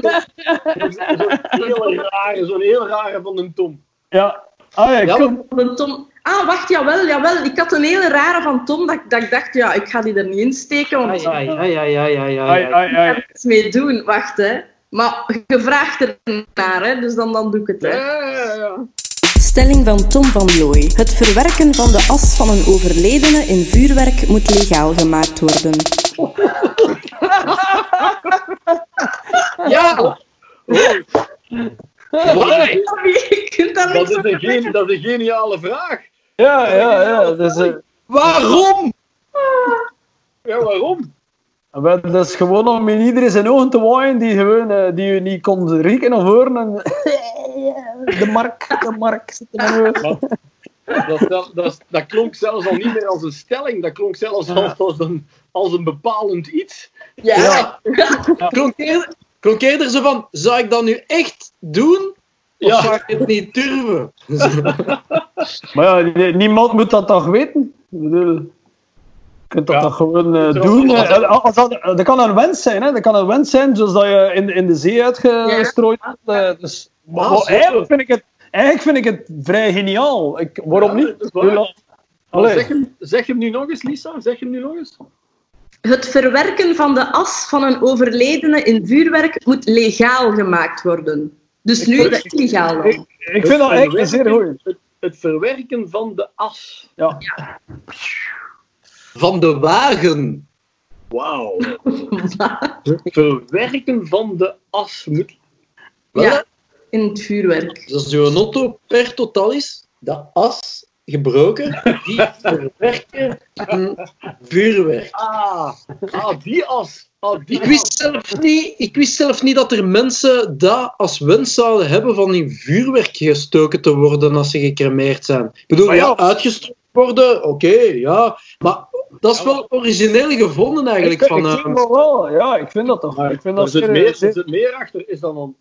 heel rare, zo'n heel rare van een Tom. Ja. Allee, Ja, kom. Van Tom, Ah, wacht, jawel, jawel. Ik had een hele rare van Tom dat, dat ik dacht, ja, ik ga die er niet in steken, want Ja, ja, ja, ja, ja, ja, Ai, ja. ai, ik ga ai. er iets mee doen. Wacht, hè. Maar je vraagt er naar, hè, dus dan, dan doe ik het. Ja, Hè. ja, ja, ja. Stelling van Tom van Looy. Het verwerken van de as van een overledene in vuurwerk moet legaal gemaakt worden. Ja! Why? Dat is een gen- dat is een geniale vraag. Ja, ja, ja. Dus, eh, Waarom? Ja, waarom? Wel, dat is gewoon om in iedereen zijn ogen te waaien die, gewoon, eh, die je niet kon rieken of horen. En, de mark, de mark zit ogen. Dat, dat, dat, dat klonk zelfs al niet meer als een stelling, dat klonk zelfs als, als, een, als een bepalend iets. Ja. Klonk eerder, klonk eerder zo van, zou ik dat nu echt doen? Of Ja. zou ik het niet durven? Maar ja, nie- niemand moet dat toch weten? Ik bedoel, kunt dat Ja. toch gewoon eh, doen? als- eh, als dat, dat kan een wens zijn, hè? Dat kan een wens zijn, zoals dat je in, in de zee uitgestrooid wordt. eh, dus, maar, eigenlijk, vind ik het, eigenlijk vind ik het vrij geniaal. Ik, waarom Ja, niet? dat allee. Zeg hem, zeg hem nu nog eens, Lisa. Zeg hem nu nog eens. Het verwerken van de as van een overledene in vuurwerk moet legaal gemaakt worden. Dus nu is het illegaal dan. Ik, ik vind dat eigenlijk een zeer goed. Het, het verwerken van de as. Ja. Van de wagen. Wauw. Het verwerken van de as moet... Ja, in het vuurwerk. Dus als je auto per totaal is, de as gebroken, die verwerken in vuurwerk. Ah, ah die as. Ah, die Ik wist, zelf niet, ik wist zelf niet dat er mensen dat als wens zouden hebben van in vuurwerk gestoken te worden als ze gecremeerd zijn. Ik bedoel, Maar ja. ja, uitgestoken worden, oké, ja. Maar dat is wel origineel gevonden eigenlijk. ik, van, ik eh, vind dat wel, ja, ik vind dat toch. Maar ik vind er dat zit meer, er zit meer achter. Is dan dan...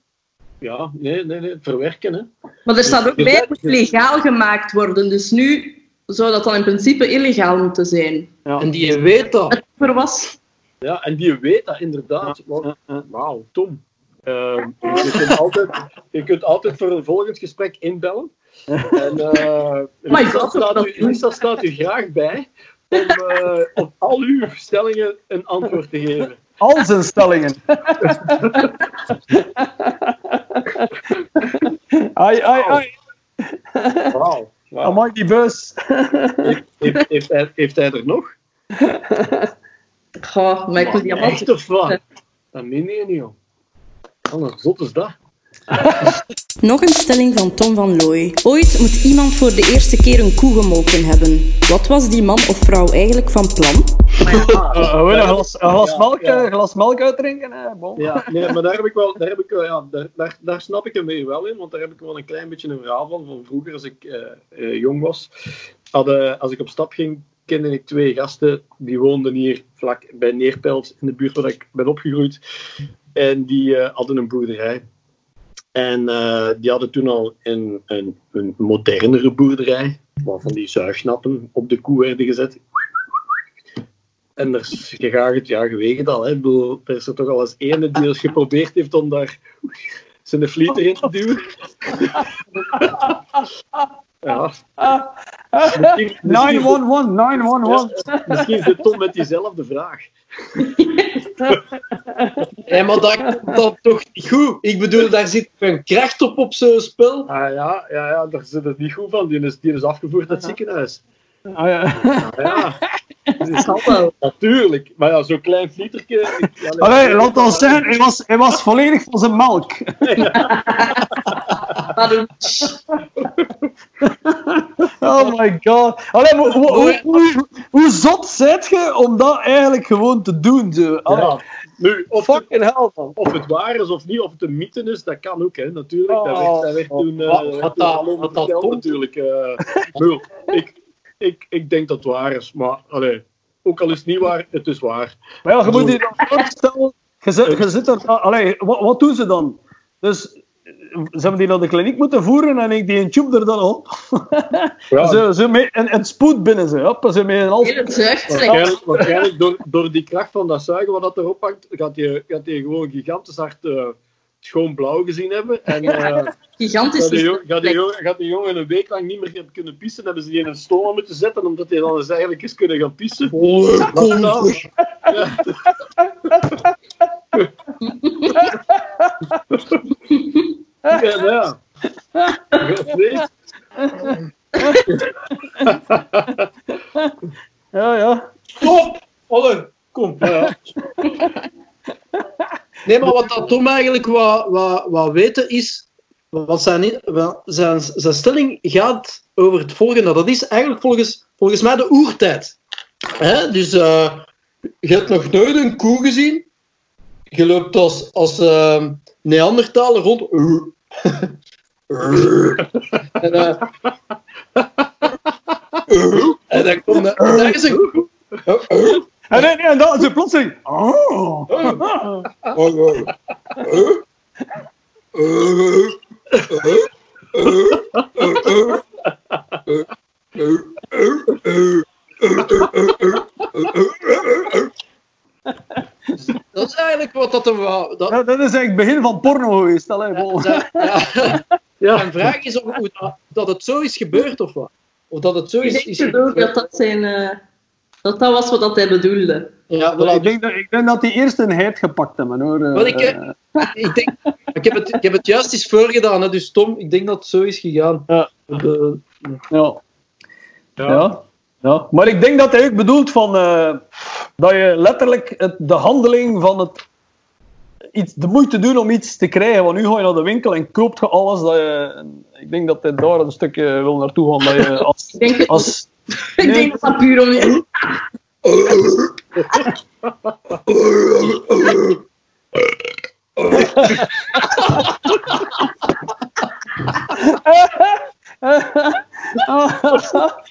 Ja, nee, nee, nee. Het verwerken, hè. Maar er staat ook Je bij, het moet legaal gemaakt worden. Dus nu zou dat dan in principe illegaal moeten zijn. ja. en die weet dat. Het voor was. Ja, en die weet dat inderdaad. Wauw, Ja, ja. Wauw, Tom. Ehm, je, kunt altijd, je kunt altijd voor een volgend gesprek inbellen. En uh, Lisa, staat u, Lisa staat u graag bij om eh, op al uw stellingen een antwoord te geven. Al zijn stellingen. ai, ai, ai. Wauw. Wauw. Amai, die bus. Heeft, heeft, hij, heeft hij er nog? Goh, maar ik moet die allemaal... Echt of wat? Dat meen je niet, joh. Wat een zot is dat. Nog een stelling van Tom van Looy. Ooit moet iemand voor de eerste keer een koe gemolken hebben. Wat was die man of vrouw eigenlijk van plan? Uh, gewoon een glas, een glas Ja, melk, ja. een glas melk uitdrinken. Hè. Bon. Ja, nee, maar daar heb ik wel, daar heb ik wel, ja, daar, daar, daar snap ik hem mee wel in, want daar heb ik wel een klein beetje een verhaal van, van vroeger als ik eh, eh, jong was. Als ik op stap ging, kende ik twee gasten, die woonden hier vlak bij Neerpelt, in de buurt waar ik ben opgegroeid. En die eh, hadden een boerderij. En eh, die hadden toen al een, een, een modernere boerderij, waarvan die zuignappen op de koe werden gezet. En er is gegaagd, ja, het al, hè. Bedoel, er is er toch al eens ene die eens geprobeerd heeft om daar zijn flieter in te duwen. ja. Misschien, misschien, 911, 911. misschien zit Tom met diezelfde vraag. Ja, maar dat, dat toch niet goed. Ik bedoel, daar zit een kracht op op zo'n spel. Ah ja, ja, ja, daar zit het niet goed van. Die is, die is afgevoerd naar het ziekenhuis. Ah, ja. Ah, ja, Dat zal wel. natuurlijk. Maar ja, zo'n klein flietertje. ja. Allee, laat ons zeggen, hij was, hij was volledig van zijn melk. Pardon. Oh my god. Allee, maar hoe, hoe, hoe, hoe zot zijt je om dat eigenlijk gewoon te doen? Zo? Ja. Nu, of het, fucking hell, man. of het waar is of niet, of het een mythe is, dat kan ook, hè, natuurlijk. dat Oh. werd, dat werd toen, eh, Wat- werd wat toen dat- wat dat komt. natuurlijk. eh. Ik, ik, ik denk dat het waar is, maar allee, ook al is het niet waar, het is waar. Maar ja, je moet je dan voorstellen, je zit, je zit er, allee, wat, wat doen ze dan? Dus ze hebben die naar de kliniek moeten voeren en ik die een tube er dan op. Ja, Ze, ze met een, een spoed binnen ze, hop, ze met een. Waarschijnlijk, waarschijnlijk door, door die kracht van dat zuigen wat dat erop hangt, gaat hij gaat die gewoon gigantisch hard eh, schoon blauw gezien hebben. En eh, Gigantisch. gaat, die, gaat, jongen, gaat die jongen een week lang niet meer kunnen pissen. hebben ze die in een stoel moeten zetten, omdat hij dan eens eigenlijk eens kunnen gaan pissen. Oh, kom nou. Ja. Ja, ja. Ja, ja. Stop! Olle, kom. Ja. Nee, maar wat dat Tom eigenlijk wat, wat, wat weten is... Wat zijn, wel, zijn, zijn stelling gaat over het volgende. Dat is eigenlijk volgens, volgens mij de oertijd. Hè? Dus eh, je hebt nog nooit een koe gezien. Je loopt als, als eh, Neandertaler rond. en, eh, en dan komt er... Een koe. En, en, en dan is het plotseling. Oh. Dat is eigenlijk wat dat er wou. Dat, Ja, dat is eigenlijk het begin van porno geweest. Allee, bon. dat- ja. Ja. Mijn vraag is of dat, dat het zo is gebeurd of wat? Of dat het zo Ik is. is denk ook dat dat zijn... eh, dat dat was wat dat hij bedoelde. Ja, ik, denk dat, ik denk dat die eerst een heid gepakt hebben hoor. Wat ik, Eh, eh, ik, denk, ik, heb het, ik heb het juist eens voorgedaan, hè, dus Tom, ik denk dat het zo is gegaan. Ja. De- ja. Ja. Ja. ja. Maar ik denk dat hij ook bedoelt van eh, dat je letterlijk het, de handeling van het iets, de moeite doen om iets te krijgen. Want nu ga je naar de winkel en koopt je alles. Dat je, ik denk dat hij daar een stukje wil naartoe gaan. Dat je als, Ik denk, als, ik denk dat dat puur om...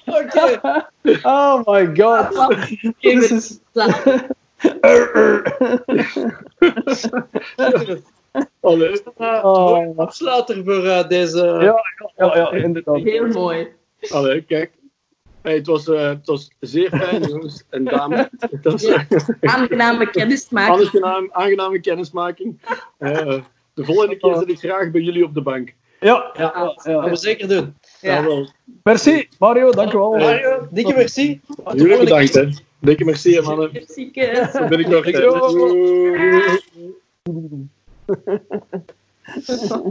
Oké. oh my god. This is, Allee. Uh, Oh. afsluiter voor eh, deze. ja, ja, ja, inderdaad. Heel mooi. Allee, kijk. Hey, het, was, eh, het was zeer fijn, jongens en dames. Het was Ja. Aangename kennismaking. aangenaam, aangename kennismaking. Eh, de volgende keer zit ik graag bij jullie op de bank. Ja, Ja, ja, dat gaan we zeker doen. Ja. wel. Merci, Mario, dankjewel. Mario, dikke merci. Tot Jullie bedankt, hè. Dikke merci, hè, mannen. Ben ik nog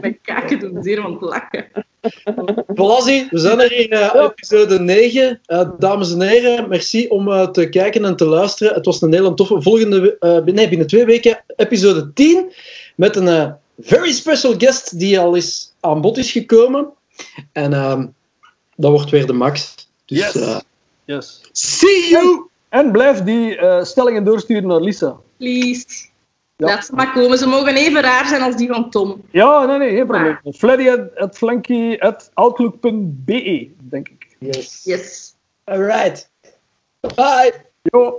Mijn kaken doen zeer van het lachen. Voilà, we zijn er in eh, episode 9. Eh, dames en heren, merci om eh, te kijken en te luisteren. Het was een hele toffe. Volgende, eh, nee, binnen twee weken episode 10. Met een very special guest die al eens aan bod is gekomen. En ehm, dat wordt weer de max. Dus, Yes. eh, Yes. see you! En blijf die eh, stellingen doorsturen naar Lisa. Please. Ja. Laat ze maar komen. Ze mogen even raar zijn als die van Tom. Ja, nee, nee, geen probleem. Fleddy.flanky.outlook.be, denk ik. Yes. Yes. Alright. Bye! Jo.